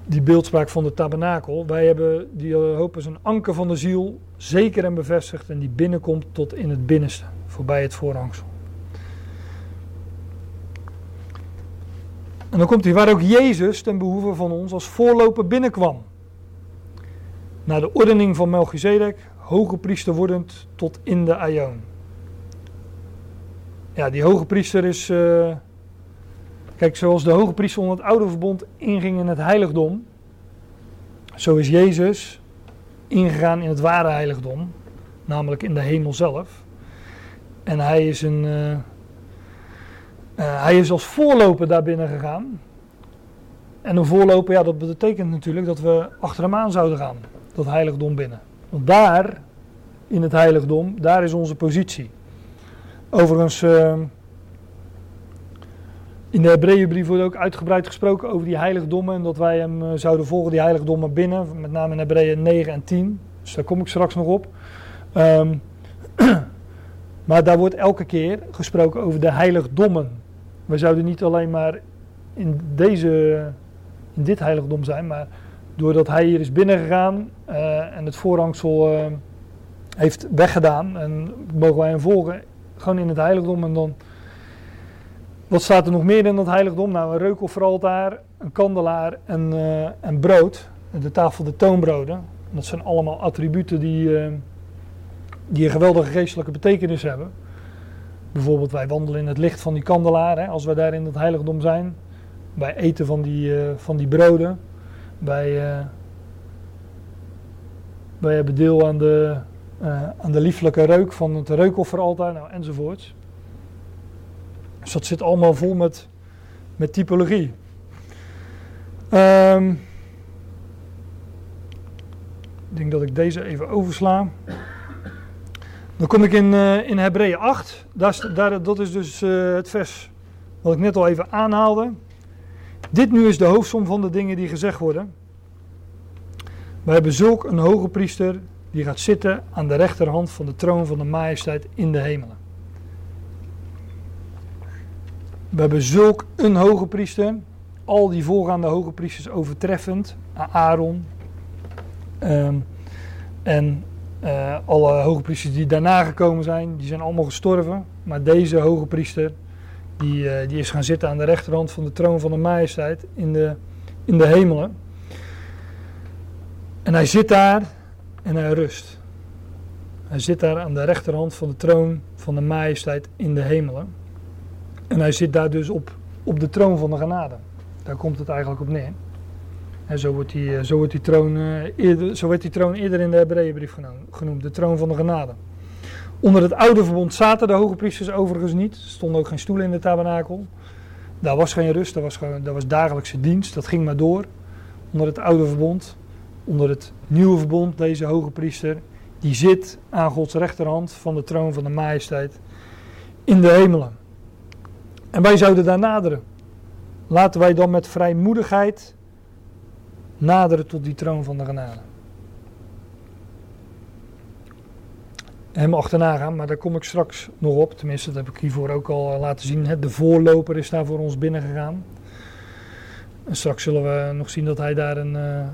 die beeldspraak van de tabernakel. Wij hebben die hoop als een anker van de ziel zeker en bevestigd en die binnenkomt tot in het binnenste, voorbij het voorhangsel. En dan komt hij waar ook Jezus ten behoeve van ons als voorloper binnenkwam. Naar de ordening van Melchizedek, hoge priester wordend tot in de aion. Ja, die hoge priester is. Uh, kijk, zoals de hoge priester onder het oude verbond inging in het heiligdom. Zo is Jezus ingegaan in het ware heiligdom, namelijk in de hemel zelf. En hij is, een, uh, uh, hij is als voorloper daar binnen gegaan. En een voorloper, ja, dat betekent natuurlijk dat we achter hem aan zouden gaan, dat heiligdom binnen. Want daar, in het heiligdom, daar is onze positie. Overigens, uh, in de Hebreeënbrief wordt ook uitgebreid gesproken over die heiligdommen en dat wij hem uh, zouden volgen, die heiligdommen binnen, met name in Hebreeën 9 en 10. Dus daar kom ik straks nog op. Um, maar daar wordt elke keer gesproken over de heiligdommen. We zouden niet alleen maar in, deze, in dit heiligdom zijn, maar doordat hij hier is binnengegaan uh, en het voorhangsel uh, heeft weggedaan. En mogen wij hem volgen, gewoon in het heiligdom. En dan, wat staat er nog meer in dat heiligdom? Nou, een reukofferaltaar, een kandelaar en, eh, en brood. De tafel de toonbroden. Dat zijn allemaal attributen die, eh, die een geweldige geestelijke betekenis hebben. Bijvoorbeeld wij wandelen in het licht van die kandelaar, hè, als wij daar in het heiligdom zijn. Wij eten van die, eh, van die broden. Wij, wij hebben deel aan de, aan de lieflijke reuk van het reukofferaltaar nou, enzovoorts. Dus dat zit allemaal vol met, met typologie. Ehm, ik denk dat ik deze even oversla. Dan kom ik in, uh, in Hebreeën 8. Daar, dat is dus eh, het vers wat ik net al even aanhaalde. Dit nu is de hoofdsom van de dingen die gezegd worden. We hebben zulk een hoge priester die gaat zitten aan de rechterhand van de troon van de majesteit in de hemelen. We hebben zulk een hoge priester, al die voorgaande hoge priesters overtreffend, Aaron ehm, en eh, alle hoge priesters die daarna gekomen zijn, die zijn allemaal gestorven. Maar deze hoge priester, die, eh, die is gaan zitten aan de rechterhand van de troon van de majesteit in de, in de hemelen. En hij zit daar en hij rust. Hij zit daar aan de rechterhand van de troon van de majesteit in de hemelen. En hij zit daar dus op, op de troon van de genade. Daar komt het eigenlijk op neer. En zo wordt die, eh, zo wordt die, troon, eh, zo werd die troon eerder in de Hebreeënbrief geno- genoemd, de troon van de genade. Onder het oude verbond zaten de hoge priesters overigens niet. Er stonden ook geen stoelen in de tabernakel. Daar was geen rust, daar was, daar was dagelijkse dienst, dat ging maar door. Onder het oude verbond, onder het nieuwe verbond, deze hoge priester, die zit aan Gods rechterhand van de troon van de majesteit in de hemelen. En wij zouden daar naderen. Laten wij dan met vrijmoedigheid naderen tot die troon van de genade. Hem achterna gaan, maar daar kom ik straks nog op. Tenminste, dat heb ik hiervoor ook al eh, laten zien. De voorloper is daar voor ons binnengegaan. En straks zullen we nog zien dat hij daar een, eh,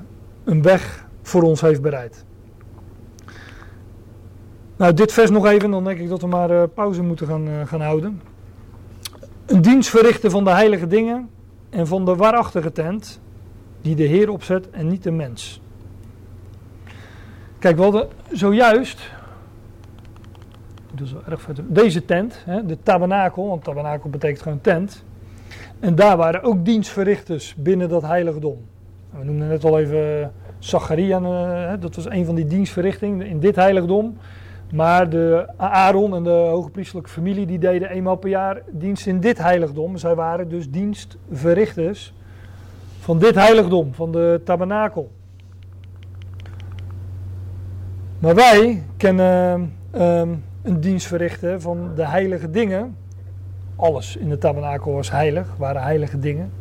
een weg voor ons heeft bereid. Nou, dit vers nog even, dan denk ik dat we maar eh, pauze moeten gaan, gaan houden. Een dienst verrichten van de heilige dingen en van de waarachtige tent die de Heer opzet en niet de mens. Kijk, we hadden zojuist, dat is erg deze tent, hè, de tabernakel, want tabernakel betekent gewoon tent. En daar waren ook dienstverrichters binnen dat heiligdom. We noemden net al even Zacharia, eh, dat was een van die dienstverrichtingen in dit heiligdom. Maar de Aaron en de hogepriestelijke familie die deden eenmaal per jaar dienst in dit heiligdom. Zij waren dus dienstverrichters van dit heiligdom, van de tabernakel. Maar wij kennen ehm, een dienst verrichten van de heilige dingen. Alles in de tabernakel was heilig, waren heilige dingen.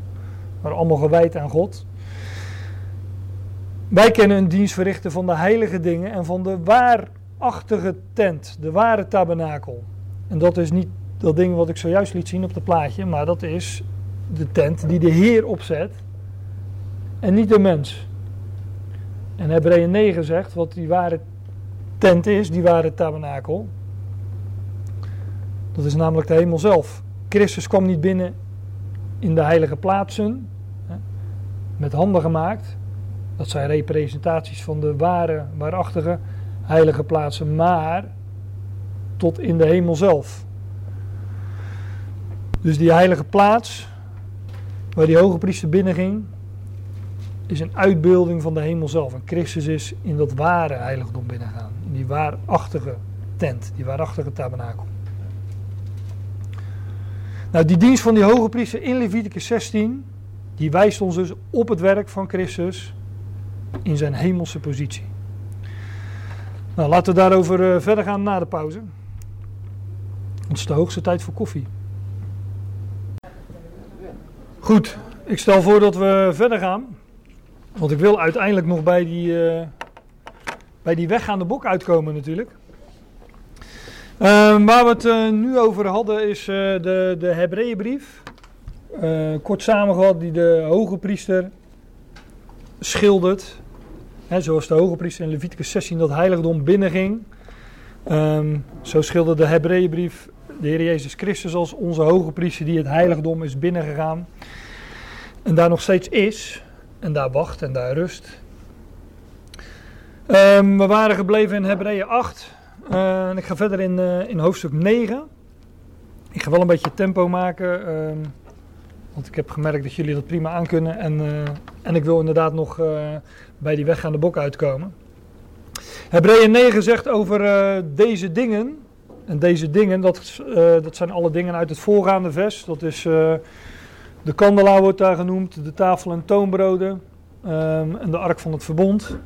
Waren allemaal gewijd aan God. Wij kennen een dienst verrichten van de heilige dingen en van de waarachtige tent, de ware tabernakel. En dat is niet dat ding wat ik zojuist liet zien op het plaatje, maar dat is de tent die de Heer opzet en niet de mens. En Hebreeën 9 zegt wat die ware tent is, die ware tabernakel. Dat is namelijk de hemel zelf. Christus kwam niet binnen in de heilige plaatsen, met handen gemaakt. Dat zijn representaties van de ware, waarachtige heilige plaatsen, maar tot in de hemel zelf. Dus die heilige plaats, waar die hoge priester binnenging, is een uitbeelding van de hemel zelf. En Christus is in dat ware heiligdom binnengaan. In die waarachtige tent, die waarachtige tabernakel. Nou, die dienst van die hoge priester in Leviticus 16, die wijst ons dus op het werk van Christus in zijn hemelse positie. Nou, laten we daarover uh, verder gaan na de pauze. Het is de hoogste tijd voor koffie. Goed, ik stel voor dat we verder gaan. Want ik wil uiteindelijk nog bij die, uh, bij die weggaande bok uitkomen natuurlijk. Uh, waar we het uh, nu over hadden is de, de Hebreeënbrief. kort samengevat, die de hoge priester schildert. Zoals de hoge priester in Leviticus 16 dat heiligdom binnenging. Ehm, zo schilderde de Hebreeënbrief de Heer Jezus Christus als onze hoge priester die het heiligdom is binnengegaan. En daar nog steeds is. En daar wacht en daar rust. Ehm, we waren gebleven in Hebreeën 8. Eh, en ik ga verder in, eh, in hoofdstuk 9. Ik ga wel een beetje tempo maken. ehm, want ik heb gemerkt dat jullie dat prima aankunnen. En, eh, en ik wil inderdaad nog bij die weggaande bok uitkomen. Hebreeën 9 zegt over eh, deze dingen. En deze dingen, dat, eh, dat zijn alle dingen uit het voorgaande vers. Dat is eh, de kandelaar wordt daar genoemd, de tafel en toonbroden. ehm, en de ark van het verbond.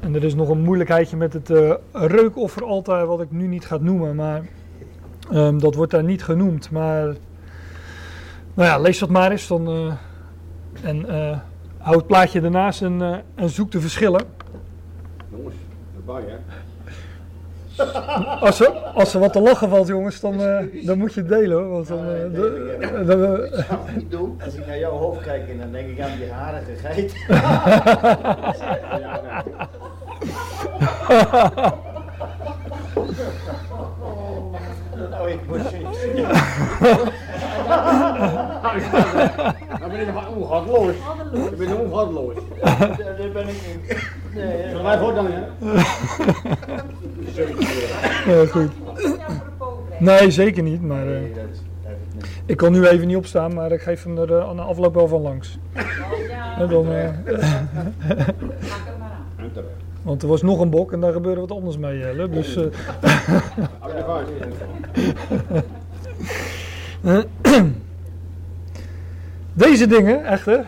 En er is nog een moeilijkheidje met het reukofferaltaar, wat ik nu niet ga noemen. Maar ehm, dat wordt daar niet genoemd. Maar nou ja, lees dat maar eens. Dan, en hou het plaatje ernaast en, eh, en zoek de verschillen. Jongens, erbij hè. Als er, als er wat te lachen valt, jongens, dan, eh, dan moet je het delen hoor. Want dan, de- dan, Ik zou het niet doen. Als ik naar jouw hoofd kijk en dan denk ik aan die harige geit. Ja, nee. Nou, ik moet Dan ben nog ongatloos. Je bent ongatloos. Daar ben ik niet. Nee, Zullen wij voortaan hè? ja, goed. Nee, zeker niet. Maar eh, Nee, dat is dat is niet. ik kan nu even niet opstaan, maar ik geef hem er eh, aan de afloop wel van langs. En dan, eh, terecht. want er was nog een bok en daar gebeurde wat anders mee, Jelle. Dus, eh. Deze dingen, echter,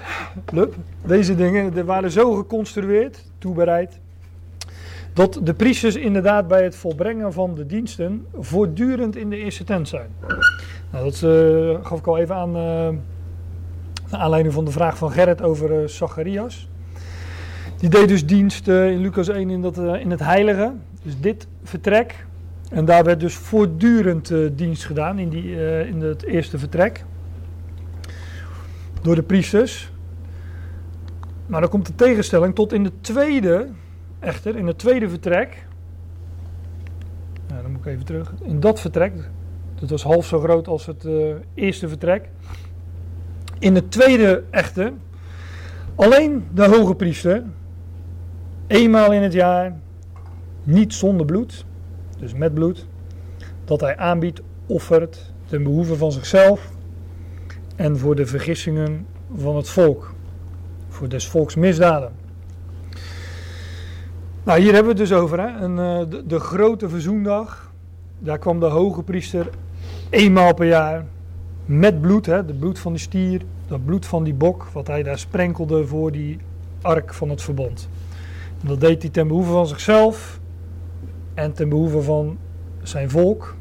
deze dingen, waren zo geconstrueerd, toebereid, dat de priesters inderdaad bij het volbrengen van de diensten voortdurend in de eerste tent zijn. Nou, dat eh, gaf ik al even aan, eh naar aanleiding van de vraag van Gerrit over eh, Zacharias. Die deed dus dienst in Lucas 1 in, dat, in het heilige, dus dit vertrek. En daar werd dus voortdurend eh, dienst gedaan in, die, eh, in het eerste vertrek door de priesters. Maar dan komt de tegenstelling tot in de tweede, echter, in het tweede vertrek. Ja, dan moet ik even terug. In dat vertrek, dat was half zo groot als het eh, eerste vertrek. In het tweede echter, alleen de hoge priester, eenmaal in het jaar, niet zonder bloed, dus met bloed, dat hij aanbiedt, offert ten behoeve van zichzelf en voor de vergissingen van het volk. Voor des volks misdaden. Nou, hier hebben we het dus over. Hè? Eh, de, de grote verzoendag. Daar kwam de hoge priester eenmaal per jaar. Met bloed, hè? het bloed van die stier. Dat bloed van die bok. Wat hij daar sprenkelde voor die ark van het verbond. En dat deed hij ten behoeve van zichzelf. En ten behoeve van zijn volk.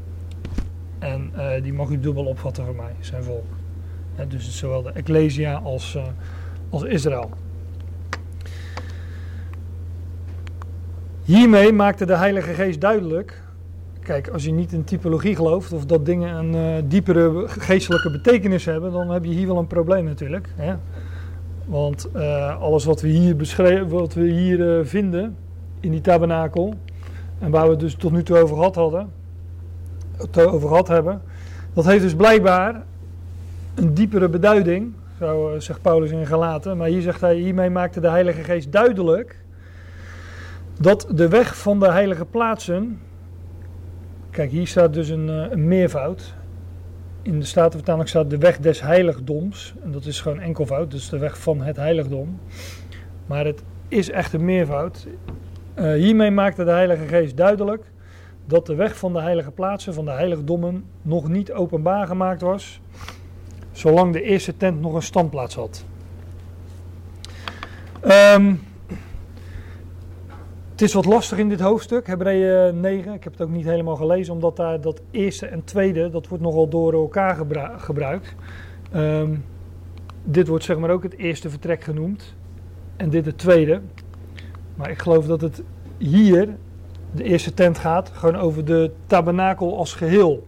En eh, die mag u dubbel opvatten voor mij, zijn volk. Hè, dus zowel de Ecclesia als, eh, als Israël. Hiermee maakte de Heilige Geest duidelijk. Kijk, als je niet in typologie gelooft of dat dingen een eh, diepere geestelijke betekenis hebben, dan heb je hier wel een probleem natuurlijk. Hè? Want alles wat we hier, beschreven, wat we hier vinden in die tabernakel, en waar we het dus tot nu toe over gehad hadden, over gehad hebben, dat heeft dus blijkbaar een diepere beduiding, zo eh, zegt Paulus in Galaten. Maar hier zegt hij, hiermee maakte de Heilige Geest duidelijk dat de weg van de heilige plaatsen, kijk hier staat dus een, eh, een meervoud. In de Statenvertaling staat de weg des heiligdoms. En dat is gewoon enkelvoud, dus de weg van het heiligdom. Maar het is echt een meervoud. Eh, hiermee maakte de Heilige Geest duidelijk dat de weg van de heilige plaatsen, van de heiligdommen, nog niet openbaar gemaakt was, zolang de eerste tent nog een standplaats had. Ehm, het is wat lastig in dit hoofdstuk, Hebreeën 9. Ik heb het ook niet helemaal gelezen, omdat daar dat eerste en tweede, dat wordt nogal door elkaar gebru- gebruikt. Ehm, dit wordt zeg maar ook het eerste vertrek genoemd en dit het tweede. Maar ik geloof dat het hier, de eerste tent gaat, gewoon over de tabernakel als geheel.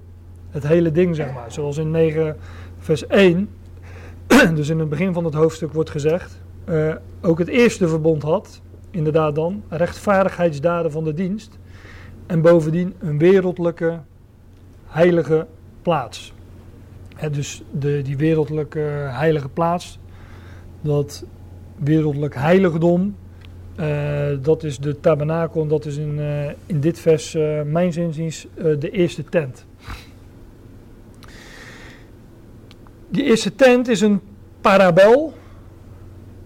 Het hele ding zeg maar, zoals in 9 vers 1, dus in het begin van het hoofdstuk wordt gezegd, eh, ook het eerste verbond had, inderdaad dan, rechtvaardigheidsdaden van de dienst, en bovendien een wereldlijke heilige plaats. Dus de, die wereldlijke heilige plaats, dat wereldlijk heiligdom, dat is de tabernakel en dat is in, eh, in dit vers, uh, mijn zinziens, de eerste tent. Die eerste tent is een parabel.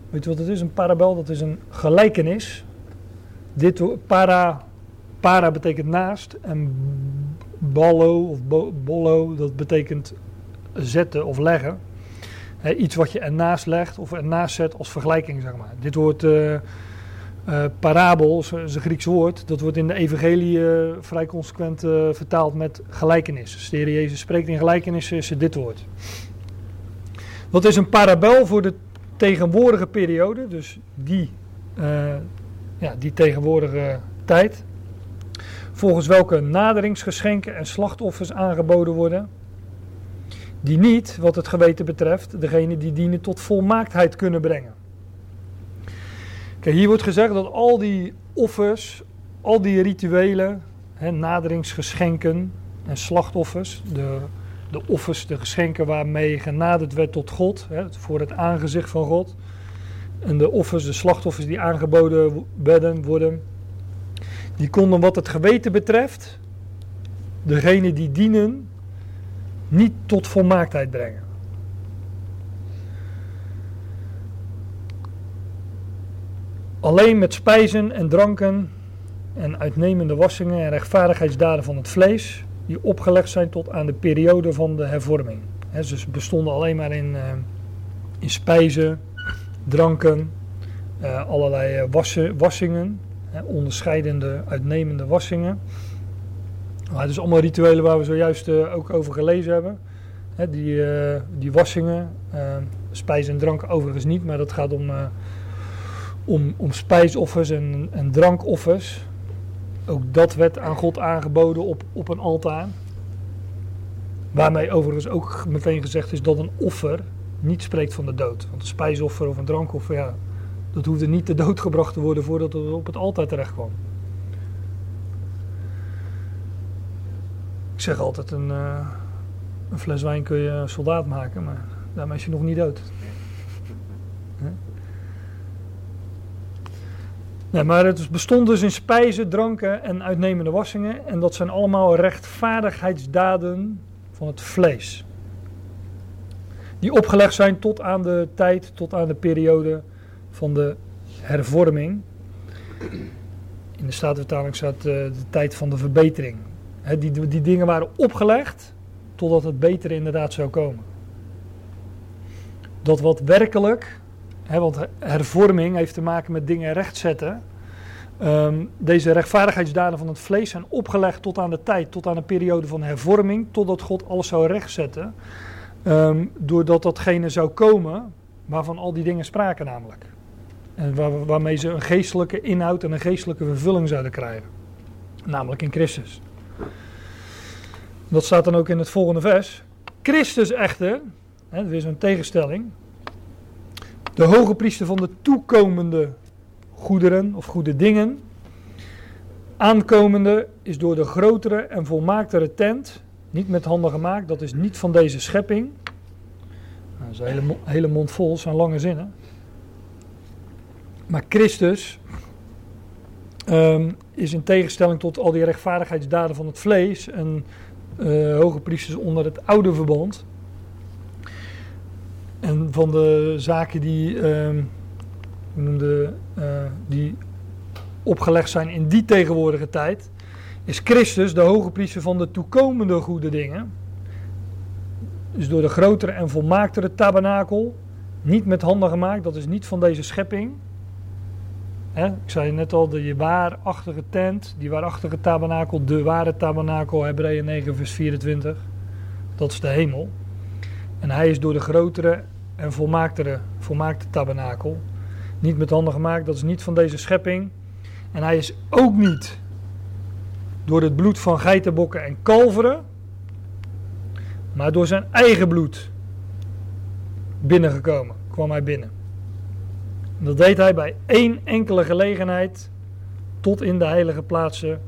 Weet je wat het is? Een parabel, dat is een gelijkenis. Dit para, para betekent naast en ballo of bo, bollo, dat betekent zetten of leggen. iets wat je ernaast legt of ernaast zet als vergelijking, zeg maar. Dit woord uh, uh, parabel, is een Grieks woord, dat wordt in de evangelie uh, vrij consequent vertaald met gelijkenis. Als Heer Jezus spreekt in gelijkenissen, is dit woord. Wat is een parabel voor de tegenwoordige periode, dus die, ja, die tegenwoordige tijd. Volgens welke naderingsgeschenken en slachtoffers aangeboden worden die niet, wat het geweten betreft, degene die dienen tot volmaaktheid kunnen brengen. Kijk, hier wordt gezegd dat al die offers, al die rituelen, hè, naderingsgeschenken en slachtoffers, de, de offers, de geschenken waarmee genaderd werd tot God, hè, voor het aangezicht van God, en de offers, de slachtoffers die aangeboden werden, worden, die konden wat het geweten betreft, degene die dienen, niet tot volmaaktheid brengen. Alleen met spijzen en dranken en uitnemende wassingen en rechtvaardigheidsdaden van het vlees, die opgelegd zijn tot aan de periode van de hervorming. He, ze bestonden alleen maar in, uh, in spijzen, dranken, uh, allerlei uh, wassen, wassingen, onderscheidende, uitnemende wassingen. Nou, het is allemaal rituelen waar we zojuist ook over gelezen hebben. Die, die wassingen, spijs en drank overigens niet, maar dat gaat om, om, om spijsoffers en, drankoffers. Ook dat werd aan God aangeboden op, op een altaar. Waarmee overigens ook meteen gezegd is dat een offer niet spreekt van de dood. Want een spijsoffer of een drankoffer, ja, dat hoefde niet te dood gebracht te worden voordat het op het altaar terecht kwam. Ik zeg altijd, een, uh, een fles wijn kun je soldaat maken, maar daarmee is je nog niet dood. Nee, maar het bestond dus in spijzen, dranken en uitnemende wassingen. En dat zijn allemaal rechtvaardigheidsdaden van het vlees. Die opgelegd zijn tot aan de tijd, tot aan de periode van de hervorming. In de Statenvertaling staat uh, de tijd van de verbetering die, die dingen waren opgelegd totdat het betere inderdaad zou komen. Dat wat werkelijk, want hervorming heeft te maken met dingen rechtzetten. Um, deze rechtvaardigheidsdaden van het vlees zijn opgelegd tot aan de tijd, tot aan de periode van hervorming, totdat God alles zou rechtzetten. Um, doordat datgene zou komen waarvan al die dingen spraken namelijk. En waar, waarmee ze een geestelijke inhoud en een geestelijke vervulling zouden krijgen. Namelijk in Christus. Dat staat dan ook in het volgende vers. Christus echter, hè, weer zo'n tegenstelling. De hoge priester van de toekomende goederen of goede dingen. Aankomende is door de grotere en volmaaktere tent, niet met handen gemaakt, dat is niet van deze schepping. Nou, dat is een hele, hele mond vol, zijn lange zinnen. Maar Christus um, is in tegenstelling tot al die rechtvaardigheidsdaden van het vlees en uh, hoge priesters onder het oude verband. En van de zaken die, uh, noemde, uh, die opgelegd zijn in die tegenwoordige tijd, is Christus de hoge priester van de toekomende goede dingen. Dus door de grotere en volmaaktere tabernakel, niet met handen gemaakt, dat is niet van deze schepping? Ik zei net al, de waarachtige tent, die waarachtige tabernakel, de ware tabernakel, Hebreeën 9 vers 24. Dat is de hemel. En hij is door de grotere en volmaaktere, volmaakte tabernakel. Niet met handen gemaakt, dat is niet van deze schepping. En hij is ook niet door het bloed van geitenbokken en kalveren, maar door zijn eigen bloed binnengekomen, kwam hij binnen. Dat deed hij bij één enkele gelegenheid tot in de heilige plaatsen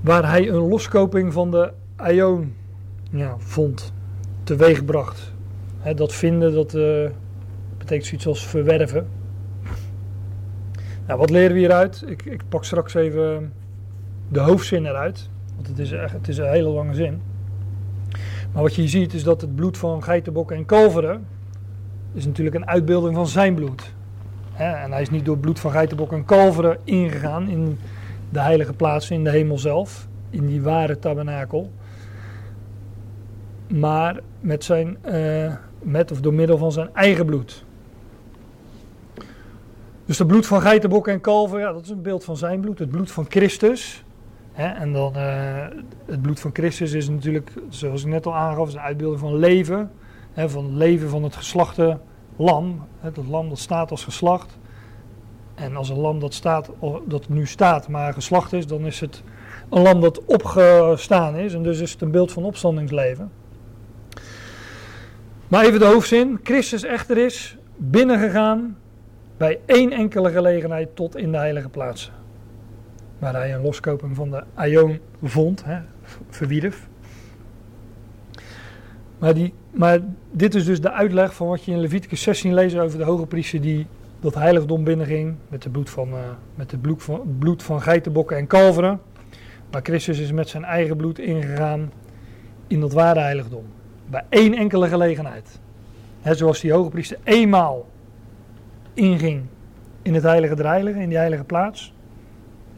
waar hij een loskoping van de Aion ja, vond, teweegbracht. Dat vinden, dat eh, betekent zoiets als verwerven. Nou, wat leren we hieruit? Ik, ik pak straks even de hoofdzin eruit, want het is, echt, het is een hele lange zin. Maar wat je hier ziet is dat het bloed van geitenbokken en kalveren is natuurlijk een uitbeelding van zijn bloed. En hij is niet door het bloed van geitenbokken en kalveren ingegaan in de heilige plaatsen in de hemel zelf, in die ware tabernakel. Maar met, zijn, eh, met of door middel van zijn eigen bloed. Dus het bloed van geitenbokken en kalveren, ja, dat is een beeld van zijn bloed, het bloed van Christus. Hè, en dan eh, het bloed van Christus is natuurlijk, zoals ik net al aangaf, is een uitbeelding van leven. Hè, van leven van het geslachte lam. Hè, dat lam dat staat als geslacht. En als een lam dat, staat, dat nu staat, maar geslacht is, dan is het een lam dat opgestaan is. En dus is het een beeld van opstandingsleven. Maar even de hoofdzin. Christus echter is binnengegaan bij één enkele gelegenheid tot in de heilige plaatsen. Waar hij een loskoping van de Aion vond, verwierf. Maar, maar dit is dus de uitleg van wat je in Leviticus 16 leest over de hoge priester die dat heiligdom binnenging met, het bloed van, bloed van geitenbokken en kalveren. Maar Christus is met zijn eigen bloed ingegaan in dat ware heiligdom. Bij één enkele gelegenheid. He, zoals die hoge priester eenmaal inging in het heilige der in die heilige plaats.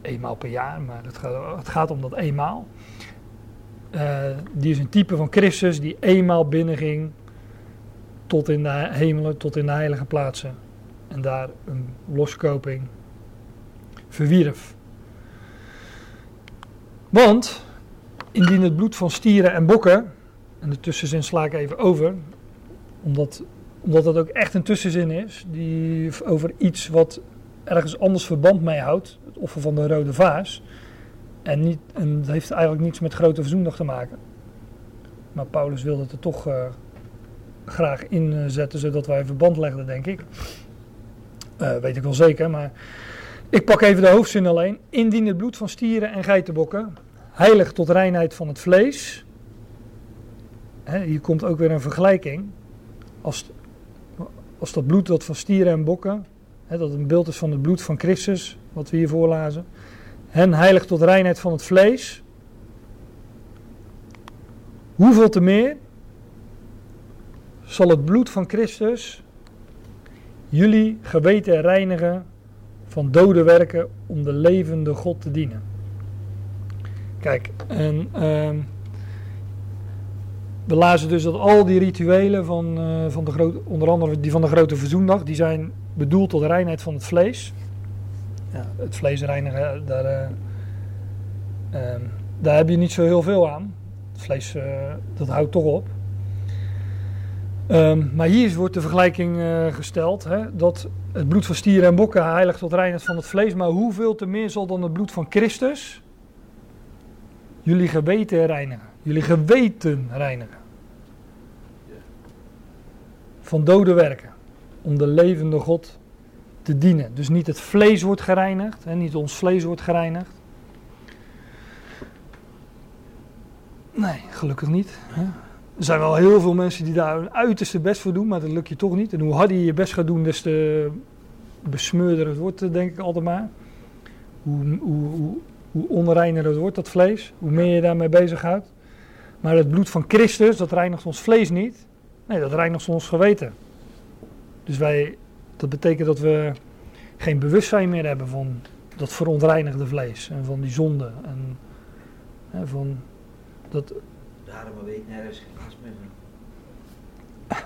Eenmaal per jaar, maar het gaat, het gaat om dat eenmaal. Uh, die is een type van Christus die eenmaal binnenging tot in de hemelen, tot in de heilige plaatsen en daar een loskoping verwierf. Want indien het bloed van stieren en bokken, en de tussenzin sla ik even over, omdat, omdat dat ook echt een tussenzin is, die over iets wat ergens anders verband mee houdt, het offer van de rode vaas, en, niet, en dat heeft eigenlijk niets met grote verzoendag te maken. Maar Paulus wilde het er toch uh, graag inzetten, zodat wij verband legden, denk ik. Uh, weet ik wel zeker, maar ik pak even de hoofdzin alleen. Indien het bloed van stieren en geitenbokken heilig tot reinheid van het vlees. Hè, hier komt ook weer een vergelijking. Als, als dat bloed dat van stieren en bokken, hè, dat een beeld is van het bloed van Christus, wat we hier voorlazen. Hen heilig tot reinheid van het vlees. Hoeveel te meer zal het bloed van Christus jullie geweten reinigen van dode werken om de levende God te dienen. Kijk, en uh, we lazen dus dat al die rituelen van, uh, van de grote, onder andere die van de grote verzoendag, die zijn bedoeld tot de reinheid van het vlees. Ja, het vlees reinigen, daar, uh, uh, daar heb je niet zo heel veel aan. Het vlees, eh, dat houdt toch op. Um, maar hier wordt de vergelijking gesteld hè, dat het bloed van stieren en bokken heilig tot reinheid van het vlees, maar hoeveel te meer zal dan het bloed van Christus jullie geweten reinigen? Jullie geweten reinigen. Van dode werken, om de levende God te dienen. Dus niet het vlees wordt gereinigd, hè, niet ons vlees wordt gereinigd. Nee, gelukkig niet. Hè. Er zijn wel heel veel mensen die daar hun uiterste best voor doen, maar dat lukt je toch niet. En hoe harder je je best gaat doen, des te besmeurder het wordt, denk ik altijd maar. Hoe, hoe, hoe, hoe onreiner het wordt, dat vlees, hoe meer je daarmee bezighoudt. Maar het bloed van Christus, dat reinigt ons vlees niet. Nee, dat reinigt ons geweten. Dus wij, dat betekent dat we geen bewustzijn meer hebben van dat verontreinigde vlees en van die zonde. En hè, van dat, Daarom weet nergens geen meer van.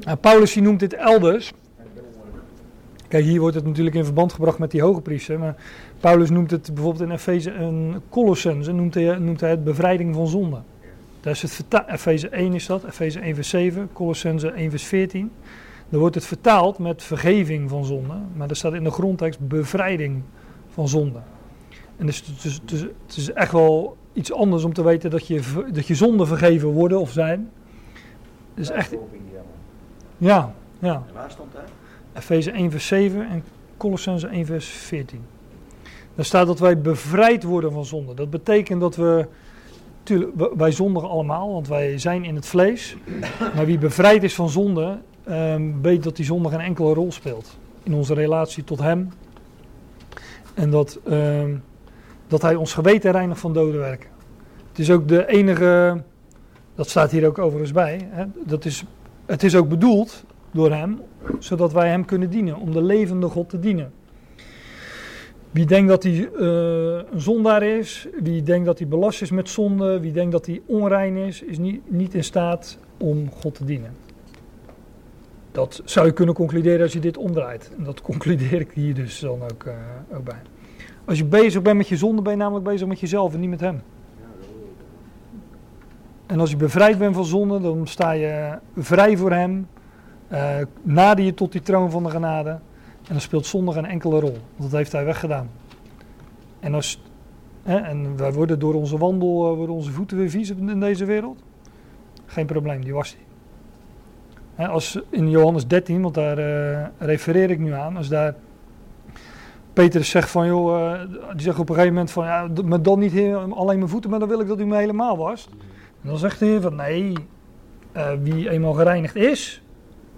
Nou, Paulus die noemt dit elders. Kijk, hier wordt het natuurlijk in verband gebracht met die hoge priester. Maar Paulus noemt het bijvoorbeeld in Efeze en Colossense noemt hij, noemt hij het bevrijding van zonde. Daar is het Efeze 1 is dat, Efeze 1 vers 7, Colossense 1 vers 14. Dan wordt het vertaald met vergeving van zonde. Maar er staat in de grondtekst bevrijding van zonde. En dus, dus, dus, het is echt wel iets anders om te weten dat je, dat je zonden vergeven worden of zijn. Dus echt. Ja, ja. En waar stond dat? Efeze 1 vers 7 en Colossense 1 vers 14. Daar staat dat wij bevrijd worden van zonde. Dat betekent dat we, tuurlijk, wij zondigen allemaal, want wij zijn in het vlees. Maar wie bevrijd is van zonde, ehm, weet dat die zonde geen enkele rol speelt in onze relatie tot Hem. En dat, ehm, dat Hij ons geweten reinigt van dode werken. Het is ook de enige, dat staat hier ook overigens bij, hè, dat is, het is ook bedoeld door Hem, zodat wij Hem kunnen dienen, om de levende God te dienen. Wie denkt dat hij eh, een zondaar is, wie denkt dat hij belast is met zonde, wie denkt dat hij onrein is, is niet, niet in staat om God te dienen. Dat zou je kunnen concluderen als je dit omdraait. En dat concludeer ik hier dus dan ook, eh, ook bij. Als je bezig bent met je zonde, ben je namelijk bezig met jezelf en niet met hem. En als je bevrijd bent van zonde, dan sta je vrij voor hem. Nader je tot die troon van de genade. En dan speelt zonde geen enkele rol. Want dat heeft hij weggedaan. En, als, hè, en wij worden door onze wandel, eh, worden onze voeten weer vies in deze wereld. Geen probleem, die was hij. Als in Johannes 13, want daar eh, refereer ik nu aan. Als daar Petrus zegt van, joh, die zegt op een gegeven moment van, ja, maar dan niet alleen mijn voeten, maar dan wil ik dat u me helemaal wast. En dan zegt de Heer van, nee, wie eenmaal gereinigd is,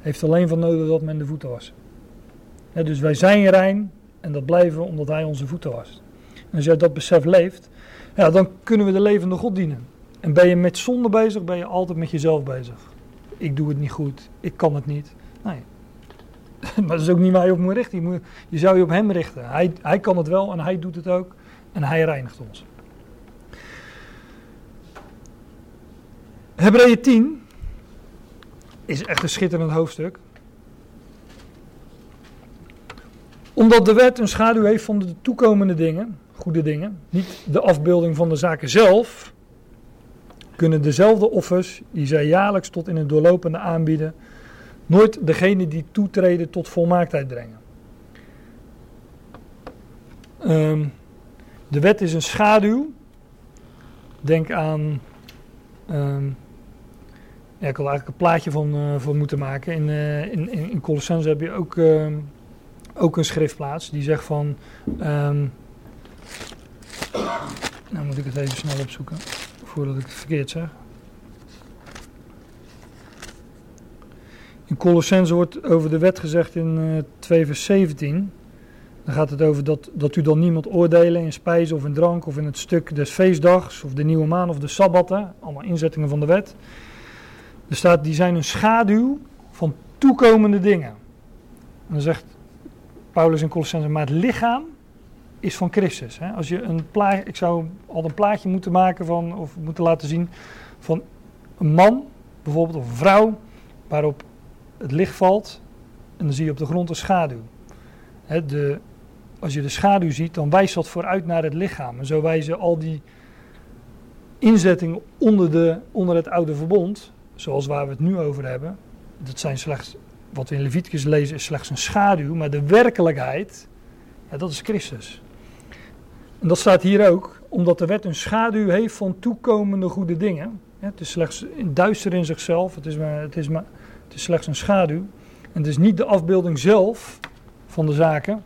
heeft alleen van nodig dat men de voeten was. Dus wij zijn rein en dat blijven we omdat hij onze voeten wast. En als jij dat besef leeft, ja, dan kunnen we de levende God dienen. En ben je met zonde bezig, ben je altijd met jezelf bezig. Ik doe het niet goed, ik kan het niet. Nee. maar dat is ook niet waar je op moet richten. Je, je zou je op hem richten. Hij, hij kan het wel en hij doet het ook. En hij reinigt ons. Hebreeën 10 is echt een schitterend hoofdstuk. Omdat de wet een schaduw heeft van de toekomende dingen, goede dingen, niet de afbeelding van de zaken zelf, kunnen dezelfde offers die zij jaarlijks tot in het doorlopende aanbieden, nooit degene die toetreden tot volmaaktheid brengen. Ehm, de wet is een schaduw. Denk aan. ehm, ja, ik had eigenlijk een plaatje van, eh, van moeten maken. In, eh in, in, Colossense heb je ook, ehm, ook een schriftplaats die zegt van. ehm, nou moet ik het even snel opzoeken voordat ik het verkeerd zeg. In Colossense wordt over de wet gezegd in eh 2 vers 17. Dan gaat het over dat, dat u dan niemand oordelen in spijs of in drank of in het stuk des feestdags of de nieuwe maan of de sabbatten. Allemaal inzettingen van de wet. Er staat, die zijn een schaduw van toekomende dingen. En dan zegt Paulus in Colossense, maar het lichaam is van Christus. Hè? Als je een plaatje, ik zou al een plaatje moeten maken van, of moeten laten zien van een man, bijvoorbeeld, of een vrouw, waarop het licht valt en dan zie je op de grond een schaduw. Hè, de, als je de schaduw ziet, dan wijst dat vooruit naar het lichaam. En zo wijzen al die inzettingen onder, de, onder het oude verbond, zoals waar we het nu over hebben, dat zijn slechts, wat we in Leviticus lezen, is slechts een schaduw, maar de werkelijkheid, dat is Christus. En dat staat hier ook, omdat de wet een schaduw heeft van toekomende goede dingen. Het is slechts duister in zichzelf, het is, maar, het, is maar, het is slechts een schaduw. En het is niet de afbeelding zelf van de zaken.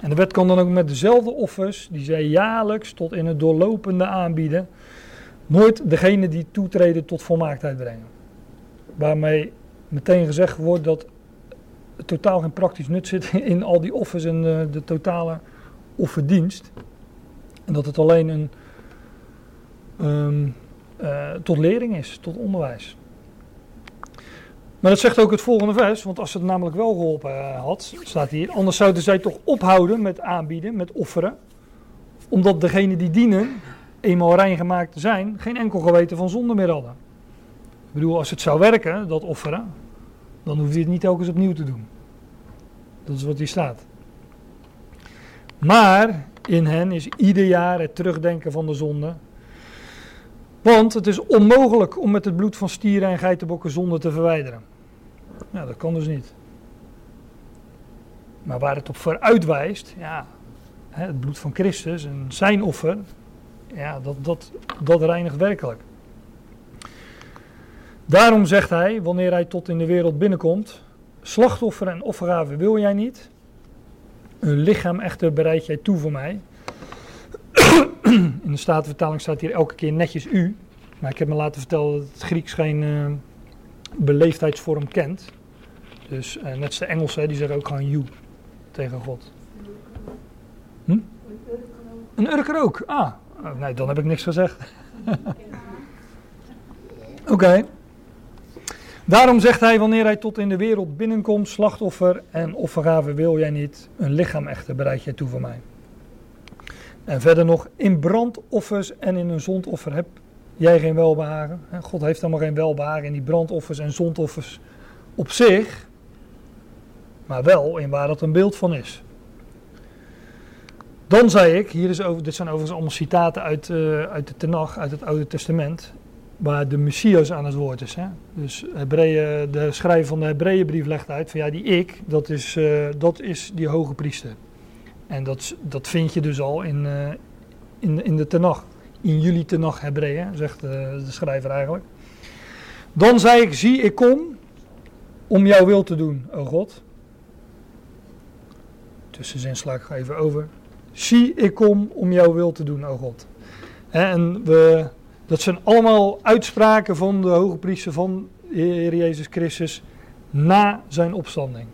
En de wet kan dan ook met dezelfde offers, die zij jaarlijks tot in het doorlopende aanbieden, nooit degene die toetreden tot volmaaktheid brengen. Waarmee meteen gezegd wordt dat totaal geen praktisch nut zit in al die offers en de, de totale offerdienst. En dat het alleen een um, tot lering is, tot onderwijs. Maar dat zegt ook het volgende vers, want als het namelijk wel geholpen uh, had, staat hier, anders zouden zij toch ophouden met aanbieden, met offeren, omdat degene die dienen, eenmaal rein gemaakt zijn, geen enkel geweten van zonde meer hadden. Ik bedoel, als het zou werken, dat offeren, dan hoef je het niet telkens opnieuw te doen. Dat is wat hier staat. Maar in hen is ieder jaar het terugdenken van de zonde. Want het is onmogelijk om met het bloed van stieren en geitenbokken zonde te verwijderen. Ja, dat kan dus niet. Maar waar het op vooruit wijst, ja, het bloed van Christus en zijn offer, ja, dat, dat, dat reinigt werkelijk. Daarom zegt hij, wanneer hij tot in de wereld binnenkomt, slachtoffer en offergave wil jij niet, een lichaam echter bereid jij toe voor mij. In de Statenvertaling staat hier elke keer netjes u. Maar ik heb me laten vertellen dat het Grieks geen eh, beleefdheidsvorm kent. Dus eh, net als de Engelsen, die zeggen ook gewoon you tegen God. Hm? Een urker ook? Ah, oh, nee, dan heb ik niks gezegd. Oké. Daarom zegt hij, wanneer hij tot in de wereld binnenkomt, slachtoffer en offergave wil jij niet, een lichaam echter bereid jij toe voor mij. En verder nog, in brandoffers en in een zondoffer heb jij geen welbehagen. God heeft helemaal geen welbehagen in die brandoffers en zondoffers op zich, maar wel in waar dat een beeld van is. Dan zei ik, hier is over, dit zijn overigens allemaal citaten uit, eh, uit de Tenach, uit het Oude Testament, waar de Messias aan het woord is. Hè? Dus Hebreeën, de schrijver van de Hebreeënbrief legt uit van ja, die ik, dat is, eh, dat is die hoge priester. En dat, dat vind je dus al in, eh, in, in de Tenach. In jullie Tenach Hebreeën, zegt de, schrijver eigenlijk. Dan zei ik, zie ik kom om jouw wil te doen, o God. Tussenzin sla ik even over. Zie ik kom om jouw wil te doen, o God. En we, dat zijn allemaal uitspraken van de hoge priester van Heer Jezus Christus na zijn opstanding.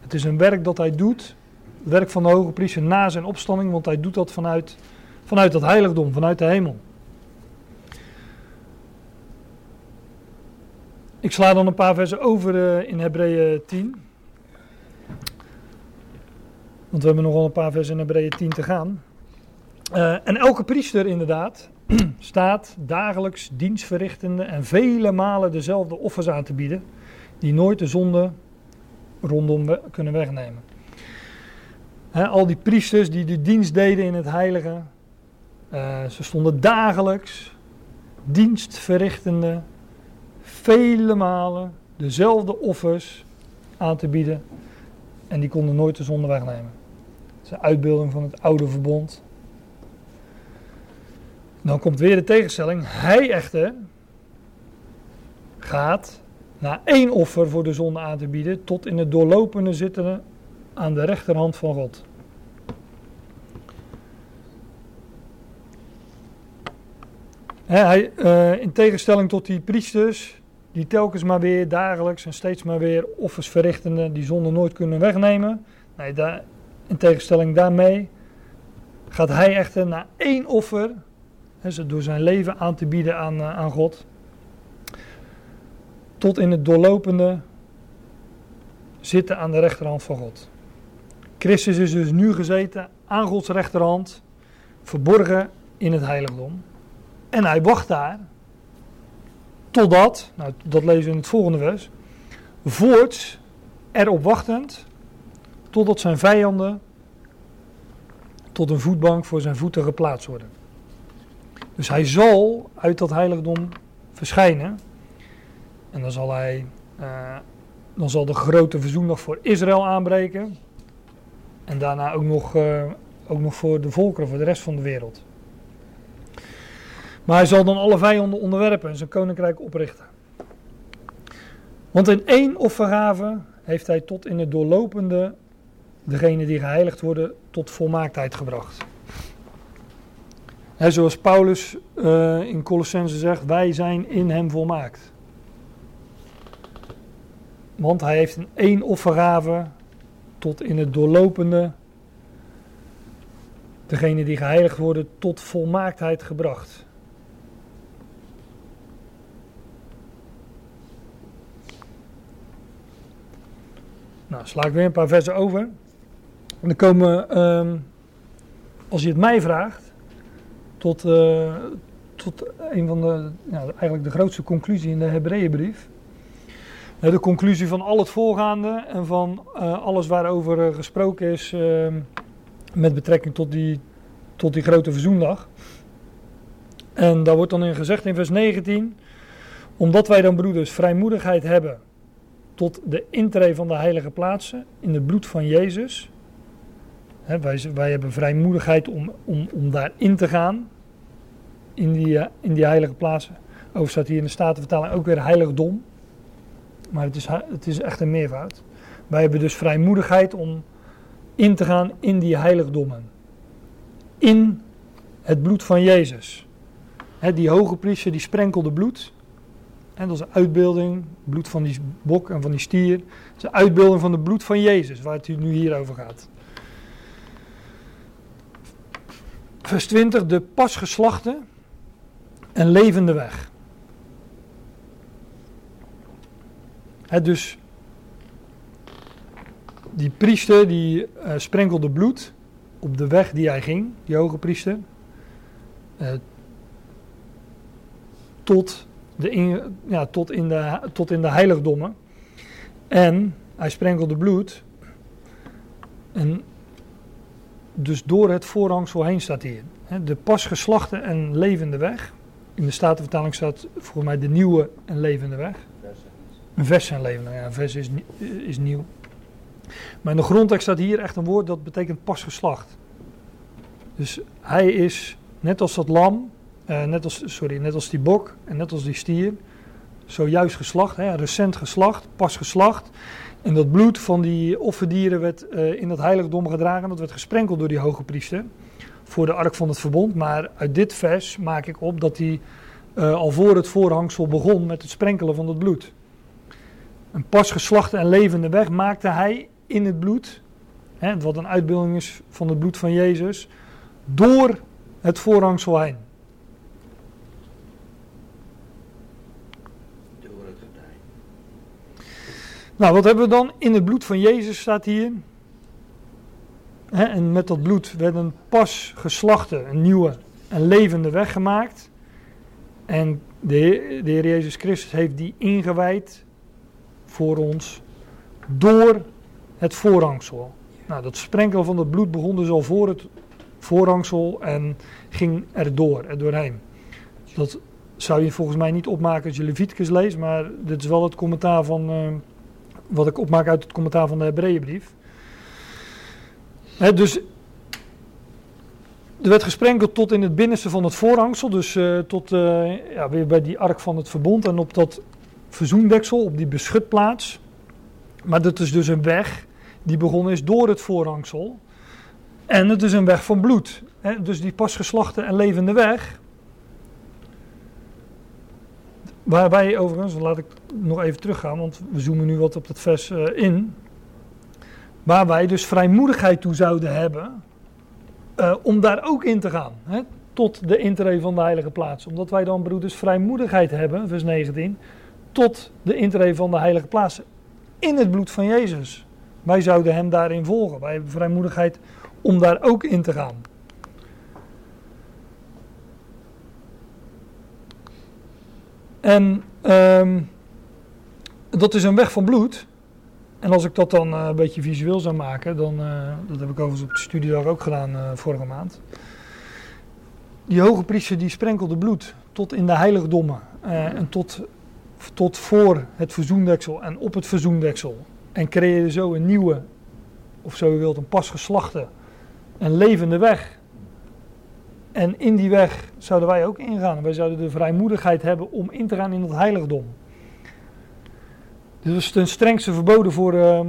Het is een werk dat hij doet, het werk van de hoge priester na zijn opstanding, want hij doet dat vanuit, vanuit dat heiligdom, vanuit de hemel. Ik sla dan een paar versen over eh, in Hebreeën 10. Want we hebben nog wel een paar versen in Hebreeën 10 te gaan. Eh, en elke priester inderdaad staat dagelijks dienstverrichtende en vele malen dezelfde offers aan te bieden, die nooit de zonde rondom kunnen wegnemen. Al die priesters die de dienst deden in het heilige, eh, ze stonden dagelijks dienstverrichtende, vele malen dezelfde offers aan te bieden en die konden nooit de zonde wegnemen. Is een uitbeelding van het oude verbond. Dan komt weer de tegenstelling. Hij echter gaat na één offer voor de zonde aan te bieden, tot in het doorlopende zitten aan de rechterhand van God. Hij, eh, in tegenstelling tot die priesters, die telkens maar weer dagelijks en steeds maar weer offers verrichtende, die zonde nooit kunnen wegnemen. Nee, daar, in tegenstelling daarmee gaat hij echter na één offer door zijn leven aan te bieden aan, eh, aan God. Tot in het doorlopende zitten aan de rechterhand van God. Christus is dus nu gezeten aan Gods rechterhand, verborgen in het heiligdom. En hij wacht daar totdat, nou dat lezen we in het volgende vers, voorts erop wachtend totdat zijn vijanden tot een voetbank voor zijn voeten geplaatst worden. Dus hij zal uit dat heiligdom verschijnen. En dan zal hij. eh, dan zal de grote verzoendag voor Israël aanbreken. En daarna ook nog, eh, ook nog voor de volkeren, voor de rest van de wereld. Maar hij zal dan alle vijanden onderwerpen en zijn koninkrijk oprichten. Want in één offergave heeft hij tot in het doorlopende degene die geheiligd worden tot volmaaktheid gebracht. Hè, zoals Paulus eh, in Colossense zegt, wij zijn in hem volmaakt. Want hij heeft in één offergave tot in het doorlopende degene die geheiligd worden tot volmaaktheid gebracht. Nou, sla ik weer een paar versen over. En dan komen, ehm, als je het mij vraagt, tot, eh, tot een van de, ja, eigenlijk de grootste conclusie in de Hebreeënbrief. De conclusie van al het voorgaande en van eh, alles waarover eh, gesproken is ehm, met betrekking tot die, tot die grote verzoendag. En daar wordt dan in gezegd in vers 19, omdat wij dan broeders vrijmoedigheid hebben tot de intree van de heilige plaatsen in het bloed van Jezus. Wij, wij hebben vrijmoedigheid om, om, om daarin te gaan, in die, eh, in die heilige plaatsen. Over staat hier in de Statenvertaling ook weer heiligdom. Maar het is, het is echt een meervoud. Wij hebben dus vrijmoedigheid om in te gaan in die heiligdommen. In het bloed van Jezus. Die hoge priester die sprenkelde bloed. En dat is een uitbeelding, bloed van die bok en van die stier. Dat is een uitbeelding van het bloed van Jezus, waar het nu hier over gaat. Vers 20, de pasgeslachte en levende weg. Hè, dus die priester die eh, sprenkelde bloed op de weg die hij ging, die hoge priester, eh, tot, de in, ja, tot, in de, tot in de heiligdommen. En hij sprenkelde bloed. En dus door het voorhangsel heen staat hier. De pas geslachte en levende weg. In de Statenvertaling staat volgens mij de nieuwe en levende weg. Een vers en levende, ja, een vers is, nie- is nieuw. Maar in de grondtekst staat hier echt een woord dat betekent pas geslacht. Dus hij is net als dat lam, eh, net, als, sorry, net als die bok en net als die stier, zojuist geslacht, hè, recent geslacht, pas geslacht. En dat bloed van die offerdieren werd eh, in dat heiligdom gedragen, dat werd gesprenkeld door die hoge priester voor de ark van het verbond. Maar uit dit vers maak ik op dat hij eh, al voor het voorhangsel begon met het sprenkelen van het bloed. Een pas geslachte en levende weg maakte hij in het bloed, hè, wat een uitbeelding is van het bloed van Jezus, door het voorhangsel heen. Door het getij. Nou, wat hebben we dan? In het bloed van Jezus staat hier. En met dat bloed werd een pas geslachte, een nieuwe en levende weg gemaakt. En de Heer, de Jezus Christus heeft die ingewijd voor ons door het voorhangsel. Nou, dat sprenkelen van het bloed begon dus al voor het voorhangsel en ging er door, er doorheen. Dat zou je volgens mij niet opmaken als je Leviticus leest, maar dit is wel het commentaar van, eh, wat ik opmaak uit het commentaar van de Hebreeënbrief. Dus er werd gesprenkeld tot in het binnenste van het voorhangsel, dus eh, tot eh, ja, weer bij die ark van het verbond en op dat verzoendeksel, op die beschutplaats. Maar dat is dus een weg die begonnen is door het voorhangsel. En het is een weg van bloed. Dus die pas geslachte en levende weg. Waarbij overigens, laat ik nog even teruggaan, want we zoomen nu wat op dat vers eh, in. Waar wij dus vrijmoedigheid toe zouden hebben eh, om daar ook in te gaan. Hè, tot de intree van de heilige plaats. Omdat wij dan, broeders, vrijmoedigheid hebben, vers 19, tot de intree van de heilige plaats. In het bloed van Jezus. Wij zouden hem daarin volgen. Wij hebben vrijmoedigheid om daar ook in te gaan. En ehm, dat is een weg van bloed. En als ik dat dan eh, een beetje visueel zou maken, dan, eh, dat heb ik overigens op de studiedag ook gedaan eh, vorige maand. Die hoge priester die sprenkelde bloed tot in de heiligdommen en tot, tot voor het verzoendeksel en op het verzoendeksel. En creëerde zo een nieuwe, of zo je wilt, een pas geslachte en levende weg. En in die weg zouden wij ook ingaan. Wij zouden de vrijmoedigheid hebben om in te gaan in het heiligdom. Dit was ten strengste verboden voor eh,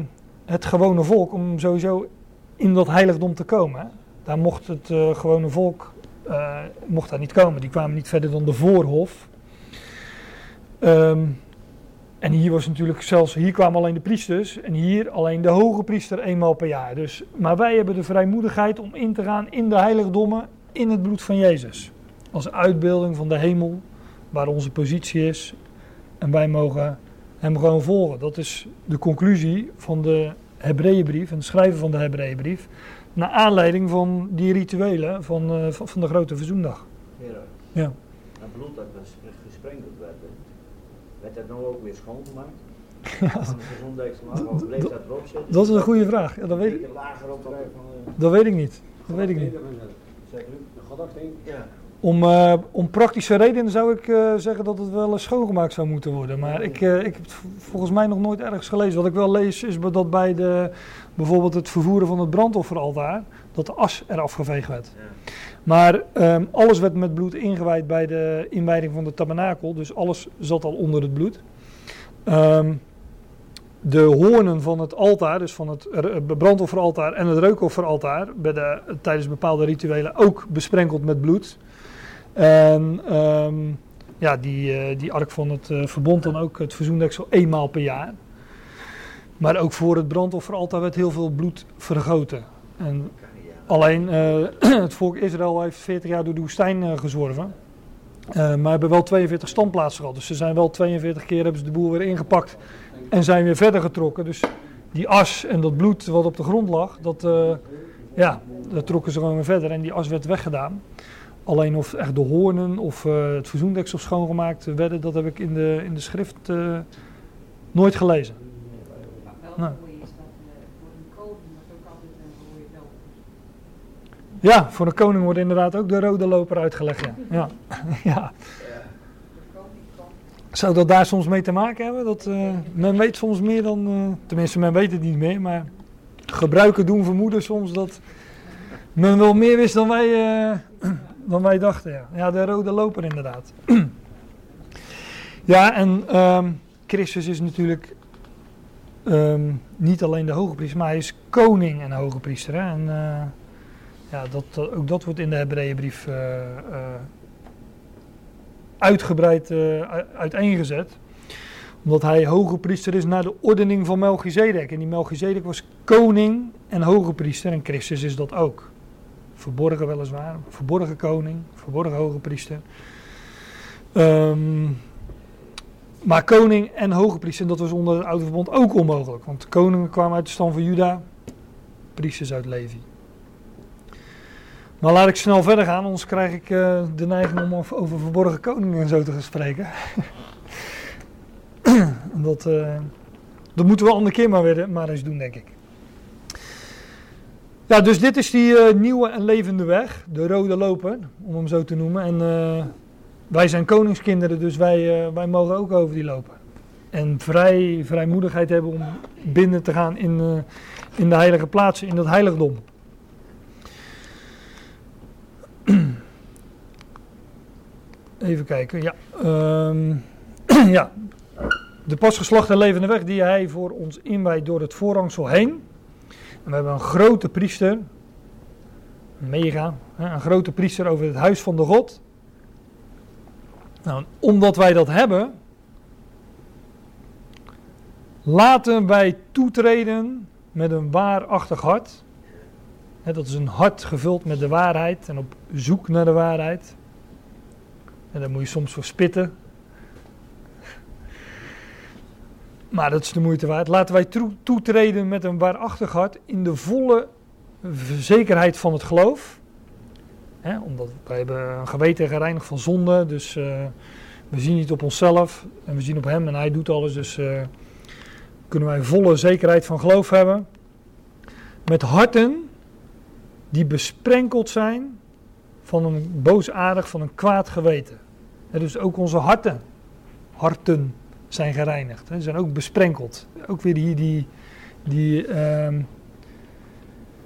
het gewone volk om sowieso in dat heiligdom te komen. Daar mocht het eh, gewone volk eh, mocht daar niet komen. Die kwamen niet verder dan de voorhof. Ehm, en hier was natuurlijk zelfs, hier kwamen alleen de priesters en hier alleen de hoge priester eenmaal per jaar. Dus, maar wij hebben de vrijmoedigheid om in te gaan in de heiligdommen in het bloed van Jezus. Als uitbeelding van de hemel, waar onze positie is. En wij mogen hem gewoon volgen. Dat is de conclusie van de Hebreeënbrief en het schrijven van de Hebreeënbrief. Naar aanleiding van die rituelen van, eh, van, de grote verzoendag. Heren, Ja. dat bloed dat ges- gesprenkeld werd, werd dat nou ook weer schoongemaakt? Ja, de of bleef dat erop zitten? dat is een goede vraag. Ja, dat, weet, ik- dat weet ik niet. Dat weet ik niet. Zeg u? Ja. Om, eh, om praktische redenen zou ik eh, zeggen dat het wel eens schoongemaakt zou moeten worden. Maar ik, eh, ik heb het volgens mij nog nooit ergens gelezen. Wat ik wel lees is dat bij de, bijvoorbeeld het vervoeren van het brandofferaltaar, dat de as eraf geveegd werd. Ja. Maar ehm, alles werd met bloed ingewijd bij de inwijding van de tabernakel. Dus alles zat al onder het bloed. Ehm, de hoornen van het altaar, dus van het brandofferaltaar en het reukofferaltaar, werden tijdens bepaalde rituelen ook besprenkeld met bloed. En ehm, ja, die, eh, die ark van het eh, verbond dan ook het verzoendeksel eenmaal per jaar. Maar ook voor het brandofferaltaar werd heel veel bloed vergoten. En alleen eh, het volk Israël heeft 40 jaar door de woestijn eh, gezworven. Maar hebben wel 42 standplaatsen gehad. Dus ze zijn wel 42 keer hebben ze de boel weer ingepakt en zijn weer verder getrokken. Dus die as en dat bloed wat op de grond lag, dat, eh, ja, dat trokken ze gewoon weer verder en die as werd weggedaan. Alleen of echt de hoornen of eh, het verzoendeksel schoongemaakt werden, dat heb ik in de, in de schrift eh, nooit gelezen. Nou. eh, voor een koning. Ja, wordt inderdaad ook de rode loper uitgelegd. Ja. Ja. ja. Zou dat daar soms mee te maken hebben? Dat, eh, men weet soms meer dan, eh, tenminste men weet het niet meer, maar gebruiken doen vermoeden soms dat men wel meer wist dan wij, eh, dan wij dachten. Ja. ja, de rode loper inderdaad. ja, en ehm, Christus is natuurlijk ehm, niet alleen de hoge priester, maar hij is koning en hoge priester. En ja, dat, ook dat wordt in de Hebreeënbrief uitgebreid eh, uiteengezet. Omdat hij hoge priester is naar de ordening van Melchizedek. En die Melchizedek was koning en hoge priester. En Christus is dat ook. Verborgen weliswaar. Verborgen koning. Verborgen hoge priester. Ehm, maar koning en hoge priester, dat was onder het oude verbond ook onmogelijk. Want koningen kwamen uit de stam van Juda. Priesters uit Levi. Maar laat ik snel verder gaan, anders krijg ik eh, de neiging om over, verborgen koningen en zo te gaan spreken. En dat, eh, dat moeten we een andere keer maar, weer, maar eens doen, denk ik. Ja, dus dit is die eh, nieuwe en levende weg, de rode loper, om hem zo te noemen. En wij zijn koningskinderen, dus wij, wij mogen ook over die lopen. En vrij, vrijmoedigheid hebben om binnen te gaan in, in de heilige plaatsen, in dat heiligdom. Even kijken, ja. Ehm, ja. De pas geslachte levende weg die hij voor ons inwijdt door het voorhangsel heen. En we hebben een grote priester, mega, een grote priester over het huis van de God. Nou, omdat wij dat hebben, laten wij toetreden met een waarachtig hart. Dat is een hart gevuld met de waarheid en op zoek naar de waarheid. En daar moet je soms voor spitten. Maar dat is de moeite waard. Laten wij toetreden met een waarachtig hart in de volle zekerheid van het geloof. Omdat wij hebben een geweten gereinigd van zonde. Dus eh, we zien niet op onszelf en we zien op hem en hij doet alles. Dus eh, kunnen wij volle zekerheid van geloof hebben. Met harten die besprenkeld zijn van een boosaardig, van een kwaad geweten. Dus ook onze harten, harten zijn gereinigd. Hè, zijn ook besprenkeld. Ook weer hier die, die, ehm,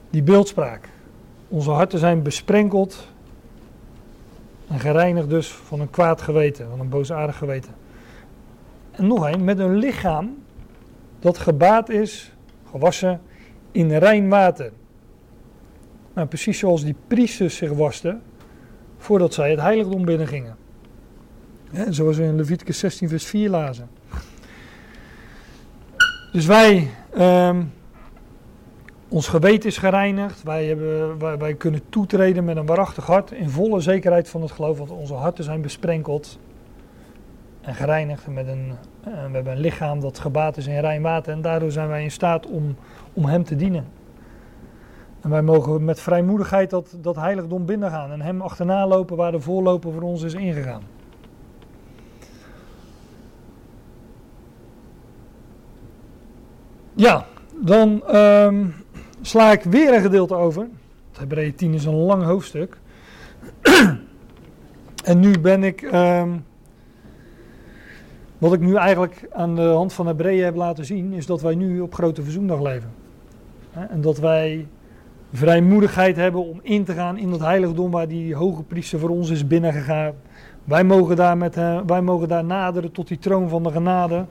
die beeldspraak. Onze harten zijn besprenkeld en gereinigd dus van een kwaad geweten, van een boosaardig geweten. En nog een, met een lichaam dat gebaat is, gewassen in rein water. Nou, precies zoals die priesters zich wasten voordat zij het heiligdom binnengingen. Zoals we in Leviticus 16 vers 4 lazen. Dus wij, ehm, ons geweten is gereinigd. Wij, hebben, wij, kunnen toetreden met een waarachtig hart. In volle zekerheid van het geloof. Want onze harten zijn besprenkeld. En gereinigd. Met een, eh, we hebben een lichaam dat gebaat is in rein water. En daardoor zijn wij in staat om, om hem te dienen. En wij mogen met vrijmoedigheid dat, dat heiligdom binnengaan. En hem achterna lopen waar de voorloper voor ons is ingegaan. Ja, dan ehm, sla ik weer een gedeelte over. Hebreeën 10 is een lang hoofdstuk. en nu ben ik, ehm, wat ik nu eigenlijk aan de hand van Hebreeën heb laten zien, is dat wij nu op Grote Verzoendag leven. En dat wij vrijmoedigheid hebben om in te gaan in dat heiligdom waar die hoge priester voor ons is binnengegaan. Wij mogen daar, met, wij mogen daar naderen tot die troon van de genade.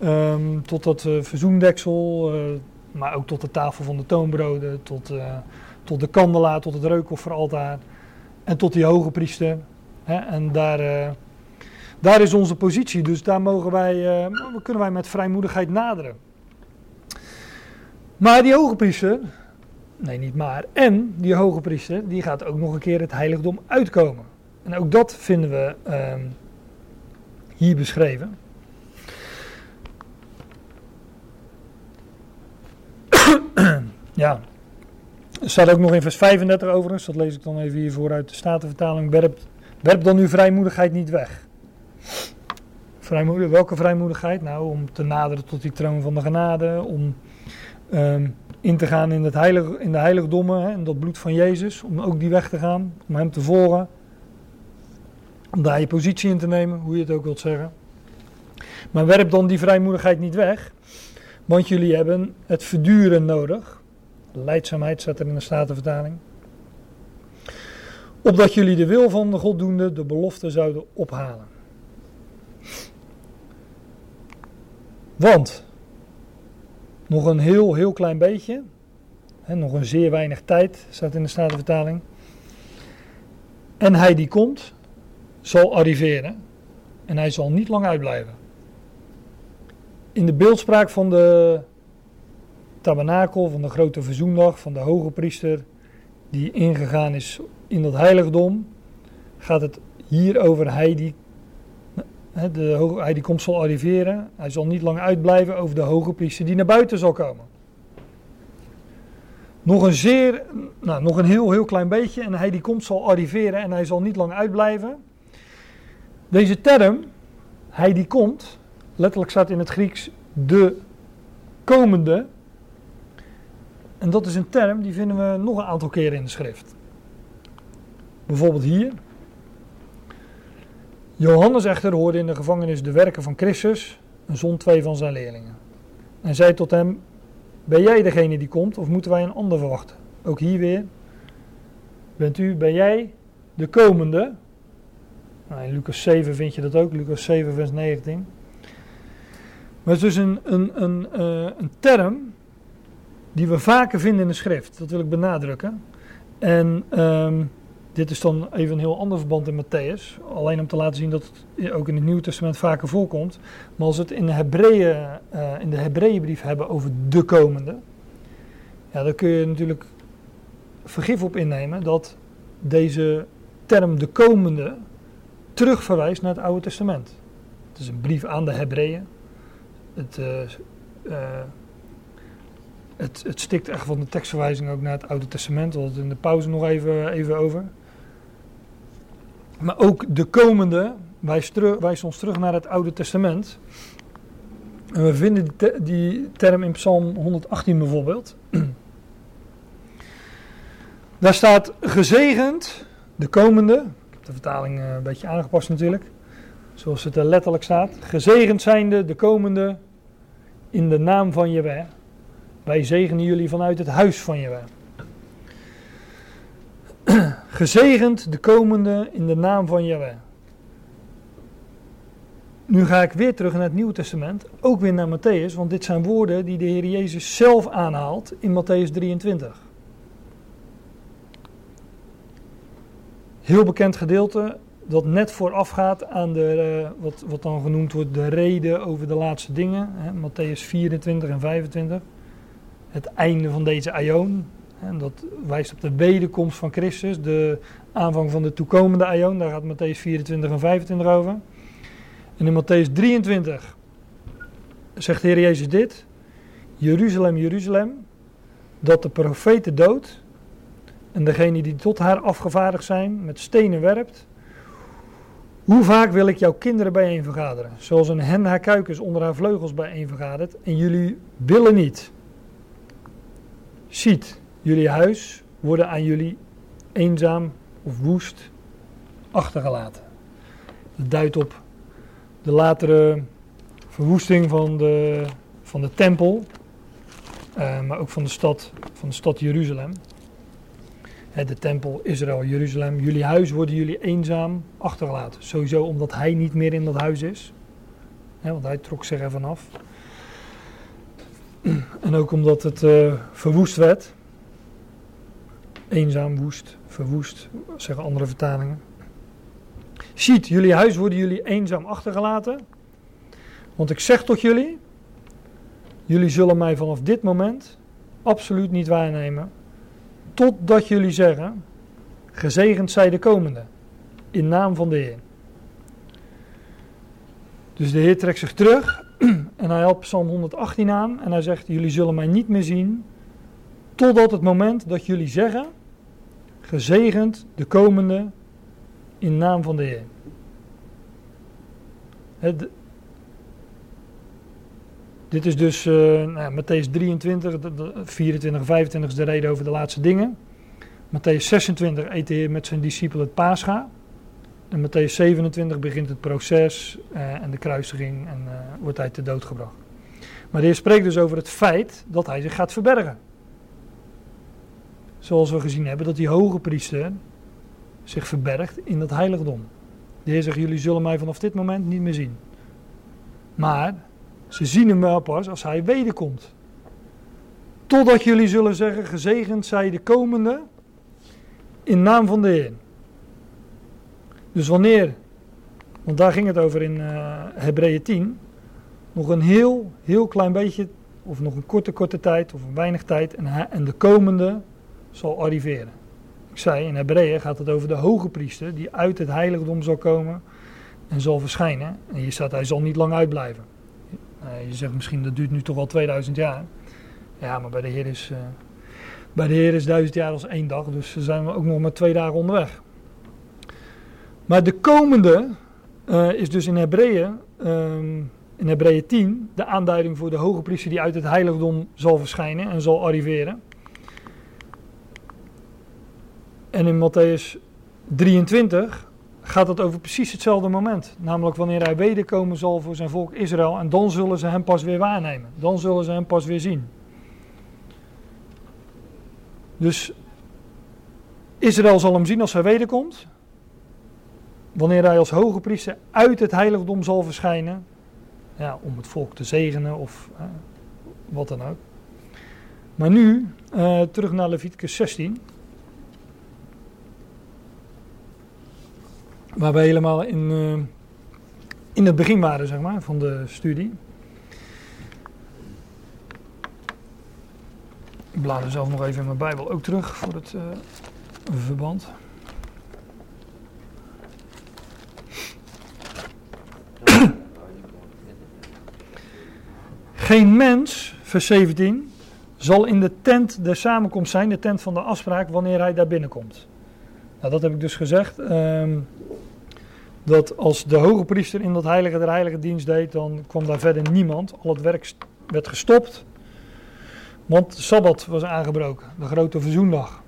ehm, tot dat eh, verzoendeksel, eh, maar ook tot de tafel van de toonbroden, tot, eh, tot de kandelaar, tot het reukofferaltaar en tot die hoge priester. Hè? En daar, daar is onze positie, dus daar mogen wij, kunnen wij met vrijmoedigheid naderen. Maar die hoge priester, nee niet maar, en die hoge priester, die gaat ook nog een keer het heiligdom uitkomen. En ook dat vinden we ehm, hier beschreven. ja, er staat ook nog in vers 35 overigens, dat lees ik dan even hier vooruit de Statenvertaling. Werp, werp dan uw vrijmoedigheid niet weg. Vrijmoedig, welke vrijmoedigheid? Nou, om te naderen tot die troon van de genade, om ehm, in te gaan in, het heilig, in de heiligdommen, hè, in dat bloed van Jezus, om ook die weg te gaan, om hem te volgen, om daar je positie in te nemen, hoe je het ook wilt zeggen. Maar werp dan die vrijmoedigheid niet weg, want jullie hebben het verduren nodig. Leidzaamheid staat er in de Statenvertaling. Opdat jullie de wil van de Goddoende de belofte zouden ophalen. Want nog een heel, heel klein beetje, nog een zeer weinig tijd, staat in de Statenvertaling. En hij die komt, zal arriveren en hij zal niet lang uitblijven. In de beeldspraak van de tabernakel, van de grote verzoendag, van de hoge priester die ingegaan is in dat heiligdom, gaat het hier over hij die, de, hij die komt zal arriveren. Hij zal niet lang uitblijven over de hoge priester die naar buiten zal komen. Nog een zeer, nou, nog een heel, heel klein beetje en hij die komt zal arriveren en hij zal niet lang uitblijven. Deze term, hij die komt, letterlijk staat in het Grieks de komende. En dat is een term die vinden we nog een aantal keren in de schrift. Bijvoorbeeld hier. Johannes echter hoorde in de gevangenis de werken van Christus en zond twee van zijn leerlingen. En zei tot hem, ben jij degene die komt of moeten wij een ander verwachten? Ook hier weer. Bent u, ben jij de komende? Nou, in Lucas 7 vind je dat ook, Lucas 7 vers 19. Maar het is dus een, een, een, eh, een term die we vaker vinden in de schrift. Dat wil ik benadrukken. En ehm, dit is dan even een heel ander verband in Matthäus. Alleen om te laten zien dat het ook in het Nieuwe Testament vaker voorkomt. Maar als we het in de, Hebreeën, eh, in de Hebreeënbrief hebben over de komende. Ja, dan kun je natuurlijk vergif op innemen dat deze term de komende terugverwijst naar het Oude Testament. Het is een brief aan de Hebreeën. Het, eh, eh, het, het stikt echt van de tekstverwijzing ook naar het Oude Testament. We hadden het in de pauze nog even, even over. Maar ook de komende wijst, ons terug naar het Oude Testament. En we vinden die, te- die term in Psalm 118 bijvoorbeeld. Daar staat gezegend, de komende. Ik heb de vertaling eh, een beetje aangepast natuurlijk. Zoals het er letterlijk staat. Gezegend zijnde de komende in de naam van Jehovah. Wij zegenen jullie vanuit het huis van Jehovah. Gezegend de komende in de naam van Jehovah. Nu ga ik weer terug naar het Nieuwe Testament, ook weer naar Matthäus, want dit zijn woorden die de Heer Jezus zelf aanhaalt in Matthäus 23. Heel bekend gedeelte dat net voorafgaat aan de, eh, wat, wat dan genoemd wordt de reden over de laatste dingen, hè, Matthäus 24 en 25. Het einde van deze aion, en dat wijst op de wederkomst van Christus, de aanvang van de toekomende aion. Daar gaat Matthäus 24 en 25 over. En in Matthäus 23 zegt de Heer Jezus dit. Jeruzalem, Jeruzalem, dat de profeten dood en degene die tot haar afgevaardigd zijn met stenen werpt. Hoe vaak wil ik jouw kinderen bijeen vergaderen, zoals een hen haar kuikens onder haar vleugels bijeen vergadert en jullie willen niet. Ziet, jullie huis worden aan jullie eenzaam of woest achtergelaten. Dat duidt op de latere verwoesting van de, van de tempel, eh, maar ook van de stad, van de stad Jeruzalem. Hè, de tempel Israël, Jeruzalem. Jullie huis worden jullie eenzaam achtergelaten. Sowieso omdat hij niet meer in dat huis is. Hè, want hij trok zich ervan af. En ook omdat het eh, verwoest werd. Eenzaam, woest, verwoest, zeggen andere vertalingen. Ziet, jullie huis worden jullie eenzaam achtergelaten. Want ik zeg tot jullie, jullie zullen mij vanaf dit moment absoluut niet waarnemen. Totdat jullie zeggen, gezegend zij de komende, in naam van de Heer. Dus de Heer trekt zich terug en hij helpt Psalm 118 aan en hij zegt, jullie zullen mij niet meer zien totdat het moment dat jullie zeggen, gezegend de komende in naam van de Heer. Het, dit is dus uh, nou, Matthäus 23, de, de 24 en 25 is de reden over de laatste dingen. Matthäus 26 eet de Heer met zijn discipelen het paascha. En Matthäus 27 begint het proces uh, en de kruisiging en uh, wordt hij te dood gebracht. Maar de Heer spreekt dus over het feit dat hij zich gaat verbergen. Zoals we gezien hebben, dat die hoge priester zich verbergt in dat heiligdom. De Heer zegt, jullie zullen mij vanaf dit moment niet meer zien. Maar ze zien hem wel pas als hij wederkomt. Totdat jullie zullen zeggen, gezegend zij de komende in naam van de Heer. Dus wanneer, want daar ging het over in uh, Hebreeën 10, nog een heel, heel klein beetje, of nog een korte, korte tijd, of een weinig tijd, en, en de komende zal arriveren. Ik zei, in Hebreeën gaat het over de hoge priester, die uit het heiligdom zal komen en zal verschijnen. En hier staat, hij zal niet lang uitblijven. Uh, je zegt misschien, dat duurt nu toch al 2000 jaar. Ja, maar bij de Heer is, uh, bij de Heer is duizend jaar als één dag, dus zijn we ook nog maar twee dagen onderweg. Maar de komende uh, is dus in Hebreeën, um, in Hebreeën 10, de aanduiding voor de hoge priester die uit het heiligdom zal verschijnen en zal arriveren. En in Matthäus 23 gaat het over precies hetzelfde moment. Namelijk wanneer hij wederkomen zal voor zijn volk Israël. En dan zullen ze hem pas weer waarnemen. Dan zullen ze hem pas weer zien. Dus Israël zal hem zien als hij wederkomt. Wanneer hij als hoge priester uit het heiligdom zal verschijnen. Ja, om het volk te zegenen of wat dan ook. Maar nu, uh, terug naar Leviticus 16. Waar we helemaal in, uh, in het begin waren, zeg maar, van de studie. Ik blader zelf nog even in mijn Bijbel ook terug voor het uh, verband. Geen mens, vers 17, zal in de tent der samenkomst zijn, de tent van de afspraak, wanneer hij daar binnenkomt. Nou, dat heb ik dus gezegd. Um, dat als de hoge priester in dat heilige der heilige dienst deed, dan kwam daar verder niemand. Al het werk werd gestopt. Want de Sabbat was aangebroken, de grote verzoendag.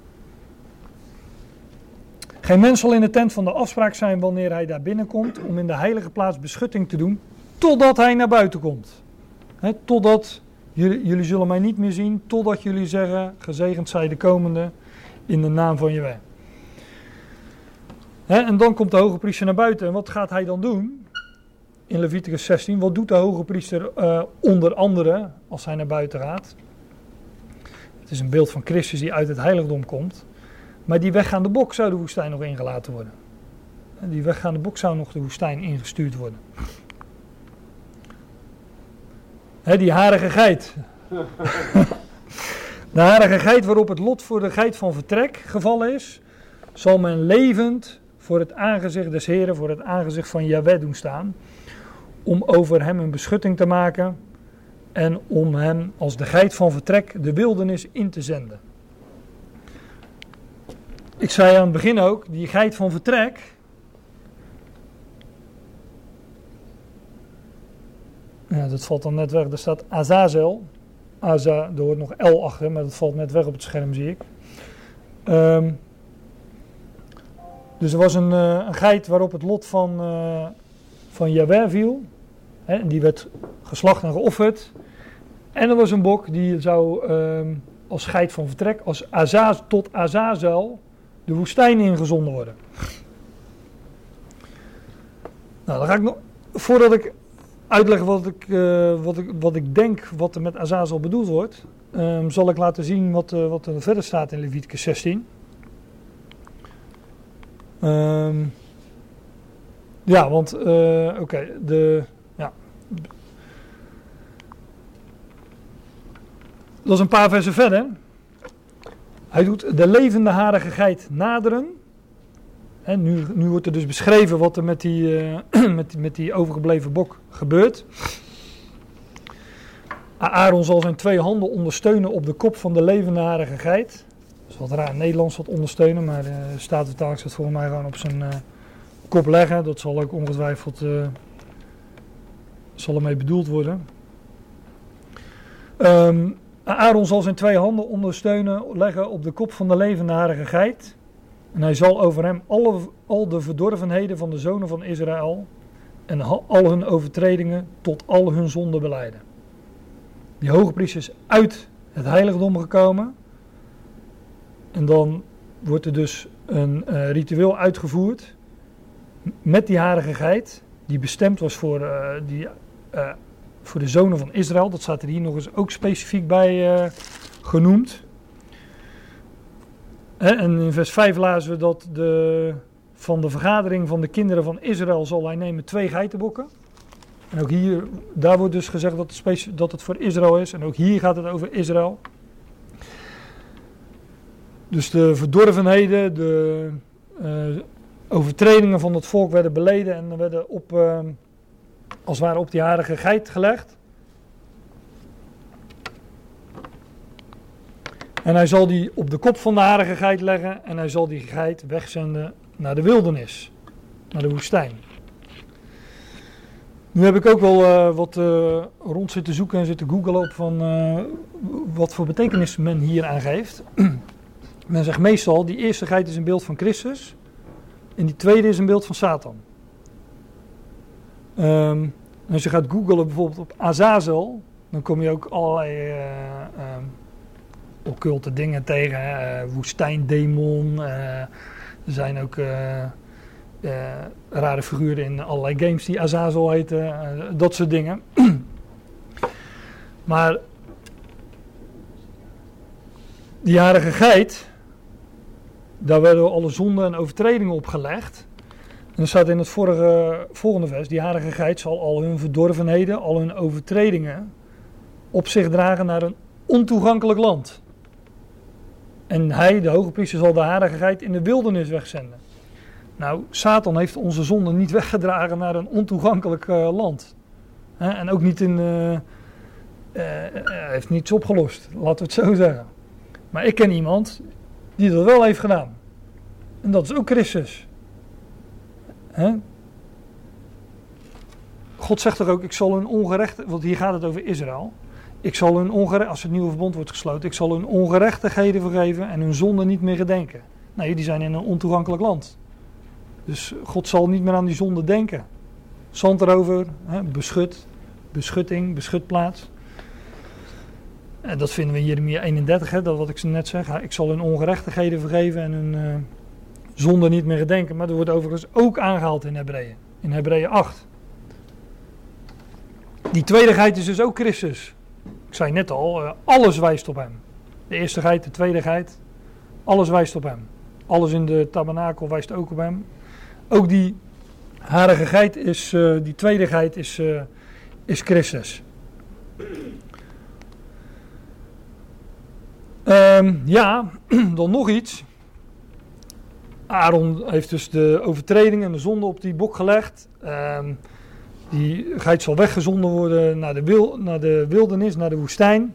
Geen mens zal in de tent van de afspraak zijn wanneer hij daar binnenkomt om in de heilige plaats beschutting te doen, totdat hij naar buiten komt. Totdat, jullie, jullie zullen mij niet meer zien, totdat jullie zeggen, gezegend zij de komende in de naam van Jehovah. He, en dan komt de hoge priester naar buiten. En wat gaat hij dan doen? In Leviticus 16. Wat doet de hoge priester uh, onder andere als hij naar buiten gaat? Het is een beeld van Christus die uit het heiligdom komt. Maar die weggaande bok zou de woestijn nog ingelaten worden. Die weggaande bok zou nog de woestijn ingestuurd worden. He, die harige geit. de harige geit waarop het lot voor de geit van vertrek gevallen is, zal men levend voor het aangezicht des Heren, voor het aangezicht van Yahweh doen staan. Om over hem een beschutting te maken en om hem als de geit van vertrek de wildernis in te zenden. Ik zei aan het begin ook, die geit van vertrek. Ja, dat valt dan net weg. Er staat Azazel. Aza, er hoort nog L achter, maar dat valt net weg op het scherm, zie ik. Um, dus er was een, uh, een, geit waarop het lot van, uh, van Jaweh viel. Hè, die werd geslacht en geofferd. En er was een bok die zou uh, als geit van vertrek, als Azaz, tot Azazel, de woestijn ingezonden worden. Nou, dan ga ik nog, voordat ik uitleggen wat ik, eh, wat, ik, wat ik denk wat er met Azazel bedoeld wordt, ehm, zal ik laten zien wat, eh, wat er verder staat in Leviticus 16. Ehm, ja, want eh, oké, de. Dat is een paar versen verder. Hij doet de levende harige geit naderen. Hè, nu, nu wordt er dus beschreven wat er met die, eh, met, met die overgebleven bok gebeurt. Aaron zal zijn twee handen ondersteunen op de kop van de levende harige geit. Wat raar Nederlands wat ondersteunen, maar de Statenvertaling zit volgens mij gewoon op zijn eh, kop leggen. Dat zal ook ongetwijfeld eh, zal ermee bedoeld worden. Ehm, Aaron zal zijn twee handen ondersteunen, leggen op de kop van de levendarige geit. En hij zal over hem alle, al de verdorvenheden van de zonen van Israël en al hun overtredingen tot al hun zonden beleiden. Die hoge priester is uit het heiligdom gekomen. En dan wordt er dus een eh, ritueel uitgevoerd met die harige geit, die bestemd was voor, eh, die, eh, voor de zonen van Israël. Dat staat er hier nog eens ook specifiek bij genoemd. En in vers 5 lazen we dat de, van de vergadering van de kinderen van Israël zal hij nemen twee geitenbokken. En ook hier, daar wordt dus gezegd dat het, dat het voor Israël is. En ook hier gaat het over Israël. Dus de verdorvenheden, de eh, overtredingen van het volk werden beleden en werden op, eh, als het ware op die harige geit gelegd. En hij zal die op de kop van de harige geit leggen en hij zal die geit wegzenden naar de wildernis, naar de woestijn. Nu heb ik ook wel eh, wat eh, rond zitten zoeken en zitten googlen op van wat voor betekenis men hier aan geeft. men zegt meestal, die eerste geit is een beeld van Christus en die tweede is een beeld van Satan. Ehm, als je gaat googlen bijvoorbeeld op Azazel, dan kom je ook allerlei eh, ehm, occulte dingen tegen. Eh, woestijndemon. eh, er zijn ook rare figuren in allerlei games die Azazel heten. dat soort dingen. maar die jarige geit, daar werden alle zonden en overtredingen op gelegd. En er staat in het vorige, volgende vers, die jarige geit zal al hun verdorvenheden, al hun overtredingen op zich dragen naar een ontoegankelijk land. En hij, de hoge priester, zal de harige geit in de wildernis wegzenden. Nou, Satan heeft onze zonde niet weggedragen naar een ontoegankelijk eh, land. En ook niet in. hij heeft niets opgelost, laten we het zo zeggen. Maar ik ken iemand die dat wel heeft gedaan. En dat is ook Christus. God zegt toch ook: Ik zal hun ongerecht. Want hier gaat het over Israël. Ik zal hun ongerecht, als het nieuwe verbond wordt gesloten, ik zal hun ongerechtigheden vergeven en hun zonden niet meer gedenken. Nee, die zijn in een ontoegankelijk land. Dus God zal niet meer aan die zonde denken. Zand erover, hè, beschut, beschutting, beschutplaats. En dat vinden we in Jeremia 31, hè, dat wat ik net zeg. Ik zal hun ongerechtigheden vergeven en hun uh, zonde niet meer gedenken. Maar dat wordt overigens ook aangehaald in Hebreeën. In Hebreeën 8. Die tweedigheid is dus ook Christus. Ik zei net al, uh, alles wijst op hem. De eerste geit, de tweede geit, alles wijst op hem. Alles in de tabernakel wijst ook op hem. Ook die harige geit is, die tweede geit is, is Christus. Um, ja, dan nog iets. Aaron heeft dus de overtreding en de zonde op die bok gelegd. Um, die geit zal weggezonden worden naar de, wil, naar de wildernis, naar de woestijn.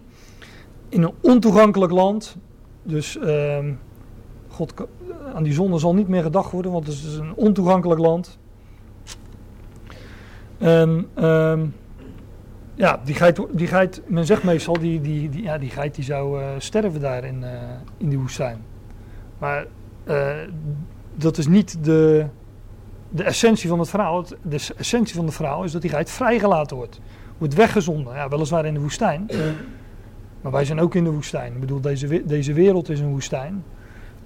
In een ontoegankelijk land. Dus um, God, aan die zonde zal niet meer gedacht worden, want het is een ontoegankelijk land. En um, ja, die geit, die men zegt meestal, die, die, die, ja, die geit die zou uh, sterven daar in, uh, in die woestijn. Maar uh, dat is niet de, de essentie van het verhaal. De essentie van het verhaal is dat die geit vrijgelaten wordt. Wordt weggezonden. Ja, weliswaar in de woestijn. Maar wij zijn ook in de woestijn. Ik bedoel, deze, deze wereld is een woestijn.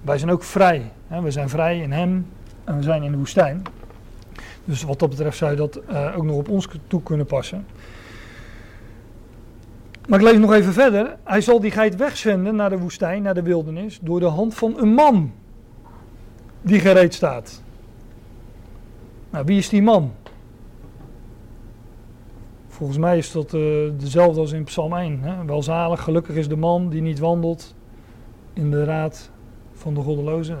Wij zijn ook vrij. Hè? We zijn vrij in hem en we zijn in de woestijn. Dus wat dat betreft zou je dat eh, ook nog op ons toe kunnen passen. Maar ik lees nog even verder. Hij zal die geit wegzenden naar de woestijn, naar de wildernis, door de hand van een man die gereed staat. Nou, wie is die man? Volgens mij is dat eh, dezelfde als in Psalm 1. Hè? Welzalig, gelukkig is de man die niet wandelt in de raad van de goddelozen.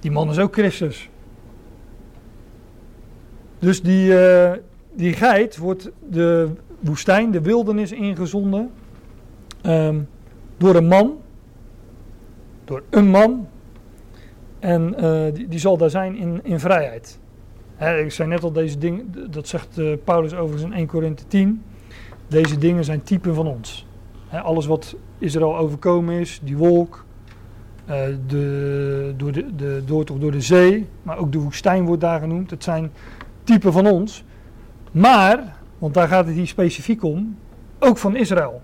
Die man is ook Christus. Dus die, eh, die geit wordt de woestijn, de wildernis ingezonden ehm, door een man. Door een man. En eh, die, die zal daar zijn in, in vrijheid. Ik zei net al, deze dingen, dat zegt eh, Paulus overigens in 1 Korinthe 10. Deze dingen zijn typen van ons. Alles wat Israël overkomen is, die wolk, eh, de, door de, de doortocht door de zee, maar ook de woestijn wordt daar genoemd. Het zijn typen van ons. Maar, want daar gaat het hier specifiek om, ook van Israël.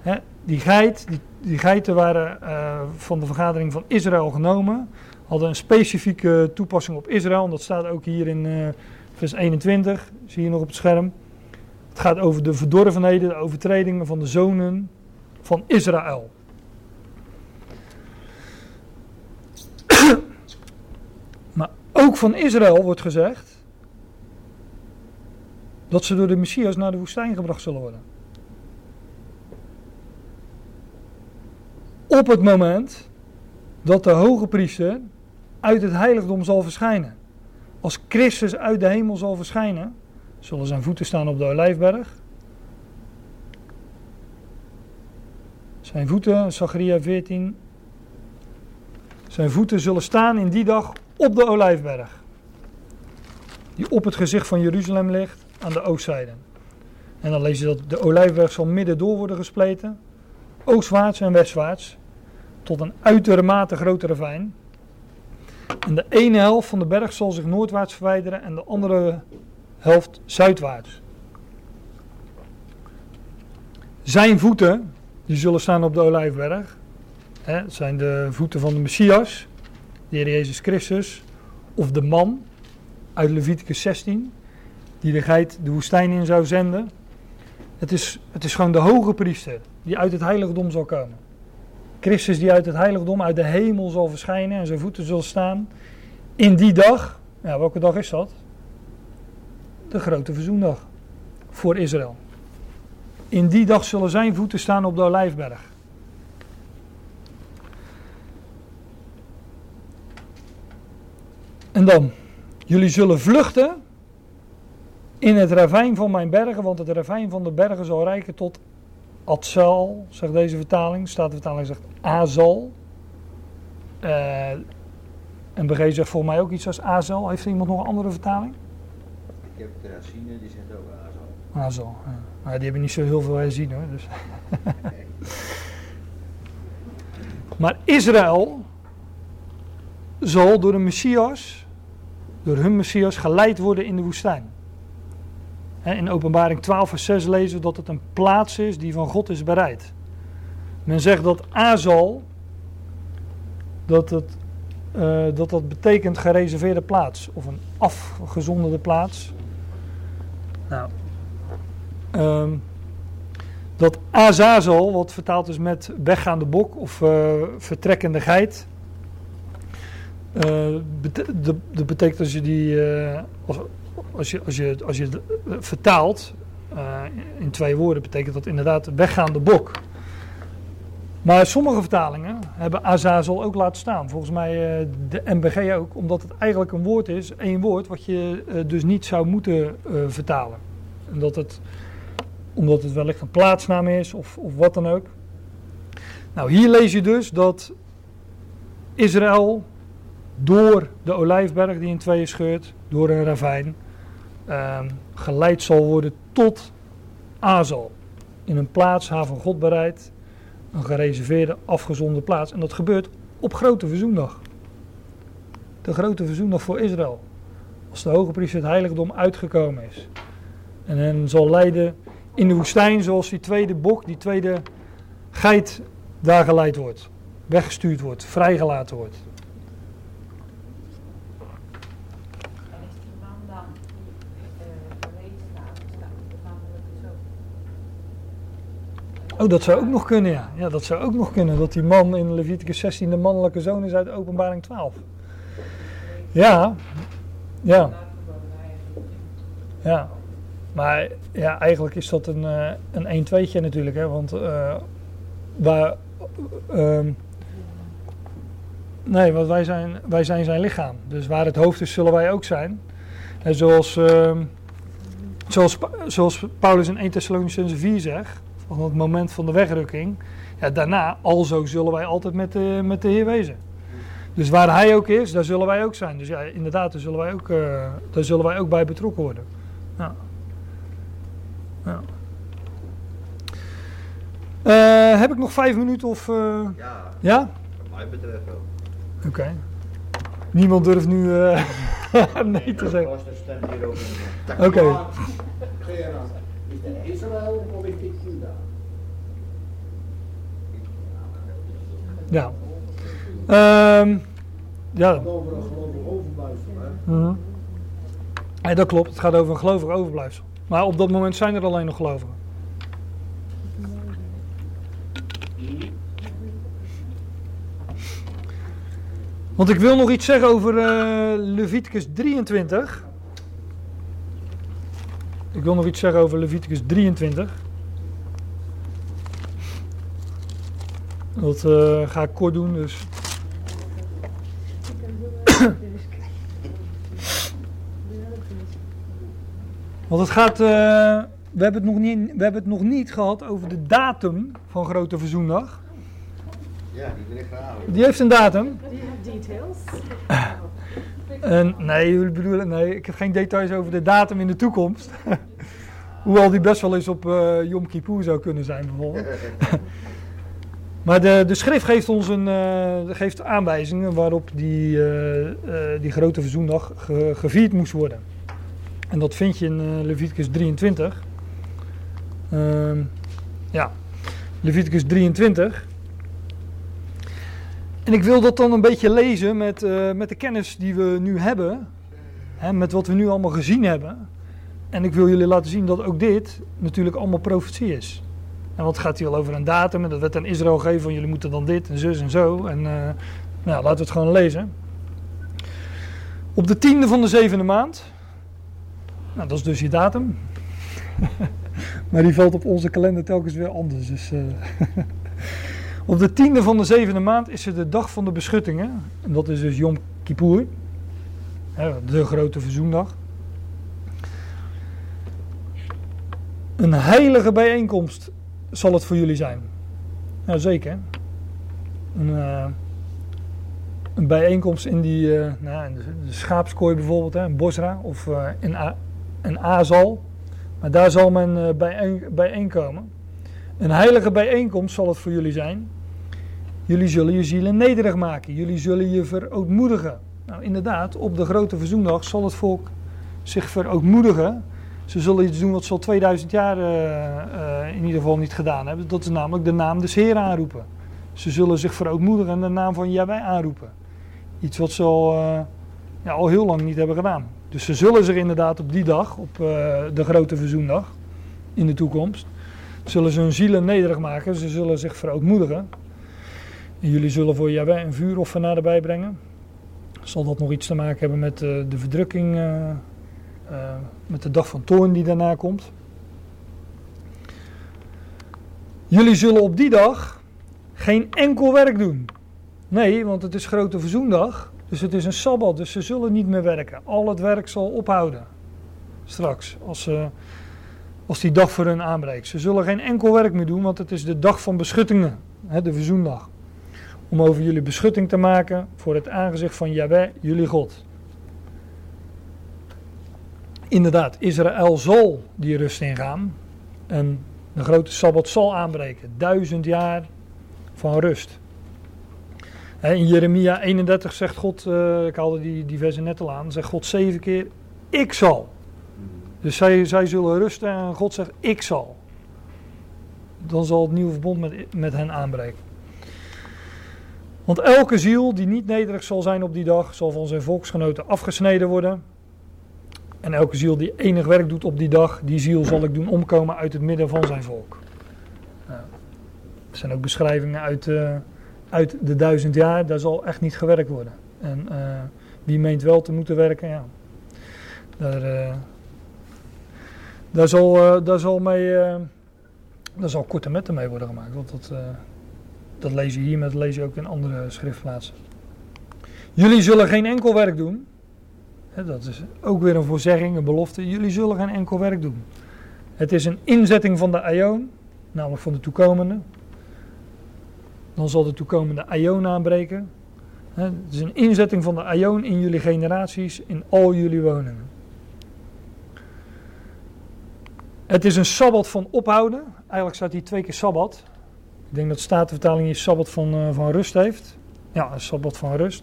Hè, die, geit, die, die geiten waren eh, van de vergadering van Israël genomen, hadden een specifieke toepassing op Israël. En dat staat ook hier in eh, vers 21, zie je nog op het scherm. Het gaat over de verdorvenheden, de overtredingen van de zonen van Israël. maar ook van Israël wordt gezegd dat ze door de Messias naar de woestijn gebracht zullen worden. Op het moment dat de hoge priester uit het heiligdom zal verschijnen. Als Christus uit de hemel zal verschijnen, zullen zijn voeten staan op de olijfberg. Zijn voeten, Zacharia 14. Zijn voeten zullen staan in die dag op de olijfberg. Die op het gezicht van Jeruzalem ligt aan de oostzijde. En dan lees je dat de olijfberg zal midden door worden gespleten. Oostwaarts en westwaarts. Tot een uitermate grote ravijn. En de ene helft van de berg zal zich noordwaarts verwijderen en de andere helft zuidwaarts. Zijn voeten, die zullen staan op de olijfberg. Hè, zijn de voeten van de Messias, de Heer Jezus Christus. Of de man uit Leviticus 16, die de geit de woestijn in zou zenden. Het is, het is gewoon de hoge priester die uit het heiligdom zal komen. Christus die uit het heiligdom, uit de hemel zal verschijnen en zijn voeten zullen staan. In die dag, ja, welke dag is dat? De grote verzoendag voor Israël. In die dag zullen zijn voeten staan op de olijfberg. En dan, jullie zullen vluchten in het ravijn van mijn bergen, want het ravijn van de bergen zal rijken tot Atzal, zegt deze vertaling. Staat de vertaling zegt Azal. Uh, en BG zegt volgens mij ook iets als Azal. Heeft er iemand nog een andere vertaling? Ik heb de Racine, die zegt ook Azal. Azal, ja. Maar die hebben niet zo heel veel herzien hoor. Dus. maar Israël zal door de Messias, door hun Messias, geleid worden in de woestijn. In openbaring 12 vers 6 lezen we dat het een plaats is die van God is bereid. Men zegt dat Azal, dat het, uh, dat, dat betekent gereserveerde plaats. Of een afgezonderde plaats. Nou, um, dat Azazel, wat vertaald is met weggaande bok of uh, vertrekkende geit. Uh, dat betekent als je die, als, als je, als je, als je het vertaalt uh, in twee woorden, betekent dat inderdaad weggaande bok. Maar sommige vertalingen hebben Azazel ook laten staan. Volgens mij uh, de MBG ook, omdat het eigenlijk een woord is, één woord, wat je dus niet zou moeten vertalen. En dat het, omdat het wellicht een plaatsnaam is of, of wat dan ook. Nou, hier lees je dus dat Israël door de olijfberg die in tweeën scheurt, door een ravijn, uh, geleid zal worden tot Azal. In een plaats, haven God bereid, een gereserveerde, afgezonde plaats. En dat gebeurt op grote verzoendag. De grote verzoendag voor Israël. Als de hoge priester het heiligdom uitgekomen is. En hen zal leiden in de woestijn zoals die tweede bok, die tweede geit daar geleid wordt. Weggestuurd wordt, vrijgelaten wordt. Oh, dat zou ook nog kunnen, ja. Ja, dat zou ook nog kunnen. Dat die man in Leviticus 16 de mannelijke zoon is uit openbaring 12. Ja, ja, ja. Maar ja, eigenlijk is dat een, eh, een 1-2'tje natuurlijk, hè. Want eh, waar... ehm, nee, want wij zijn, wij zijn zijn lichaam. Dus waar het hoofd is, zullen wij ook zijn. En zoals... ehm, Zoals, zoals Paulus in 1 Thessalonicense 4 zegt, van het moment van de wegrukking, ja, daarna, alzo zullen wij altijd met de, met de Heer wezen. Dus waar hij ook is, daar zullen wij ook zijn. Dus ja, inderdaad, daar zullen wij ook, eh, daar zullen wij ook bij betrokken worden. Ja. Ja. Eh, heb ik nog vijf minuten of... eh, Ja, ja? wat mij betreft wel. Oké. Niemand durft nu nee te zeggen. Oké. Gerard, is dit Israël of is dit Juda? Ja. Ehm, ja, Het gaat over een gelovig overblijfsel, hè? Mhm. Ja, dat klopt. Het gaat over een gelovig overblijfsel. Maar op dat moment zijn er alleen nog gelovigen. Want ik wil nog iets zeggen over eh, Leviticus 23. Ik wil nog iets zeggen over Leviticus 23. Dat eh, ga ik kort doen, dus Want het gaat. eh, we, hebben het nog niet, we hebben het nog niet gehad over de datum van Grote Verzoendag. Ja, die ligt eraan. Die heeft een datum. Details. En, nee, nee, ik heb geen details over de datum in de toekomst. Hoewel die best wel eens op eh Yom Kippur zou kunnen zijn, bijvoorbeeld. maar de, de schrift geeft ons een, eh, geeft aanwijzingen waarop die, eh, die grote verzoendag ge- gevierd moest worden. En dat vind je in Leviticus 23. Ehm, ja, Leviticus 23. En ik wil dat dan een beetje lezen met, eh, met de kennis die we nu hebben. Hè, met wat we nu allemaal gezien hebben. En ik wil jullie laten zien dat ook dit natuurlijk allemaal profetie is. En wat gaat hier al over een datum? En dat werd aan Israël gegeven van jullie moeten dan dit en zus en zo. En eh, nou, laten we het gewoon lezen. Op de tiende van de zevende maand. Nou, dat is dus je datum. maar die valt op onze kalender telkens weer anders. Dus, eh, op de tiende van de zevende maand is er de dag van de beschuttingen. En dat is dus Yom Kippur. De grote verzoendag. Een heilige bijeenkomst zal het voor jullie zijn. Nou, zeker. Een, eh, een bijeenkomst in die eh, nou, in de, schaapskooi bijvoorbeeld, hè, in Bosra of eh, in, Azal. Maar daar zal men bijeen, bijeenkomen. Een heilige bijeenkomst zal het voor jullie zijn. Jullie zullen je zielen nederig maken. Jullie zullen je verootmoedigen. Nou, inderdaad, op de grote verzoendag zal het volk zich verootmoedigen. Ze zullen iets doen wat ze al 2000 jaar eh, eh, in ieder geval niet gedaan hebben. Dat is namelijk de naam des Heeren aanroepen. Ze zullen zich verootmoedigen en de naam van Jahweh aanroepen. Iets wat ze al, eh, ja, al heel lang niet hebben gedaan. Dus ze zullen zich inderdaad op die dag, op de grote verzoendag, in de toekomst, zullen ze hun zielen nederig maken. Ze zullen zich verootmoedigen. En jullie zullen voor Jahweh een vuuroffer naderbij brengen. Zal dat nog iets te maken hebben met eh, de verdrukking, eh, eh, met de dag van toorn die daarna komt? Jullie zullen op die dag geen enkel werk doen. Nee, want het is grote verzoendag. Dus het is een sabbat, dus ze zullen niet meer werken. Al het werk zal ophouden. Straks, als, als die dag voor hun aanbreekt. Ze zullen geen enkel werk meer doen, want het is de dag van beschuttingen. Hè, de verzoendag. Om over jullie beschutting te maken voor het aangezicht van Yahweh, jullie God. Inderdaad, Israël zal die rust ingaan. En de grote sabbat zal aanbreken. Duizend jaar van rust. In Jeremia 31 zegt God, eh, ik haalde die, die versen net al aan, zegt God zeven keer, ik zal. Dus zij, zij zullen rusten en God zegt, ik zal. Dan zal het nieuwe verbond met, met hen aanbreken. Want elke ziel die niet nederig zal zijn op die dag, zal van zijn volksgenoten afgesneden worden. En elke ziel die enig werk doet op die dag, die ziel zal ik doen omkomen uit het midden van zijn volk. Ja. Er zijn ook beschrijvingen uit, eh, uit de duizend jaar, daar zal echt niet gewerkt worden. En eh, wie meent wel te moeten werken, ja. Daar, eh, daar, zal, daar, zal mee, daar zal korte metten mee worden gemaakt. Want dat, dat lees je hier, maar dat lees je ook in andere schriftplaatsen. Jullie zullen geen enkel werk doen. Dat is ook weer een voorzegging, een belofte. Jullie zullen geen enkel werk doen. Het is een inzetting van de aion, namelijk van de toekomende. Dan zal de toekomende aion aanbreken. Het is een inzetting van de aion in jullie generaties, in al jullie woningen. Het is een sabbat van ophouden. Eigenlijk staat hier twee keer sabbat. Ik denk dat de Statenvertaling hier sabbat van, eh, van rust heeft. Ja, sabbat van rust.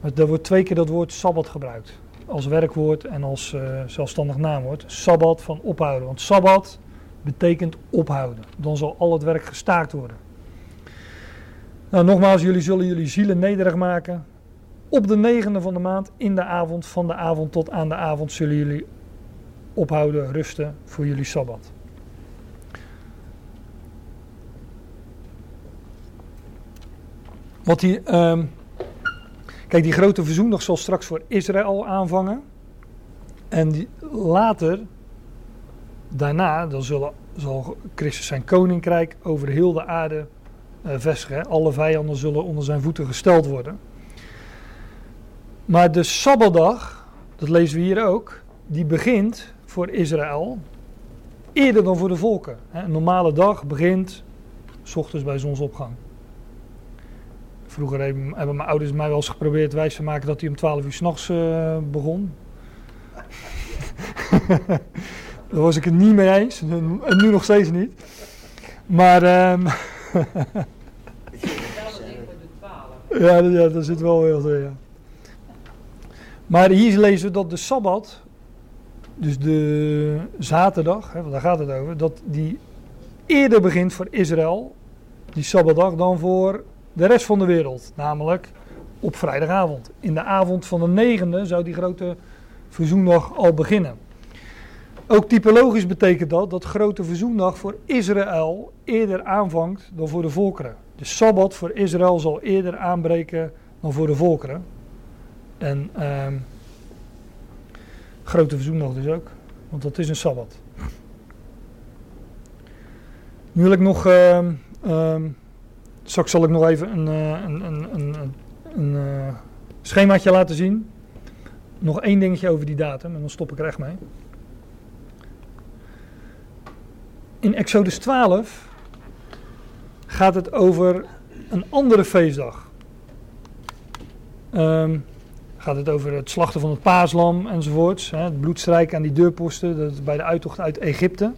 Maar er wordt twee keer dat woord sabbat gebruikt. Als werkwoord en als eh, zelfstandig naamwoord. Sabbat van ophouden. Want sabbat betekent ophouden. Dan zal al het werk gestaakt worden. Nou, nogmaals, jullie zullen jullie zielen nederig maken. Op de negende van de maand, in de avond, van de avond tot aan de avond, zullen jullie ophouden, rusten voor jullie sabbat. Wat die, ehm, kijk, die grote verzoendag zal straks voor Israël aanvangen. En later, daarna, dan zullen, zal Christus zijn koninkrijk over heel de aarde eh, vestigen. Alle vijanden zullen onder zijn voeten gesteld worden. Maar de Sabbatdag, dat lezen we hier ook, die begint voor Israël eerder dan voor de volken. Een normale dag begint s ochtends bij zonsopgang. Vroeger hebben mijn ouders mij wel eens geprobeerd wijs te maken dat hij om 12 uur s'nachts uh, begon. Daar was ik het niet mee eens. En nu nog steeds niet. Maar ehm, ja, ja, daar zit wel heel veel. Ja. Maar hier lezen we dat de Sabbat, dus de zaterdag, hè, want daar gaat het over, dat die eerder begint voor Israël, die Sabbatdag, dan voor de rest van de wereld. Namelijk op vrijdagavond. In de avond van de negende zou die grote verzoendag al beginnen. Ook typologisch betekent dat dat grote verzoendag voor Israël eerder aanvangt dan voor de volkeren. De Sabbat voor Israël zal eerder aanbreken dan voor de volkeren. En ehm, grote verzoendag dus ook, want dat is een Sabbat. Nu wil ik nog, ehm, ehm, straks zal ik nog even een, eh, een, een, een, eh, schemaatje laten zien. Nog één dingetje over die datum en dan stop ik er echt mee. In Exodus 12 gaat het over een andere feestdag. Ehm, gaat het over het slachten van het paaslam enzovoorts. Hè, het bloedstrijken aan die deurposten, dat bij de uittocht uit Egypte.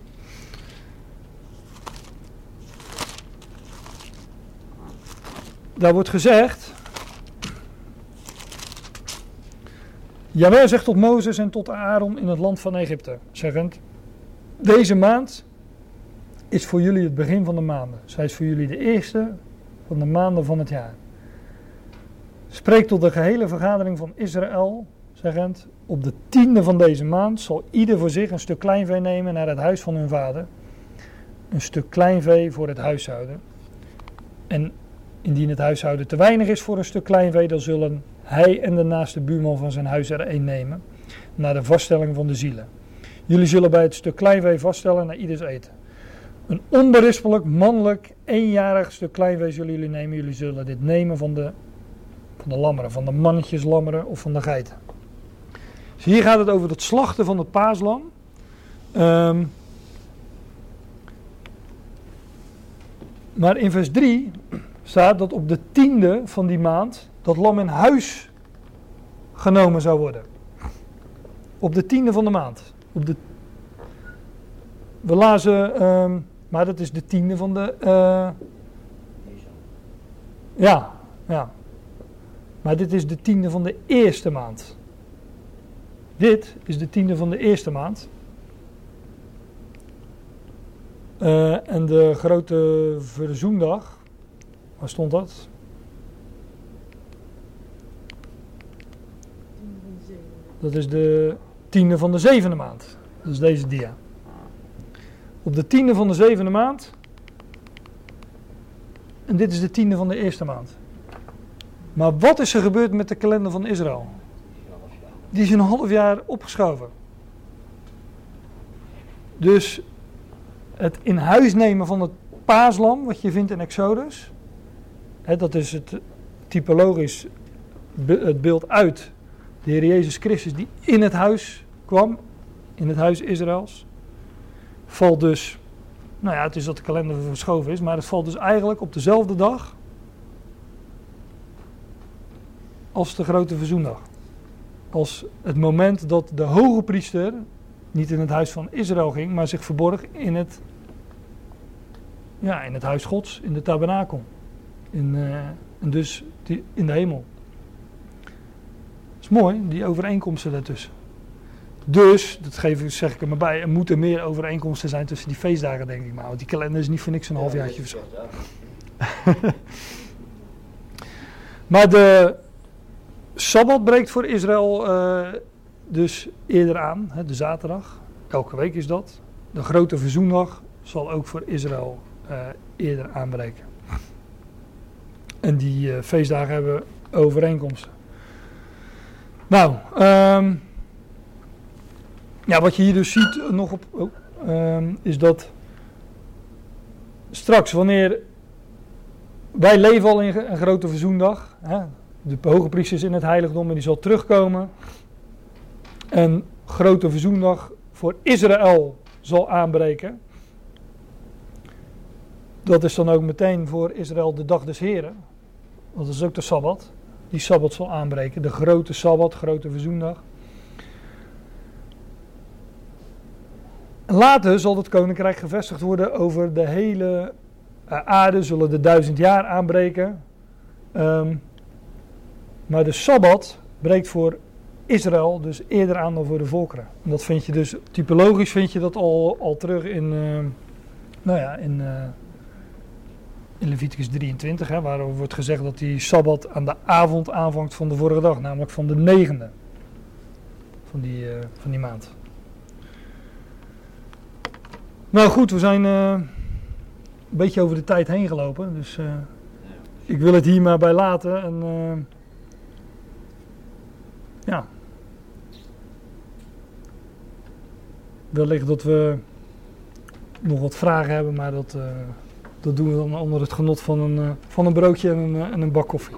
Daar wordt gezegd. Jawel zegt tot Mozes en tot Aaron in het land van Egypte, zeggend: Deze maand is voor jullie het begin van de maanden. Zij is voor jullie de eerste van de maanden van het jaar. Spreek tot de gehele vergadering van Israël, zeggend: Op de tiende van deze maand zal ieder voor zich een stuk kleinvee nemen naar het huis van hun vader. Een stuk kleinvee voor het huishouden. En indien het huishouden te weinig is voor een stuk kleinvee, dan zullen hij en de naaste buurman van zijn huis er een nemen, naar de vaststelling van de zielen. Jullie zullen bij het stuk kleinvee vaststellen naar ieders eten. Een onberispelijk, mannelijk, eenjarig stuk kleinvee zullen jullie nemen. Jullie zullen dit nemen van de, van de lammeren, van de mannetjeslammeren of van de geiten. Dus hier gaat het over het slachten van het paaslam. Ehm, maar in vers 3 staat dat op de tiende van die maand dat lam in huis genomen zou worden. Op de tiende van de maand. Op de... We lazen, ehm, maar dat is de tiende van de. eh, ja, ja. Maar dit is de tiende van de eerste maand. Dit is de tiende van de eerste maand. Eh, en de grote verzoendag, waar stond dat? Dat is de tiende van de zevende maand. Dat is deze dia. Op de tiende van de zevende maand En dit is de tiende van de eerste maand. Maar wat is er gebeurd met de kalender van Israël? Die is een half jaar opgeschoven. Dus het in huis nemen van het paaslam, wat je vindt in Exodus, dat is het typologisch het beeld uit de Heer Jezus Christus die in het huis kwam, in het huis Israëls, valt dus, nou ja, het is dat de kalender verschoven is, maar het valt dus eigenlijk op dezelfde dag als de grote verzoendag. Als het moment dat de hoge priester niet in het huis van Israël ging, maar zich verborg in het, ja, in het huis Gods, in de tabernakel. In, eh, en dus die, in de hemel. Dat is mooi, die overeenkomsten daartussen. Dus, dat geef, ik- zeg ik er maar bij, er moeten meer overeenkomsten zijn tussen die feestdagen, denk ik maar. Want die kalender is niet voor niks een halfjaartje verschoven. Maar de Sabbat breekt voor Israël eh, dus eerder aan, hè, de zaterdag. Elke week is dat. De grote verzoendag zal ook voor Israël eh, eerder aanbreken. En die eh, feestdagen hebben overeenkomsten. Nou, ehm, ja, wat je hier dus ziet eh, nog op, oh, ehm, is dat straks wanneer wij leven al in een grote verzoendag. Hè? De hoge priester is in het heiligdom en die zal terugkomen. Een grote verzoendag voor Israël zal aanbreken. Dat is dan ook meteen voor Israël de dag des Heren. Want dat is ook de Sabbat. Die Sabbat zal aanbreken. De grote Sabbat, grote verzoendag. Later zal het koninkrijk gevestigd worden over de hele eh, aarde. Zullen de duizend jaar aanbreken. Ehm, maar de Sabbat breekt voor Israël dus eerder aan dan voor de volkeren. En dat vind je dus, typologisch vind je dat al, al terug in, ehm, nou ja, in, eh, in Leviticus 23, hè, waar wordt gezegd dat die Sabbat aan de avond aanvangt van de vorige dag, namelijk van de negende van die, eh, van die maand. Nou goed, we zijn eh, een beetje over de tijd heen gelopen, dus eh, ik wil het hier maar bij laten. En, ja. Wellicht dat we nog wat vragen hebben, maar dat, dat doen we dan onder het genot van een, eh, van een broodje en een, eh, en een bak koffie.